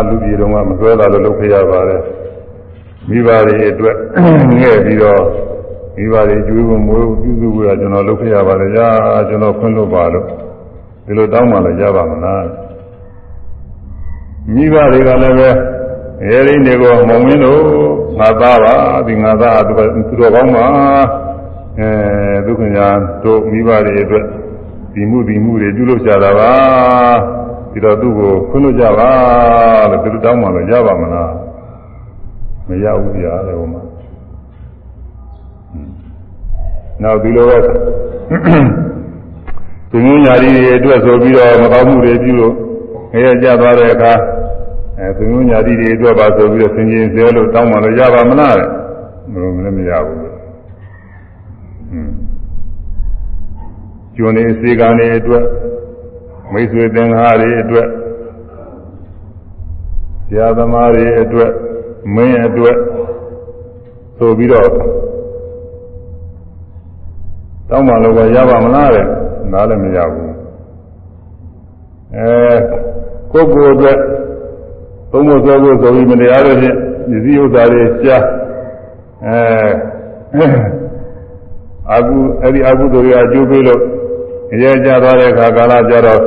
လူပြည်တော်ကမဆွဲတာလို့လုပ်ခဲ့ရပါတယ် မိဘတွေအတွက်ငဲ့ပြီးတော့မိဘတွေကျွေးဖို့မွေးဖို့ပြုစုဖို့ကကျွန်တော်လုပ်ခဲ့ရပါတယ်ကြာကျွန်တော်ခွင့်လို့ပါလို့ဒီလိုတောင်းမှလည်းရပါမလားမိဘတွေကလည်းပဲရဲရင်းတွေကိုမုံမင်းတို့ငါသားပါဒီငါသားသူတော်ကောင်းပါအဲဒုက္ခညာတို့မိဘတွေအတွက်ဒီမှုဒီမှုတွေပြုလုပ်ကြတာပါပြီးတော့သူ့ကိုခွင့်လို့ကြပါလို့သူတို့တောင်းမှလည်းရပါမလား မရဘူးဗျာလေဟိုမှာနောက်ဒီလိုပဲသူမျိုးညာရီတွေအတွက်ဆိုပြီးတော့မကောင်းမှုတွေပြုလို့ငရဲကြသွားတဲ့အခါအဲသူမျိုးညာရီတွေအတွက်ပါဆိုပြီးတော့သင်ချင်းစေလို့တောင်းမှလို့ရပါမလားတဲ့မလို့လည်းမရဘူးဟွန်းကျွန်းနေစေကံတွေအတွက်မိတ်ဆွေသင်္ဃာတွေအတွက်ဆရာသမားတွေအတွက် မင်းအတွက်ဆိုပြီးတော့တောင်းမှလို့ပဲရပါမလားတဲ့နားလည်းမရဘူးအဲကိုယ့်ကိုယ်အတွက်သုံးဖို့ဆိုဖို့ဆိုပြီးမတရားတဲ့ဖြင့်ပစ္စည်းဥစ္စာတွေရှားအဲအာကုအဲ့ဒီအာကုတို့ရအကျိုးပေးလို့ရဲကြသွားတဲ့အခါကာလကြတော့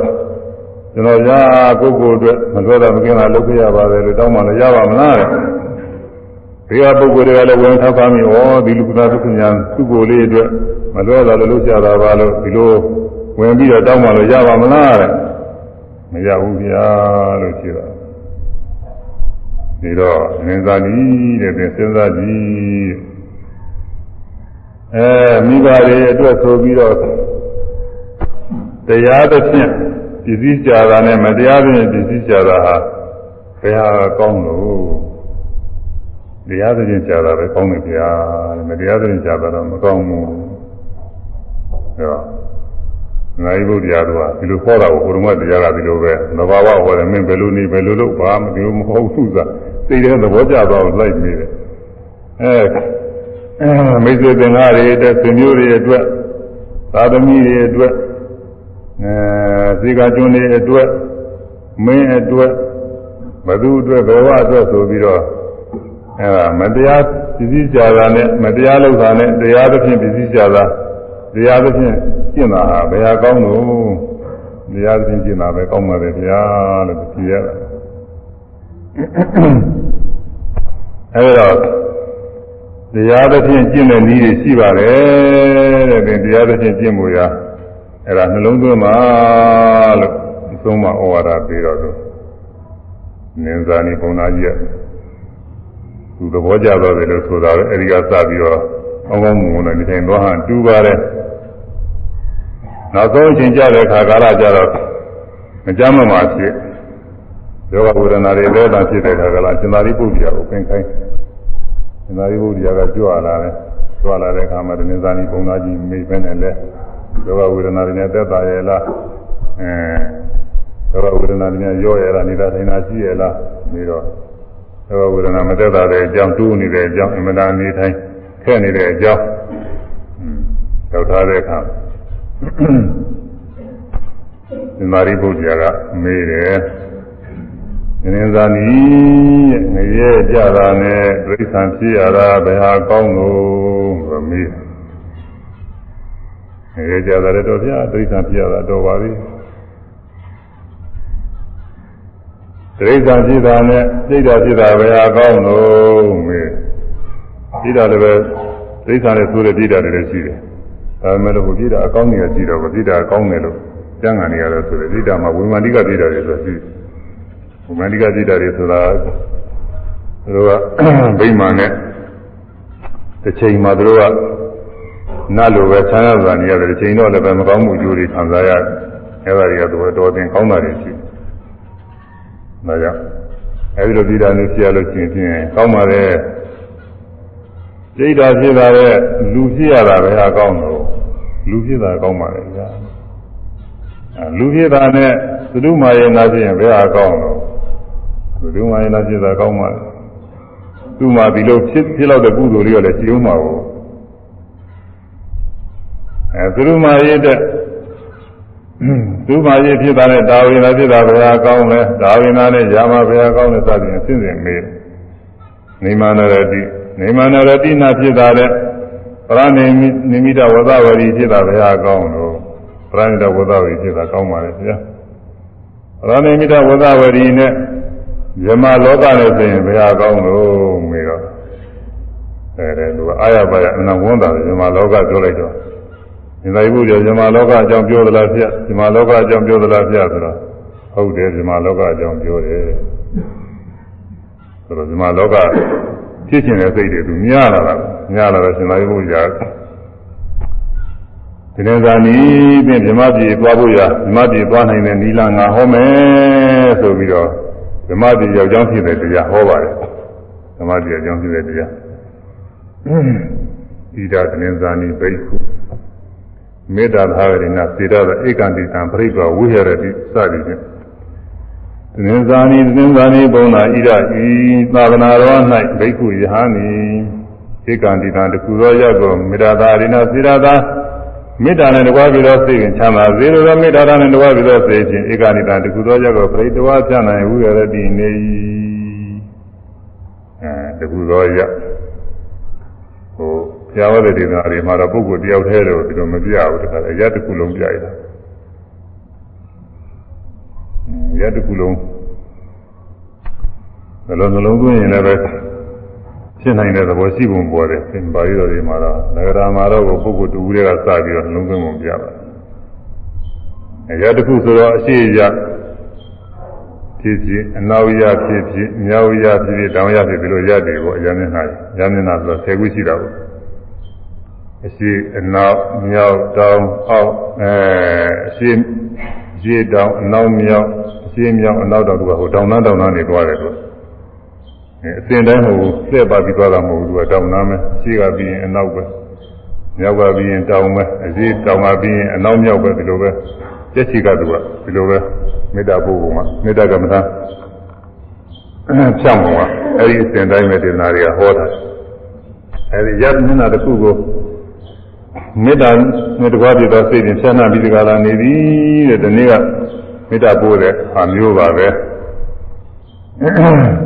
ကျွန်တော်ရာကိုယ့်ကိုယ်အတွက်မတော်တာမကင်းတာလုပ်ပြရပါတယ်လို့တောင်းမှလည်းရပါမလားတဲ့ ဒီကပုဂ္ဂိုလ်တွေကလည်းဝင်ထောက်ပါမိဩဒီလူကသာဒုက္ခညာသူ့ကိုယ်လေးအတွက်မတော်တာလည်းလုပ်ကြတာပါလို့ဒီလိုဝင်ပြီးတော့တောင်းမှလို့ရပါမလားတဲ့မရဘူးဗျာလို့ဖြေတာဒီတော့ငင်းစားကြီးတဲ့သင်စဉ်းစားကြည့်အဲမိဘတွေအတွက်ဆိုပြီးတော့တရားသဖြင့်ပစ္စည်းကြတာနဲ့မတရားသဖြင့်ပစ္စည်းကြတာဟာဘယ်ဟာကောင်းလို့ တရားသဖြင့်ကြတာပဲကောင်းတယ်ဗျာမတရားသဖြင့်ကြတာတော့မကောင်းဘူးအဲတော့နိုင်ဘုရားတို့ကဒီလိုခေါ်တာကိုဘုရုံကတရားကဒီလိုပဲသဘာဝဟောတယ်မင်းဘယ်လိုနေဘယ်လိုလုပ်ပါမဒီလိုမဟုတ်ဘူးသာသိတဲ့သဘောကျသွားအောင်လိုက်နေတယ်အဲမိတ်ဆွေသင်္ကားတွေအတွက်သင်မျိုးတွေအတွက်သာသမီတွေအတွက်အဲဇေကကျွန်းတွေအတွက်မင်းအတွက်ဘသူအတွက်ဘဝအတွက်ဆိုပြီးတော့ အဲဒါမတရားပစ္စည်းကြတာနဲ့မတရားလုပ်တာနဲ့တရားသဖြင့်ပစ္စည်းကြတာတရားသဖြင့်ကျင့်တာဟာဘယ်ဟာကောင်းလို့တရားသဖြင့်ကျင့်တာပဲကောင်းပါတယ်ဗျာလို့ကြည်ရတာအဲဒါတရားသဖြင့်ကျင့်တဲ့နည်းတွေရှိပါတယ်တဲ့တရားသဖြင့်ကျင့်မှုရာအဲ့ဒါနှလုံးသွင်းပါလို့အဆုံးမဩဝါဒပေးတော့သူနင်းစာနေပုံသားကြီးက သူသဘောကျသွားတယ်လို့ဆိုတာပဲအဲဒီကစပြီးတော့အောင်းကောင်းမွန်နဲ့ဒီတိုင်းသွားဟန်တူပါတယ်နောက်ဆုံးအချိန်ကြတဲ့အခါကာလကြတော့မကြမ်းမမှာဖြစ်ယောဂဝေဒနာတွေလဲတာဖြစ်တဲ့အခါကလာစင်္သာရိပုတ္တရာကိုပင်ခိုင်းစင်္သာရိပုတ္တရာကကြွလာတယ်ကြွလာတဲ့အခါမှာဒီနင်းစာနေပုံသားကြီးမိပဲနဲ့လဲယောဂဝေဒနာတွေနဲ့သက်သာရဲ့လားအဲယောဂဝေဒနာတွေနဲ့ရော့ရဲ့လားနေတာထိုင်တာရှိရဲ့လားပြီးတော့ ယောဂဝေဒနာမသက်သာတဲ့အကြောင်းတူးနေတဲ့အကြောင်းအင်မတန်နေထိုင်ခဲ့နေတဲ့အကြောင်းရောက်ထားတဲ့အခါသမာရိပုတ္တရာကမေးတယ်ငရင်းသာနီးငရဲကြတာနဲ့ဒိဋ္ဌံဖြစ်ရတာဘယ်ဟာကောင်းလို့ဆိုမေးငရဲကြတာလည်းတော့ဗျာဒိဋ္ဌံဖြစ်ရတာတော့ပါပြီ ဒိဋ္ဌံဖြစ်တာနဲ့စိတ်ဓာတ်ဖြစ်တာဘယ်ဟာကောင်းလို့မေးပြီးတော့လည်းပဲဒိဋ္ဌံနဲ့ဆိုတဲ့ဒိဋ္ဌာတွေလည်းရှိတယ်ဒါပေမဲ့လို့ဒိဋ္ဌာအကောင်းကြီးရှိတော့ဒိဋ္ဌာအကောင်းတယ်လို့ကျမ်းဂန်နေရတယ်ဆိုတယ်ဒိဋ္ဌာမှာဝိမာန်တိကဒိဋ္ဌာတွေဆိုရှိဝိမာန်တိကဒိဋ္ဌာတွေဆိုတာသူတို့ကဗိမာန်နဲ့တစ်ချိန်မှာသူတို့ကနတ်လိုပဲဆန်းရတာနေရတယ်တစ်ချိန်တော့လည်းပဲမကောင်းမှုကြိုးတွေခံစားရတယ်အဲဒါတွေကသူတော်တင်ကောင်းတာတွေရှိတယ် ဒါကြောင့်အဲဒီလိုဒိဋ္ဌာမျိုးဖြစ်ရလို့ရှိရင်ဖြင့်ကောင်းပါလေစိတ်ဓာတ်ဖြစ်လာတဲ့လူဖြစ်ရတာပဲအကောင်းတော့လူဖြစ်တာကောင်းပါလေဗျာလူဖြစ်တာနဲ့သတုမာယေနာဖြစ်ရင်ဘယ်ဟာကောင်းတော့သတုမာယေနာဖြစ်တာကောင်းပါလေသူ့မှာဒီလိုဖြစ်ဖြစ်လောက်တဲ့ကုသိုလ်တွေကလည်းရှိအောင်ပါဘူးအဲသတုမာယေတဲ့ သူမာယေဖြစ်တာနဲ့ဒါဝိနာဖြစ်တာဘယ်ဟာကောင်းလဲဒါဝိနာနဲ့ယာမဘယ်ဟာကောင်းလဲစသဖြင့်အစဉ်စဉ်မေးနေမနရတိနေမနရတိနာဖြစ်တာတဲ့ပရဏိနိမိတဝသဝရီဖြစ်တာဘယ်ဟာကောင်းလို့ပရဏိတဝသဝရီဖြစ်တာကောင်းပါလေဗျာပရဏိမိတဝသဝရီနဲ့ဇမလောကနဲ့ဆိုရင်ဘယ်ဟာကောင်းလို့မေးတော့အဲဒါသူအာရပါရအနဝန္တာဇမလောကပြောလိုက်တော့ ဒီလိုဘူးကြောဇမလောကအကြောင်းပြောသလားဗျဇမလောကအကြောင်းပြောသလားဗျဆိုတော့ဟုတ်တယ်ဇမလောကအကြောင်းပြောတယ်ဆိုတော့ဇမလောကဖြစ်ခြင်းတဲ့စိတ်တွေသူများလာတာများလာတော့ရှင်သာရိပုတ္တရာဒီနေ့သာနီးဖြင့်ဓမ္မပြည်သွားဖို့ရဓမ္မပြည်သွားနိုင်တဲ့နီလာငါဟောမယ်ဆိုပြီးတော့ဓမ္မပြည်ရောက်ကြောင်းဖြစ်တဲ့တရားဟောပါတယ်ဓမ္မပြည်ရောက်ကြောင်းဖြစ်တဲ့တရားဣဒသနေဇာနီဘိက္ခု မေတ္တာသာရဏစေတသာဧကန္တိတံပရိပဝိဟရတိစသည်ဖြင့်သင်္ဇာနီသင်္ဇာနီဘုံနာဣရဤသာသနာတော်၌ဘိက္ခုယဟန်ဤဧကံတိတံတကူသောရကိုမေတ္တာသာရိနာစေရသာမေတ္တာနဲ့တကွာပြီးသောစိတ်ရင်ချမ်းသာစေလိုသောမေတ္တာနဲ့တကွာပြီးသောစိတ်ဖြင့်ဧကံတိတံတကူသောရကိုပရိတဝါဖြန့်နိုင်ဝိရတိနေ၏အဲတကူသောရဟို ဘုရားဝတ္တဒေသနာတွေမှာတော့ပုဂ္ဂိုလ်တယောက်တည်းတော့ဒီလိုမပြဘူးတခါအရတကူလုံးပြရတာရတခုလုံးနှလုံးနှလုံးသွင်းရင်လည်းပဲဖြစ်နိုင်တဲ့သဘောရှိပုံပေါ်တယ်သင်ပါဠိတော်တွေမှာတော့နဂရာမှာတော့ပုဂ္ဂိုလ်တူတွေကစပြီးတော့နှလုံးသွင်းပုံပြပါတယ်ရတခုဆိုတော့အရှိရဖြစ်ဖြစ်အနောက်ရဖြစ်ဖြစ်မြောက်ရဖြစ်ဖြစ်တောင်ရဖြစ်ပြီးလို့ရတယ်ပေါ့အရမျက်နှာရမျက်နှာဆိုတော့10ခုရှိတာပေါ့ အရှိအနောက်မြောက်တောင်အောက်အဲအရှိရေတောင်အနောက်မြောက်အရှင်းမြောက်အနောက်တောင်သူကဟိုတောင်နှန်းတောင်နှန်းနေသွားတယ်သူအဲအစဉ်တိုင်းဟိုလှည့်ပါပြီးသွားတာမဟုတ်ဘူးသူကတောင်နှန်းပဲအရှိကပြီးရင်အနောက်ပဲမြောက်ကပြီးရင်တောင်ပဲအရှိတောင်ကပြီးရင်အနောက်မြောက်ပဲဒီလိုပဲကျက်ချီကသူကဒီလိုပဲမေတ္တာပို့ပုံမှာမေတ္တာကမ္မထာဖြောင်းပုံကအဲဒီအစဉ်တိုင်းပဲဒေသနာတွေကဟောတာအဲဒီယတ္တနာတစ်ခုကို မေတ္တာနဲ့တကွာပြတော့စိတ်ဖြင့်ဖြန့်နှံ့ပြီးဒီကလာနေပြီတဲ့ဒီနေ့ကမေတ္တာပို့တဲ့ဟာမျိုးပါပဲ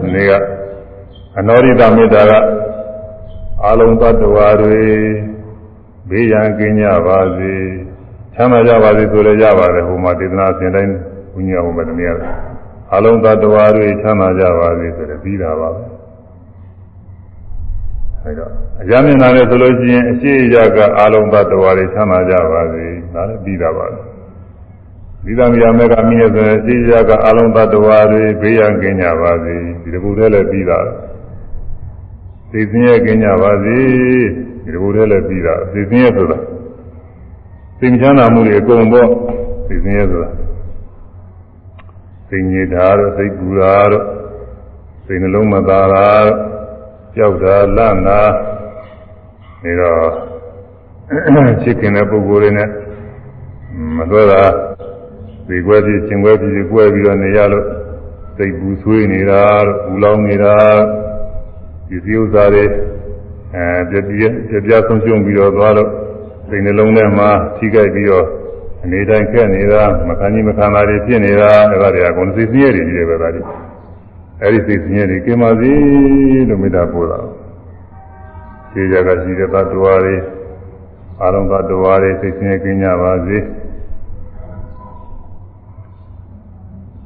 ဒီနေ့ကအနောရိတမေတ္တာကအာလုံးသတ္တဝါတွေဘေးရန်ကင်းကြပါစေချမ်းသာကြပါစေဆိုလည်းရပါတယ်ဟိုမှာဒေသနာအစဉ်တိုင်းဘုညာဟိုမှာတနည်းအာလုံးသတ္တဝါတွေချမ်းသာကြပါစေဆိုလည်းပြီးတာပါပဲ အဲတော့အရမျက်နာနဲ့ဆိုလို့ရှိရင်အရှိရကအာလုံးသတ္တဝါတွေချမ်းသာကြပါစေဒါလည်းပြီးတာပါပဲဒီသမီးရမေကမိရဲ့ဆိုရင်အရှိရကအာလုံးသတ္တဝါတွေဘေးရန်ကင်းကြပါစေဒီတခုတည်းလည်းပြီးတာသိစင်းရဲ့ကင်းကြပါစေဒီတခုတည်းလည်းပြီးတာသိစင်းရဲ့ဆိုတာသိချမ်းသာမှုတွေအကုန်ပေါ့သိစင်းရဲ့ဆိုတာသိညစ်တာတို့သိပူတာတို့သိနှလုံးမသာတာတို့ ကြောက်တာလန့်တာနေတော့ချစ်ခင်တဲ့ပုဂ္ဂိုလ်တွေနဲ့မလွဲတာဒီကွဲပြီးရှင်ကွဲပြီးကွဲပြီးတော့နေရလို့စိတ်ပူဆွေးနေတာတို့ပူလောင်နေတာဒီစည်းဥစ္စာတွေအဲပြပြပြပြဆုံးရှုံးပြီးတော့သွားလို့စိတ်နှလုံးထဲမှာထိခိုက်ပြီးတော့အနေတိုင်းခက်နေတာမခံကြီးမခံတာတွေဖြစ်နေတာအဲ့ဒါတွေကကုန်စိတ်ဆင်းရဲတွေကြီးတယ်ပဲဒါတွေ အဲ့ဒီစိတ်ဆင်းရဲတွေကင်းပါစေလို့မေတ္တာပို့တာခြေကြကရှိတဲ့သတ္တဝါတွေအာရုံသတ္တဝါတွေစိတ်ဆင်းရဲကင်းကြပါစေ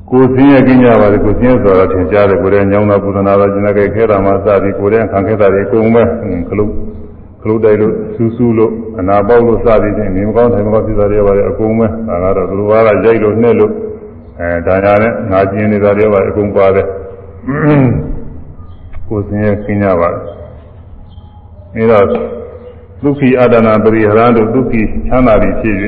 ကိုယ်ဆင်းရဲကင်းကြပါစေကိုယ်ဆင်းရဲဆိုတာထင်ရှားတယ်ကိုယ်ရဲ့ညောင်းတာပူဇနာတာကျင်တဲ့ခဲတာမှစသည်ကိုယ်ရဲ့ခံခဲတာတွေအကုန်ပဲခလုတ်ခလုတ်တိုက်လို့စူးစူးလို့အနာပေါက်လို့စသည်ဖြင့်နေမကောင်းထိုင်မကောင်းဖြစ်တာတွေပါတယ်အကုန်ပဲဒါကတော့သူတို့ကရိုက်လို့နှက်လို့အဲဒါညာနဲ့ငါကျင်နေတာတွေပါအကုန်ပါတယ် ကိုယ်ဆင်းရဲကင်းကြပါအဲတော့ဒုက္ခိအတ္တနာပရိဟရံတို့ဒုက္ခိချမ်းသာပြီးဖြစ်၍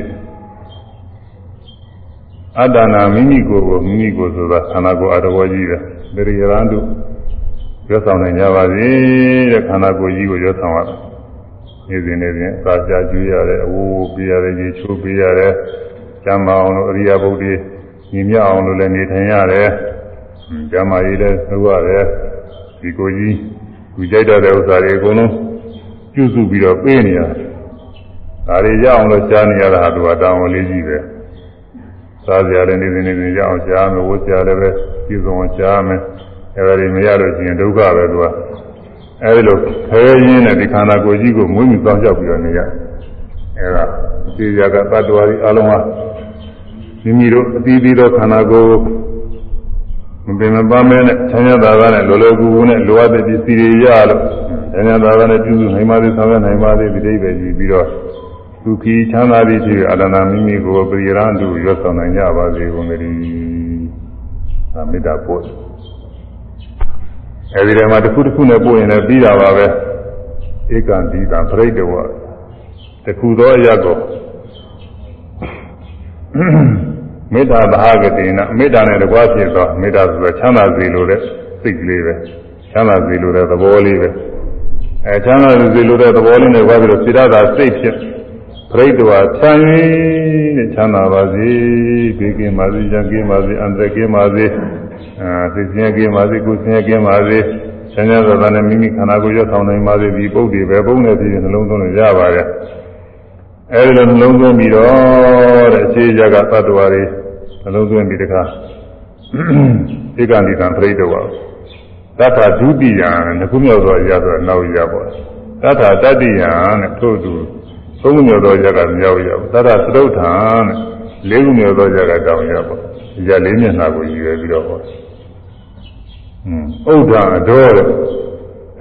အတ္တနာမိမိကိုယ်ကိုမိမိကိုယ်ဆိုတာခန္ဓာကိုယ်အတော်ကြီးပဲပရိဟရံတို့ရွတ်ဆောင်နိုင်ကြပါစေတဲ့ခန္ဓာကိုယ်ကြီးကိုရွတ်ဆောင်ရတယ်နေစဉ်နေစဉ်သာရှာကျွေးရတယ်အဝိုးပေးရတယ်ရေချိုးပေးရတယ်ကျမ်းမာအောင်လို့အရိယာပုဒ်တွေညီမြအောင်လို့လည်းနေထိုင်ရတယ် ကျမ်းမာရေးလည်းလုပ်ရတယ်ဒီကိုကြီးသူကြိုက်တဲ့ဥစ္စာတွေအကုန်လုံးပြုစုပြီးတော့ပေးနေရတယ်ဒါတွေရအောင်လို့ကြားနေရတာဟာသူကတောင်းဝလေးကြီးပဲစားကြရတယ်နေစဉ်နေစဉ်ရအောင်ကြားမယ်ဝတ်ကြရတယ်ပဲပြည့်စုံအောင်ကြားမယ်အဲဒါတွေမရလို့ရှိရင်ဒုက္ခပဲသူကအဲဒီလိုခဲရင်းနဲ့ဒီခန္ဓာကိုယ်ကြီးကိုမွေးမြူသောကြောက်ပြီးတော့နေရအဲဒါသေရကတ္တဝါတွေအလုံးဟာမိမိတို့အသီးသီးသောခန္ဓာကိုယ် မပင်မပန်းမဲနဲ့ဆန်းရတာကနဲ့လောလောကူကူနဲ့လိုအပ်တဲ့ပစ္စည်းတွေရလို့ဆန်းရတာကနဲ့ပြုစုနိုင်ပါသေးဆောင်ရနိုင်ပါသေးဒီအိဗယ်ကြီးပြီးတော့ဒုက္ခိချမ်းသာပြီးဖြစ်အတ္တနာမိမိကိုပရိရန်တုရွတ်ဆောင်နိုင်ကြပါစေကုန်သတည်းအမေတ္တာပို့အဲဒီထဲမှာတစ်ခုတစ်ခုနဲ့ပို့ရင်လည်းပြီးတာပါပဲဧကံဒီကံပြိတ္တဝတစ်ခုသောအရာကို မေတ္တာဘာဂတိနာမေတ္တာနဲ့တကွာဖြစ်သောမေတ္တာဆိုတော့ချမ်းသာစေလိုတဲ့စိတ်ကလေးပဲချမ်းသာစေလိုတဲ့သဘောလေးပဲအဲချမ်းသာစေလိုတဲ့သဘောလေးနဲ့ကြွားပြီးတော့စိတ္တသာစိတ်ဖြစ်ပြိတ္တဝချမ်းရင်းတဲ့ချမ်းသာပါစေဘေးကင်းပါစေရန်ကင်းပါစေအန္တရာယ်ကင်းပါစေအဲသိစင်းကင်းပါစေကိုယ်စင်းကင်းပါစေဆင်းရဲသောနဲ့မိမိခန္ဓာကိုယ်ရဆောင်နိုင်ပါစေဒီပုဒ်တွေပဲပုံနဲ့ပြီးနှလုံးသွင်းလို့ရပါတယ်အဲဒီလိုနှလုံးသွင်းပြီးတော့တဲ့အခြေကြကသတ္တဝါတွေ နှလုံးသွင်းပြီးတခါဧကဏိကံပြိတ္တဝါသတ္တဒုတိယငခုမြောက်သောရဆိုနောက်ရပါသတ္တတတ္တိယနဲ့ထို့သူသုံးခုမြောက်သောရကမြောက်ရပါသတ္တသရုတ်ထံနဲ့လေးခုမြောက်သောရကတောင်ရပါဒီကြလေးမျက်နှာကိုရည်ရွယ်ပြီးတော့ဟောอืมဥဒ္ဒအတော်တဲ့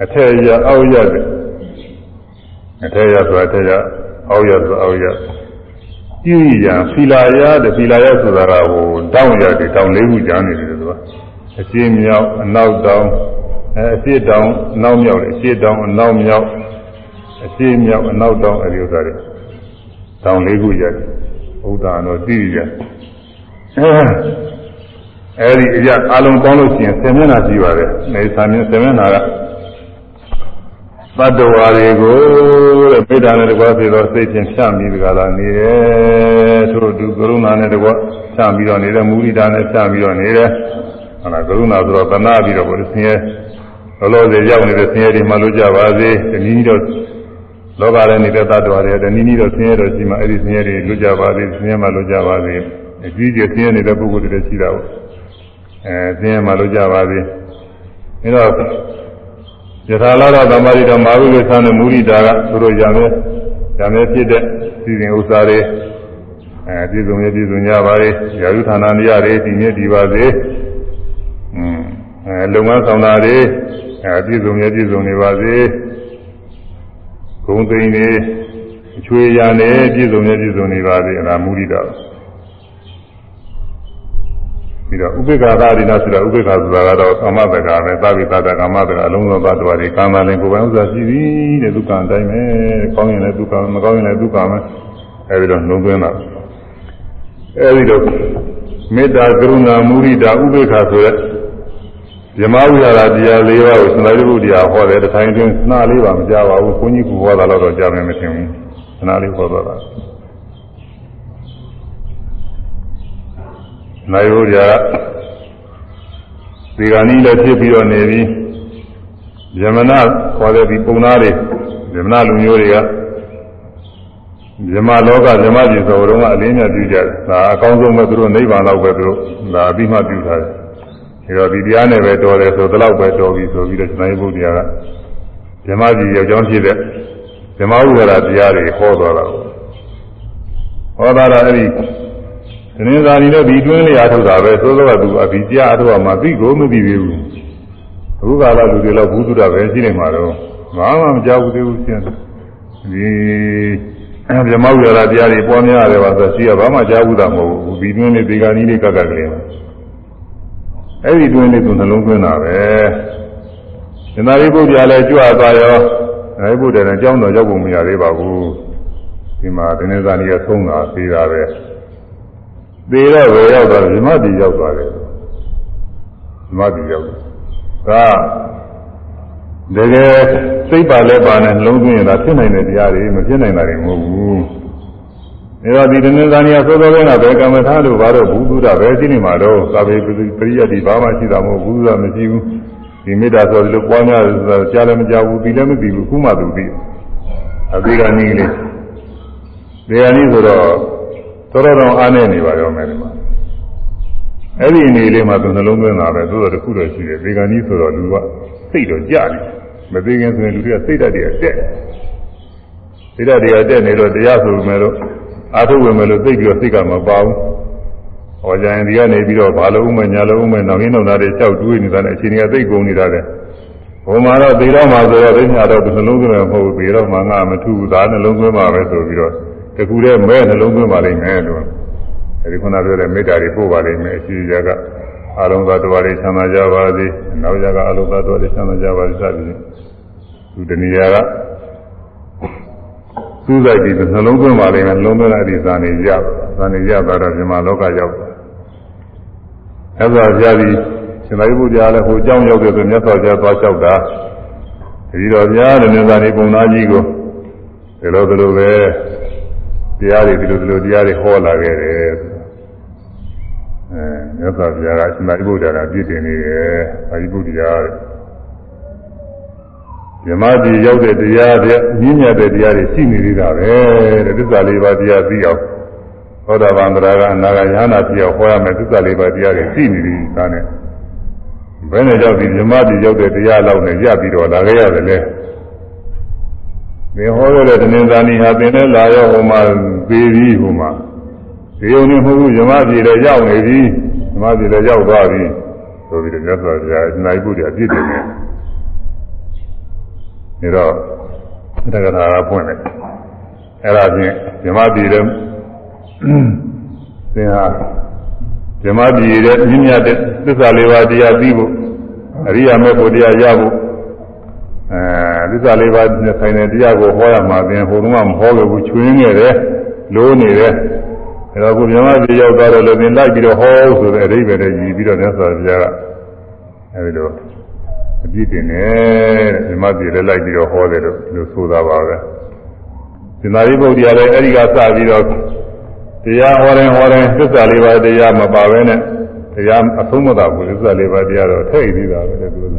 အထက်ရအောက်ရတဲ့အထက်ရဆိုအထက်ရအောက်ရဆိုအောက်ရ ပြုရန်ဖီလာရတဲ့ဖီလာရဆိုတာကဟိုတောင်းရတယ်တောင်းလေးခုကြားနေတယ်သူကအရှင်းမြောက်အနောက်တောင်းအဲအရှင်းတောင်းအနောက်မြောက်အရှင်းတောင်းအနောက်မြောက်အရှင်းမြောက်အနောက်တောင်းအဲဒီဥစ္စာတွေတောင်းလေးခုရတယ်ဥဒ္ဒါတော့သိရအဲဒီအရာအလုံးပေါင်းလို့ရှိရင်10မျက်နှာရှိပါတယ်။နေသာမြင်10မျက်နှာက သတ္တဝါတွေကိုတဲ့ပိဋကနဲ့တကွာဖြစ်သောစိတ်ချင်းဖြန့်ပြီးဒီကလာနေတယ်ထို့သူကရုဏာနဲ့တကွာဖြန့်ပြီးတော့နေတယ်မုရိဒာနဲ့ဖြန့်ပြီးတော့နေတယ်ဟုတ်လားကရုဏာဆိုတော့သနာပြီးတော့ဘုရားဆင်းရဲလောလောဆယ်ရောက်နေတဲ့ဆင်းရဲတွေမှလို့ကြပါစေတနည်းတော့လောကထဲနေတဲ့သတ္တဝါတွေတနည်းနည်းတော့ဆင်းရဲတော့ရှိမှအဲ့ဒီဆင်းရဲတွေလွတ်ကြပါစေဆင်းရဲမှလွတ်ကြပါစေအကြီးကြီးဆင်းရဲနေတဲ့ပုဂ္ဂိုလ်တွေရှိတာပေါ့အဲဆင်းရဲမှလွတ်ကြပါစေအဲတော့ ယထာလာရသမာဓိတော်မာဝိဝေသနဲ့မူရိတာကသူတို့ရမယ်ရမယ်ဖြစ်တဲ့စီစဉ်ဥစ္စာတွေအဲပြည့်စုံရပြည့်စုံကြပါလေရာဇုဌာနနေရာတွေတည်မြဲတည်ပါစေอืมအဲလုပ်ငန်းဆောင်တာတွေအဲပြည့်စုံရပြည့်စုံနေပါစေဂုံသိန်းတွေအချွေရနဲ့ပြည့်စုံရပြည့်စုံနေပါစေအဲဒါမူရိတာပြီး တော့ဥပိ္ပခာသာရိနာဆိုတော့ဥပိ္ပခာဆိုတာကတော့ကာမတက္ကပဲသာဝိသတ္တကာမတက္ကအလုံးစုံသတ္တဝါတွေကာမလည်းကိုယ်ပိုင်ဥစ္စာရှိသည်တဲ့ဒုက္ခအတိုင်းပဲကောင်းရင်လည်းဒုက္ခမကောင်းရင်လည်းဒုက္ခပဲအဲဒီတော့နှုံသွင်းတာအဲဒီတော့မေတ္တာကရုဏာမုရိဒာဥပိ္ပခာဆိုတဲ့ဇမဝိဟာရတရား၄ပါးကိုသံဃာ့ဘုရားဟောတယ်တထိုင်တွင်နှာလေးပါမကြပါဘူးဘုန်းကြီးကဟောတာတော့ကြားမယ်မထင်ဘူးနှာလေးဟောတော့တာ နိုင်ရိုးကြဒီကနေ့လည်းဖြစ်ပြီးတော့နေပြီယမနာခေါ်တဲ့ဒီပုံသားတွေယမနာလူမျိုးတွေကမြမလောကမြမပြည်ဆိုတော့ကအလင်းမြတ်ပြုကြတယ်ဒါအကောင်းဆုံးပဲသူတို့နိဗ္ဗာန်လောက်ပဲသူတို့ဒါအပြီးမှပြုထားတယ်ဒါတော့ဒီတရားနဲ့ပဲတော်တယ်ဆိုတော့ပဲတော်ပြီဆိုပြီးတော့ရှင်ဘုရားကမြမပြည်ရောက်ကြောင်းဖြစ်တဲ့မြမဥဒရာတရားတွေဟောတော်တာဟောတာအဲ့ဒီ ဒီနေ့သာဒီတော့ဒီတွင်းလေးအားထုတ်တာပဲသို့သောကသူအပြီးတရားအားထုတ်မှသိကိုမသိသေးဘူးအခုကာလလူတွေတော့ဘုသူဒ္ဓပဲရှိနေမှာတော့ဘာမှမကြောက်ဘူးသေးဘူးရှင်ဒီဗြဟ္မဝိရတရားတွေပွားများရတယ်ပါဆိုရှိရဘာမှကြားဘူးတာမဟုတ်ဘူးဒီတွင်းလေးဒီကနီးလေးကကကလေးပါအဲ့ဒီတွင်းလေးသူနှလုံးသွင်းတာပဲသင်္သာရိပုတ္တရာလည်းကြွသွားရောအဲဒီဘုရားနဲ့ကြောင်းတော်ရောက်ဖို့မရသေးပါဘူးဒီမှာဒိနေဇာနီကသုံးတာသေးတာပဲ သေးတော့ဘယ်ရောက်သွားလဲဓမ္မတိရောက်သွားတယ်ဓမ္မတိရောက်ဒါတကယ်စိတ်ပါလဲပါနဲ့နှလုံးသွင်းရင်ဒါဖြစ်နိုင်တဲ့တရားတွေမဖြစ်နိုင်တာတွေမဟုတ်ဘူး။ဒါတော့ဒီတနင်္လာနေ့သောသောကဘယ်ကမ္မထာလို့ဘာတော့ဘူးသူတာပဲရှိနေမှာတော့သာဝေပရိယတ်ဒီဘာမှရှိတာမဟုတ်ဘူးသူကမရှိဘူး။ဒီမေတ္တာဆိုလို့ပွားများတယ်ဆိုတာကြားလည်းမကြားဘူးပြီးလည်းမပြီးဘူးခုမှသူပြီး။အဘိဓာနည်းလေးဒီဟာနည်းဆိုတော့ တော်တော်အားနေနေပါရောမယ်ဒီမှာ။အဲ့ဒီအနေလေးမှာသူနှလုံးသွင်းတာပဲသို့တော်တစ်ခုတော့ရှိတယ်ဒီကနည်းဆိုတော့လူကစိတ်တော့ကြတယ်မသိခင်ဆိုရင်လူတွေကစိတ်ဓာတ်တွေတက်စိတ်ဓာတ်တွေတက်နေတော့တရားဆိုမယ်လို့အာထုဝင်မယ်လို့သိပြီးတော့စိတ်ကမပါဘူးဟောကြရင်ဒီကနေပြီးတော့ဘာလို့ဥမညာလို့ဥမနောက်ရင်းနောက်သားတွေကြောက်တွေးနေတာနဲ့အချိန်ကြီးသိကုန်နေတာတဲ့ဘုံမှာတော့သေတော့မှာဆိုတော့သိညာတော့ဒီနှလုံးသွင်းမဟုတ်ဘူးသေတော့မှငါမထူဘူးဒါနှလုံးသွင်းမှာပဲဆိုပြီးတော့ တခုတည်းမဲနှလုံးသွင်းပါလိမ့်မယ်လို့အဲဒီခုနပြောတဲ့မေတ္တာတွေပို့ပါလိမ့်မယ်အရှိရကအလုံးသတ္တဝါတွေချမ်းသာကြပါစေနောက်ရကအလုံးသတ္တဝါတွေချမ်းသာကြပါစေစသည်သူတဏှာကစူးစိုက်ပြီးနှလုံးသွင်းပါလိမ့်မယ်နှလုံးသွင်းတဲ့ဒီဇာနေရဇာနေရသွားတော့ဒီမှာလောကရောက်အဲ့ဒါကြပြီးရှင်သာရိပုတ္တရာလည်းဟိုအကြောင်းရောက်တယ်ဆိုမြတ်စွာဘုရားသွားလျှောက်တာဒီတော့ဗျာတဲ့မြတ်စွာဘုရားပုံသားကြီးကိုဒီလိုဒီလိုပဲ တရားတွေဒီလိုဒီလိုတရားတွေဟောလာခဲ့တယ်အဲမြတ်စွာဘုရားကရှင်သာရိပုတ္တရာပြည့်တင်နေတယ်သာရိပုတ္တရာဓမ္မတိရောက်တဲ့တရားတဲ့ညဉ့်ညက်တဲ့တရားတွေရှိနေသေးတာပဲတဲ့သစ္စာလေးပါးတရားသိအောင်သောတာပန်တရားကအနာဂါယဟနာပြည့်အောင်ဟောရမယ်သစ္စာလေးပါးတရားတွေရှိနေသည်ဒါနဲ့ဘယ်နဲ့ကြောင့်ဒီဓမ္မတိရောက်တဲ့တရားလောက်နဲ့ရပြီးတော့လာခဲ့ရတယ်လေသင်ဟောရတဲ့တဏ္ဍာနီဟာသင်နဲ့လာရောဟိုမှာ သေးပြီးဟိုမှာဒီုံနေမဟုတ်ဘူးဓမ္မတိလည်းရောက်နေပြီဓမ္မတိလည်းရောက်သွားပြီဆိုပြီးတော့မြတ်စွာဘုရားအနိုင်ပုဒ်ရအပြည့်တင်တယ်ဒါတော့တက္ကရာကဖွင့်တယ်အဲ့ဒါဖြင့်ဓမ္မတိလည်းသင်ဟာဓမ္မတိရဲ့မြင့်မြတ်တဲ့သစ္စာလေးပါးတရားသိဖို့အရိယာမေဖို့တရားရဖို့အဲသစ္စာလေးပါးနဲ့ဆိုင်တဲ့တရားကိုဟောရမှာသင်ဟိုတုန်းကမဟောခဲ့ဘူးချွင်းနေတယ် လိုးနေတယ်အဲတော့ခုမြမတိရောက်သွားတော့လည်းသင်လိုက်ပြီးတော့ဟောဆိုတဲ့အဓိပ္ပာယ်နဲ့ညီပြီးတော့မြတ်စွာဘုရားကအဲဒီလိုအပြစ်တင်တယ်တဲ့မြမတိလည်းလိုက်ပြီးတော့ဟောတယ်လို့လို့ဆိုတာပါပဲသင်္သာရိပုတ္တရာလည်းအဲဒီကစပြီးတော့တရားဟောရင်ဟောရင်သစ္စာလေးပါးတရားမပါဘဲနဲ့တရားအဆုံးမသာဘူးသစ္စာလေးပါးတရားတော့ထိတ်ပြီးတာပဲသူက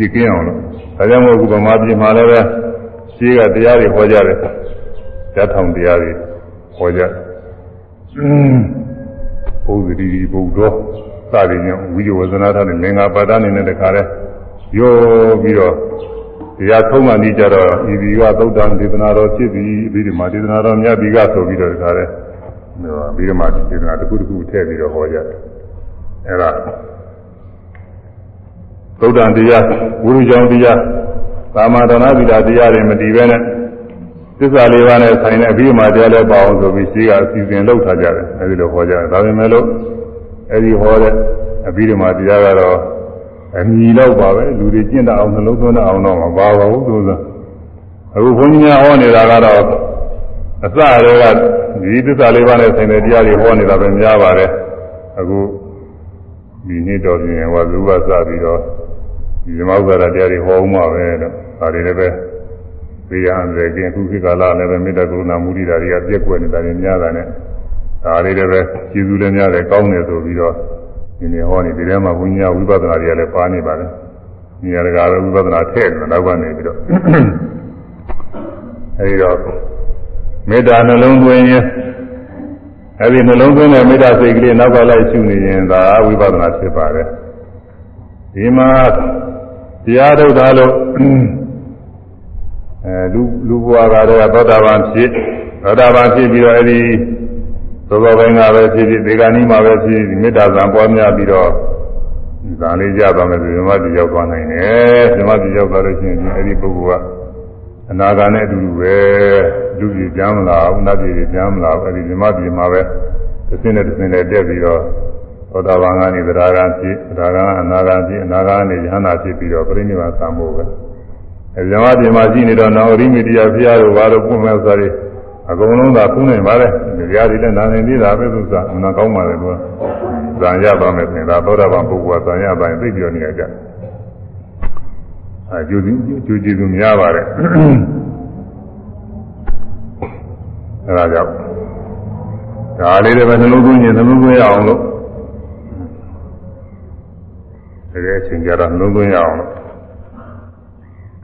ဒီကင်းအောင်လို့ဒါကြောင့်မို့အခုဗမာပြည်မှာလည်းပဲရှိကတရားတွေဟောကြတယ် ဓာတ်ထောင်တရားတွေဟောကြဘုဇတိဘုဒ္ဓစသည်ညဝိဇဝဇနာထားတဲ့လင်္ကာပါဒအနေနဲ့တခါလဲရောပြီးတော့တရားဆုံးမှနေကြတော့ဤဒီကသုဒ္ဓံဒေသနာတော်ဖြစ်ပြီးပြီးဒီမှာဒေသနာတော်မြတ်ဒီကဆိုပြီးတော့တခါလဲပြီးတော့မှဒေသနာတစ်ခုတစ်ခုထည့်ပြီးတော့ဟောကြတယ်အဲ့ဒါသုဒ္ဓံတရားဝိရုကြောင့်တရားသာမတနာသီလတရားတွေမတည်ပဲနဲ့ သစ္စာလေးပါးနဲ့ဆိုင်တဲ့အပြီးမှတရားလည်းပါအောင်ဆိုပြီးရှိကအစီအစဉ်လုပ်ထားကြတယ်အဲဒီလိုဟောကြတယ်ဒါပေမဲ့လို့အဲဒီဟောတဲ့အပြီးမှတရားကတော့အမြည်တော့ပါပဲလူတွေကျင့်တတ်အောင်နှလုံးသွင်းတတ်အောင်တော့မပါပါဘူးသူကအခုဘုန်းကြီးများဟောနေတာကတော့အစတွေကဒီသစ္စာလေးပါးနဲ့ဆိုင်တဲ့တရားတွေဟောနေတာပဲများပါတယ်အခုဒီနေ့တော့ပြင်ဝါစုကစပြီးတော့ဒီဓမ္မဥစ္စာတရားတွေဟောဦးမှာပဲတော့ဒါတွေလည်းပဲ သိရအောင်လေကျင်ခုခေတ်ကာလလည်းပဲမေတ္တာကရုဏာမုဒိတာတွေကပြည့်ကွက်နေတာတွေများတာနဲ့ဒါတွေလည်းပဲကျေးဇူးလည်းများတယ်ကောင်းတယ်ဆိုပြီးတော့ဒီနေ့ဟောနေဒီထဲမှာဘုညာဝိပဿနာတွေကလည်းပါနေပါလေ။နေရာတကာပဲဝိပဿနာထည့်တယ်နောက်ကနေပြီးတော့အဲဒီတော့မေတ္တာနှလုံးသွင်းရင်အဲဒီနှလုံးသွင်းတဲ့မေတ္တာစိတ်ကလေးနောက်ကလိုက်ရှုနေရင်ဒါဝိပဿနာဖြစ်ပါတယ်ဒီမှာတရားထုတ်တာလို့ အဲလူလူဘဝကတော့သောတာပန်ဖြစ်သောတာပန်ဖြစ်ပြီးတော့အဲဒီသောသောပိုင်းကပဲဖြစ်ဖြစ်ဒီကနေ့မှပဲဖြစ်မေတ္တာဇံပွားများပြီးတော့ဇာလေးရသွားမယ်ဆိုဓမ္မတိရောက်သွားနိုင်တယ်ဓမ္မတိရောက်သွားလို့ရှိရင်အဲဒီပုဂ္ဂိုလ်ကအနာဂါနဲ့အတူတူပဲလူကြီးပြန်မလာဘူးနတ်ပြည်ပြန်မလာဘူးအဲဒီဓမ္မတိမှာပဲတစ်စင်းနဲ့တစ်စင်းနဲ့တက်ပြီးတော့သောတာပန်ကနေသရဂံဖြစ်သရဂံအနာဂံဖြစ်အနာဂံကနေယဟနာဖြစ်ပြီးတော့ပြိဋိဘသံဖို့ပဲ အဲဒီဓမ္မတိမှာရှိနေတော့နောရိမိတရားဖျားတို့ဘာလို့ပုံမဲ့ဆိုရအကုန်လုံးသာဖူးနိုင်ပါလေတရားတွေလည်းနာနေသေးတာပဲသူကမနာကောင်းပါလေသူကဇံရပါမယ်ဆိုရင်ဒါသောတာပန်ပုဂ္ဂိုလ်ကဇံရပါရင်သိပြောနေရကြအဲကျူးကျူးကြည့်သူများပါတယ်အဲဒါကြောင့်ဒါလေးတွေပဲနှလုံးသွင်းရင်နှလုံးသွင်းရအောင်လို့တကယ်အချိန်ကြတော့နှလုံးသွင်းရအောင်လို့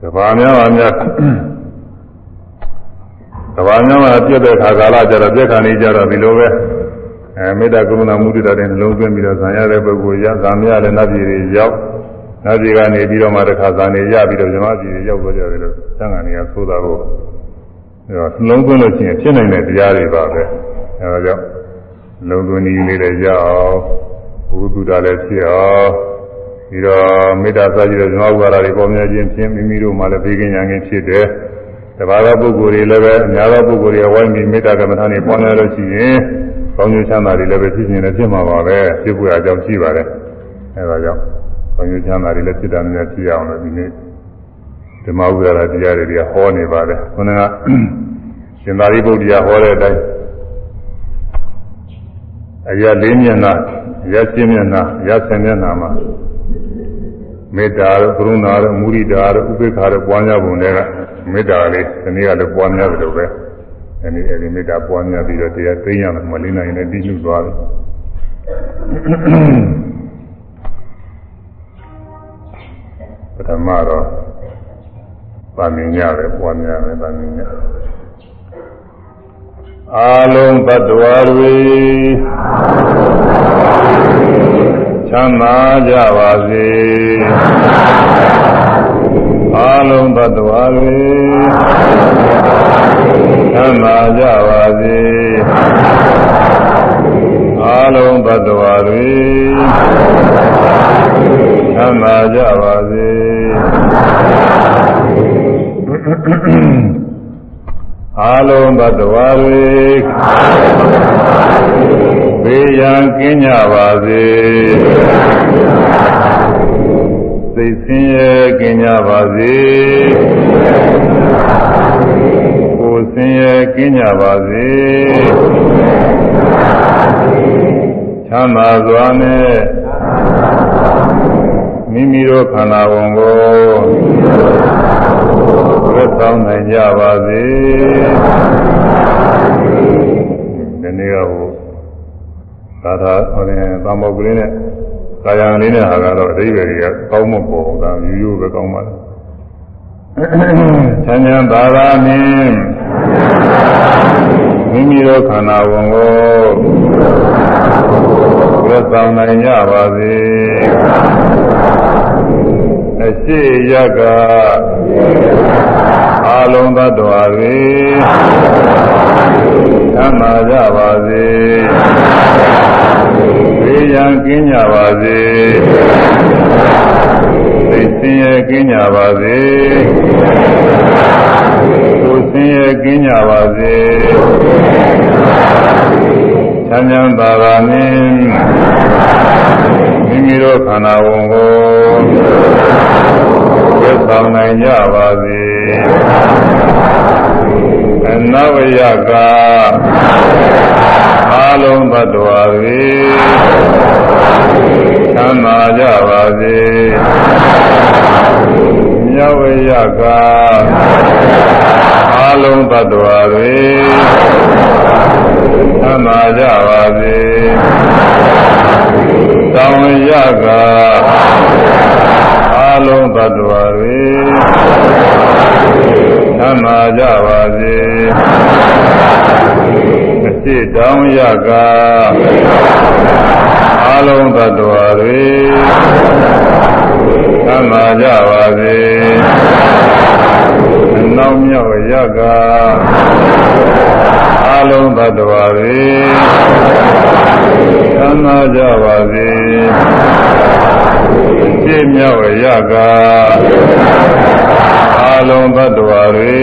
တဘာများပါများတဘာများပါပြည့်တဲ့ခါကာလကြတော့ပြည့်ခါနေကြတော့ဒီလိုပဲအဲမေတ္တာကရုဏာမုဒိတာတဲ့နှလုံးသွင်းပြီးတော့ဇံရတဲ့ပုဂ္ဂိုလ်ရဇံမရတဲ့နတ်ပြည်တွေရောက်နတ်ပြည်ကနေပြီးတော့မှတစ်ခါဇံနေရပြီးတော့ဇမပြည်တွေရောက်တော့ကြတယ်လို့သံဃာနေကသိုးတာကိုအဲတော့နှလုံးသွင်းလို့ရှိရင်ဖြစ်နိုင်တဲ့တရားတွေပါပဲအဲဒါကြောင့်နှလုံးသွင်းနည်းလေးလည်းရအောင်ဘုသူတာလည်းဖြစ်အောင်ပြီး တော့မေတ္တာစကြည့်တဲ့ဇမဥပါဒတွေပေါ်များခြင်းဖြင့်မိမိတို့မှလည်းဘေးကင်းရန်ကင်းဖြစ်တယ်တပါးသောပုဂ္ဂိုလ်တွေလည်းပဲအများသောပုဂ္ဂိုလ်တွေဝိုင်းပြီးမေတ္တာကမ္မထာတွေပေါ်များလို့ရှိရင်ကောင်းကျိုးချမ်းသာတွေလည်းပဲဖြစ်နေတယ်ဖြစ်မှာပါပဲဖြစ်ဖို့အကြောင်းရှိပါတယ်အဲဒါကြောင့်ကောင်းကျိုးချမ်းသာတွေလည်းဖြစ်တာများဖြစ်အောင်လို့ဒီနေ့ဓမ္မဥဒရာတရားတွေကဟောနေပါတယ်ခုနကရှင်သာရိပုတ္တရာဟောတဲ့အတိုင်းအရာလေးမျက်နှာအရာရှင်းမျက်နှာအရာဆယ်မျက်နှာမှာ မေတ္တာတို့ကရုဏာတို့မုဒိတာတို့ဥပေက္ခာတို့ပွားများပုံတွေကမေတ္တာလေးဒီနေ့ကလည်းပွားများတယ်လို့ပဲအဲဒီအဲဒီမေတ္တာပွားများပြီးတော့တရားသိရမယ်မလေးနိုင်နဲ့တည်ယူသွားတယ်ပထမတော့ပါမင်းရတယ်ပွားများမယ်ပါမင်းရအာလုံးတ attva တွေ ချမ်းသာကြပါစေအာလုံးတ attva တွေချမ်းသာကြပါစေအာလုံးတ attva တွေချမ်းသာကြပါစေအာလုံးသတ္တဝါတွေ ဘေးရန်ကင်းကြပါစေသိစင်းရဲကင်းကြပါစေကိုယ်စင်းရဲကင်းကြပါစေချမ်းသာစွာနဲ့မိမိတို့ခန္ဓာဝန်ကိုသက်ဆောင်နိုင်ကြပါစေဒီနေ့ကဟို သာသာဟိုရင်သံမောကလေးနဲ့ကာယံလေးနဲ့ဟာကတော့အဓိပ္ပာယ်ကြီးကကောင်းမပေါ်ဘူးဒါရိုးရိုးပဲကောင်းပါလားချမ်းချမ်းသာသာနှင့်မိမိတို့ခန္ဓာဝန်ကိုသက်ဆောင်နိုင်ကြပါစေအရှိရကအာလုံးသတ္တဝါတွေသမ်းမာကြပါစေ ဘေးရန်ကင်းကြပါစေသိစင်ရဲ့ကင်းကြပါစေကိုစင်ရဲ့ကင်းကြပါစေချမ်းချမ်းသာသာနှင့်မိမိတို့ခန္ဓာဝန်ကိုဝတ်ဆောင်နိုင်ကြပါစေအနဝယကအာ လုံးသတ္တဝါတွေသမ်းသာကြပါစေမြဝယကအာလုံးသတ္တဝါတွေသမ်းသာကြပါစေတောင်ရကအာလုံးသတ္တဝါတွေသမ်းသာကြပါစေ စ်တောင်းရကအလုံးသတ္တဝါတွေသံသာကြပါစေနောက်မြောက်ရကအလုံးသတ္တဝါတွေသံသာကြပါစေပြည့်မြောက်ရကအလုံးသတ္တဝါတွေ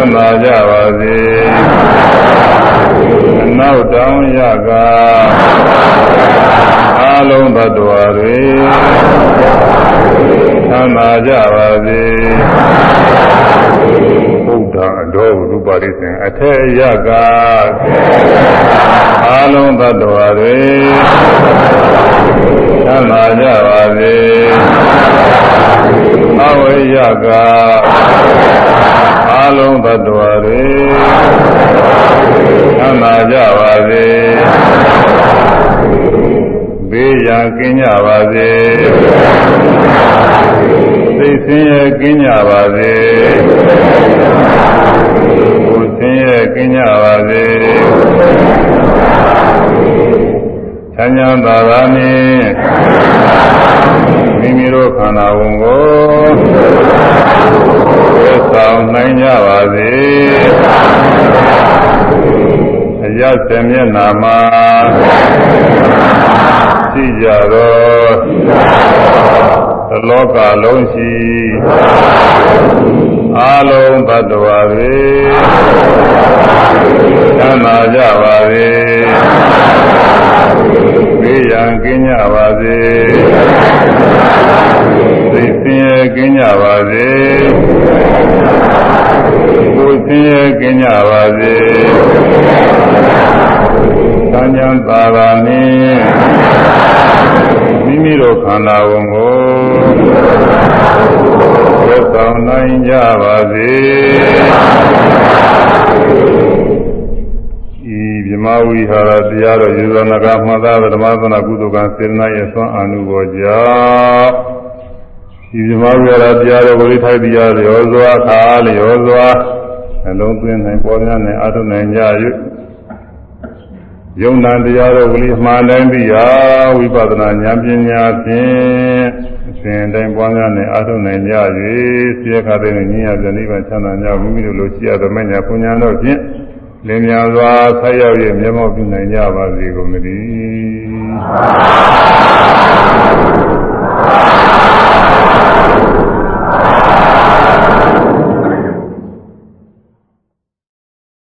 သံသာကြပါစေနောက်တောင်းရကအလုံးသတ္တဝါတွေသံသာကြပါစေဘုရားအတော်ဘုပါရိသင်အထက်ရကအလုံးသတ္တဝါတွေသံသာကြပါစေအဝိယကအ လုံးသတ္တဝါတွေသံသာကြပါစေဘေးရန်ကင်းကြပါစေသိစင်းရဲကင်းကြပါစေကိုယ်စင်းရဲကင်းကြပါစေချမ်းသာသာသာနှင့် မိမိတို့ခန္ဓာဝန်ကိုသက်ဆောင်နိုင်ကြပါစေအရသမျက်နာမှာရှိကြသောသလောကလုံးရှိအာလုံးသတ္တဝါတွေသမ်းသာကြပါစေဘေးရန်ကင်းကြပါစေ သိစင်းရဲကင်းကြပါစေကိုယ်စင်းရဲကင်းကြပါစေသံဉာဏ်သာသာနှင့်မိမိတို့ခန္ဓာဝန်ကိုသက်ဆောင်နိုင်ကြပါစေဤ မြမဝိဟာရတရားတော်ယေဇနာကမှတ်သားဓမ္မသနာကုသကံစေနာရဲ့သွမ်းအာနုဘောကြောင့်ဤမြမဝိဟာရတရားတော်ဝိထိုက်တရားရောစွာခါလျောစွာအလုံးသွင်းနိုင်ပေါ်များနိုင်အထုနိုင်ကြ၍ယုံနာတရားတော်ဝိမှားတိုင်းပြီးရာဝိပဿနာဉာဏ်ပညာဖြင့်အစဉ်တိုင်းပွားများနေအားထုတ်နိုင်ကြ၍ဆရာခါတဲ့ဉာဏ်ရတဲ့နိဗ္ဗာန်ချမ်းသာကြမိမိတို့လိုရှိရသောမညာပညာတော်ဖြင့် လင်းမြန်စွာဆက်ရောက်၍မျက်မှောက်ပြုနိုင်ကြပါစေကုန်သတည်း